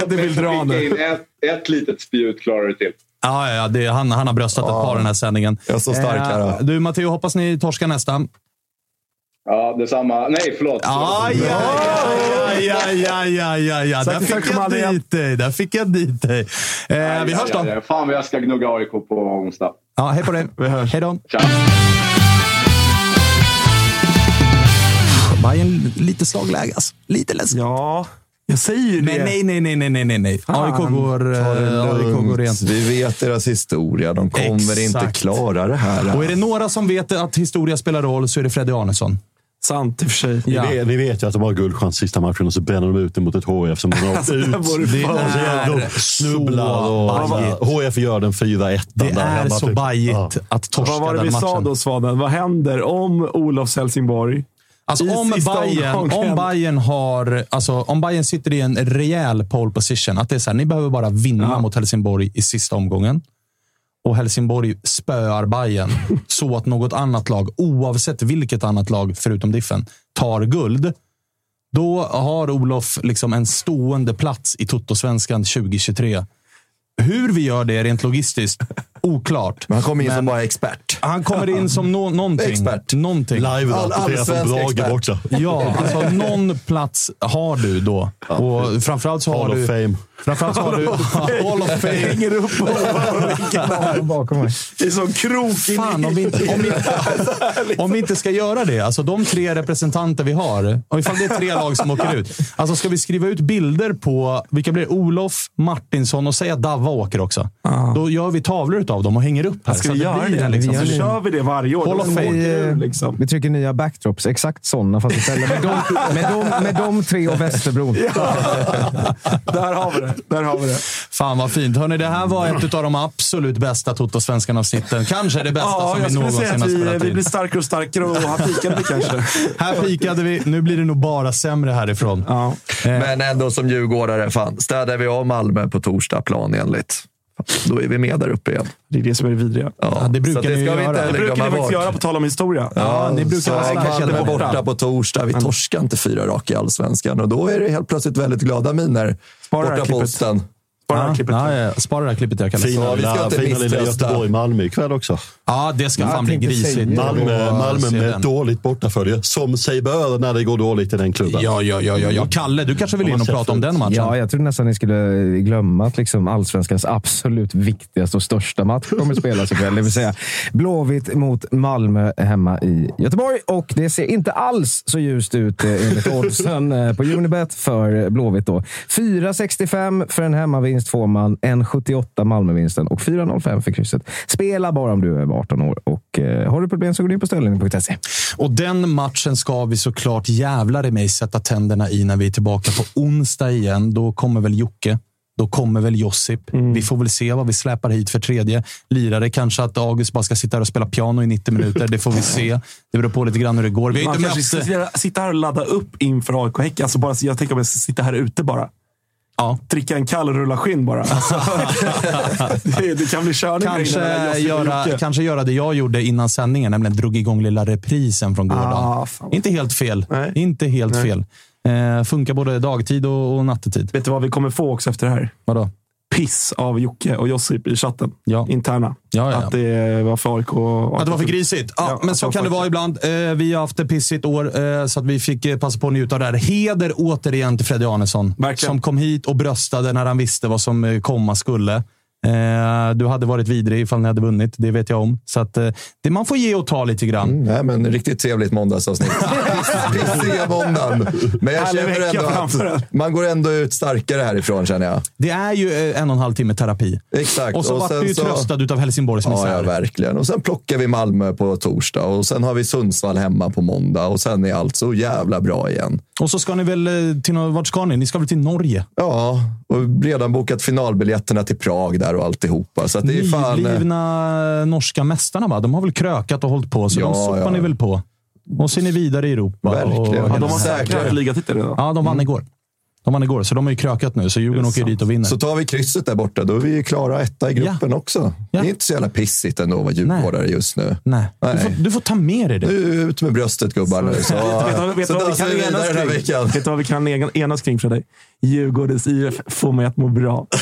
låt mig skicka in ett, ett litet spjut klarar du till. Ja, ja, det, han, han har bröstat ett par den här sändningen. Jag är så stark här, då. Du Matteo, hoppas ni torskar nästa. Ja, detsamma. Nej, förlåt. Aj, aj, aj, aj. Där fick jag dit dig. Där fick jag dit dig. Eh, vi hörs då. Ja, ja, fan vad jag ska gnugga AIK på onsdag. Ja, hej på dig. Vi hörs. Hej då. Tja. Bayern lite slagläge alltså. Lite ledsen. Ja, jag säger ju det. Nej, nej, nej, nej, nej, nej, nej. Fan, AIK går, eh, AIK går rent. Vi vet deras historia. De kommer inte Exakt. klara det här. Och är det några som vet att historia spelar roll så är det Freddy Arnesson. Sant i och för sig. Ja. Vi, vet, vi vet ju att de har guldchans sista matchen och så bränner de ut det mot ett HF som de har åkt Alltså, ut. det gör de är snubblar så och. HF gör den 4-1. Det där är hemma, så typ. bajigt Ja. att torska Vad var det den vi sa matchen. då, Svanen? Vad händer om Olofs Helsingborg Alltså om Bayern, om Bayern har, alltså om Bayern sitter i en rejäl pole position, att det är så här, ni behöver bara vinna mot Helsingborg i sista omgången och Helsingborg spöar Bayern så att något annat lag, oavsett vilket annat lag förutom Diffen, tar guld. Då har Olof liksom en stående plats i Toto-svenskan 2023. Hur vi gör det rent logistiskt, oklart. Men han kommer in Men- som bara expert. Han kommer in som no någonting. Expert. någonting. Live-rapporterat från allsvensk Brage expert. borta. Ja, alltså någon plats har du då. Och framförallt så har Hall of du... Fame. Framförallt så har du... Hall of Fame. Hänger upp och Bakom mig. i sån krok. in Fan, om vi, inte, om, vi, om vi inte ska göra det. Alltså de tre representanter vi har. Och ifall det är tre lag som åker ut. Alltså ska vi skriva ut bilder på, vilka blir det? Olof, Martinsson och säga att Davva åker också. Då gör vi tavlor av dem och hänger upp här. Ska så vi göra det? liksom. Så Vi gör det. kör vi det varje år. Hall Då of åker Fame. du, Vi, eh, liksom. vi trycker nya backdrops. Exakt sådana, fast istället med de, med de, med de tre och Västerbron. Där har vi det. Där har vi det. Fan vad fint. Hörni, det här var ett av de absolut bästa Toto-svenskan-avsnitten. Kanske det bästa Ja, som vi någonsin har vi, spelat vi in. blir starkare och starkare och här pikade vi kanske. Här pikade vi. Nu blir det nog bara sämre härifrån. Ja. Men ändå som djurgårdare, fan, städar vi av Malmö på torsdag planenligt. Då är vi med där uppe igen. Det är det som är det vidriga. Ja, Ja, det brukar det ni ska vi göra. inte Det brukar ni faktiskt göra på tal om historia. Ja, ni brukar så starka är borta. borta på torsdag. Vi torskar inte fyra raka i allsvenskan och då är det helt plötsligt väldigt glada miner Spara borta på klippet. Osten. Bara det här Ja, klippet. ja, ja. Spara det här klippet jag Ja, Fina lilla, fina lilla. Göteborg-Malmö ikväll också. Ja, det ska fan jag bli tänkte grisigt. Malmö, Malmö med den. dåligt bortafölje, som sig bör när det går dåligt i den klubben. Ja, ja, ja, ja, ja. Kalle, du kanske vill in och prata om den matchen? Ja, jag trodde nästan ni skulle glömma att liksom allsvenskans absolut viktigaste och största match kommer att spelas ikväll. Det vill säga Blåvitt mot Malmö hemma i Göteborg. Och det ser inte alls så ljust ut eh, enligt oddsen eh, på Unibet för Blåvitt. då. 4,65 för en hemmavinst får man, 1,78 Malmövinsten och 4,05 för krysset. Spela bara om du är över 18 år. Och eh, har du problem så går du in på ställningen.se. Och den matchen ska vi såklart jävlar i mig sätta tänderna i när vi är tillbaka på onsdag igen. Då kommer väl Jocke. Då kommer väl Josip. Vi får väl se vad vi släpar hit för tredje lirare. Kanske att August bara ska sitta här och spela piano i 90 minuter. Det får vi se. Det beror på lite grann hur det går. Vi Man kanske ska sitta- här och ladda upp inför AIK Häcken. Alltså bara, jag tänker om jag ska sitta här ute bara. Ja. Dricka en kall rulla skinn bara. Alltså, det, det kan bli körning Kanske göra, kanske göra det jag gjorde innan sändningen, nämligen drog igång lilla reprisen från gårdagen. Ah. Inte helt fel. Nej. Inte helt Nej. fel. Eh, funkar både dagtid och, och nattetid. Vet du vad vi kommer få också efter det här? Vadå? Piss av Jocke och Josip i chatten. Ja. Interna. Ja, ja. Att det var för AIK. Att det var för grisigt. Ja, men så kan det vara ibland. Eh, vi har haft ett pissigt år, eh, så att vi fick eh, passa på att njuta av det här. Heder återigen till Freddy Arnesson, Verkligen. som kom hit och bröstade när han visste vad som komma skulle. Eh, du hade varit vidrig ifall ni hade vunnit, det vet jag om. Så att, eh, det man får ge och ta lite grann. Mm, Nej, men riktigt trevligt måndagsavsnitt. Piss- Pissiga måndagen. Men jag Härlig känner ändå att man går ändå ut starkare härifrån, känner jag. Det är ju eh, en och en halv timme terapi. Exakt. Och så vart du ju så- tröstad utav Helsingborgs Ja, misär. ja, verkligen. Och sen plockar vi Malmö på torsdag och sen har vi Sundsvall hemma på måndag och sen är allt så jävla bra igen. Och så ska ni väl eh, till vart ska ni? Ni ska väl till Norge? Ja, och redan bokat finalbiljetterna till Prag där och alltihopa. Så att det är fan... eh, Nyblivna norska mästarna, va? De har väl krökat och hållit på, så Ja, de sopar ja. ni väl på. Och så är ni vidare i Europa. Verkligen. Och Ja, de har säkrat ligatitel redan. Ja, de vann igår. De vann igår, så de har ju krökat nu. Så Djurgården åker dit och vinner. Så tar vi krysset där borta, då är vi ju klara etta i gruppen också. Ja. Det är inte så jävla pissigt ändå att vara djurgårdare just nu. Nej. Du, Nej. får, du får ta med dig det. Nu ut med bröstet gubbar nu. Så, Vet du vet du så dansar vi vidare enas den här kring? veckan. Vet du vad vi kan enas kring Fredrik? Djurgårdens IF får mig att må bra.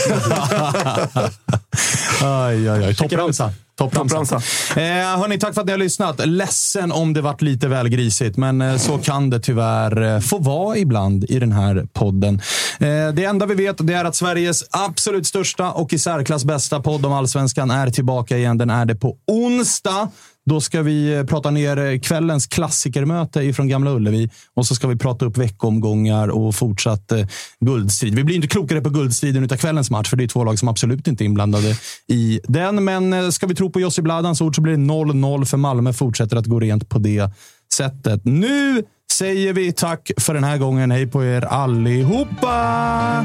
Aj, aj, aj. Toppramsa. Toppramsa. Eh, hörni, tack för att ni har lyssnat. Ledsen om det varit lite väl grisigt, men eh, så kan det tyvärr eh, få vara ibland i den här podden. Eh, det enda vi vet det är att Sveriges absolut största och i särklass bästa podd om allsvenskan är tillbaka igen. Den är det på onsdag. Då ska vi eh, prata ner eh, kvällens klassikermöte ifrån Gamla Ullevi och så ska vi prata upp veckomgångar och fortsatt eh, guldstrid. Vi blir inte klokare på guldstriden utav kvällens match, för det är två lag som absolut inte är inblandade i den. Men eh, ska vi tro på Jussi Bladans ord så blir det 0-0 för Malmö. Fortsätter att gå rent på det sättet. Nu säger vi tack för den här gången. Hej på er allihopa!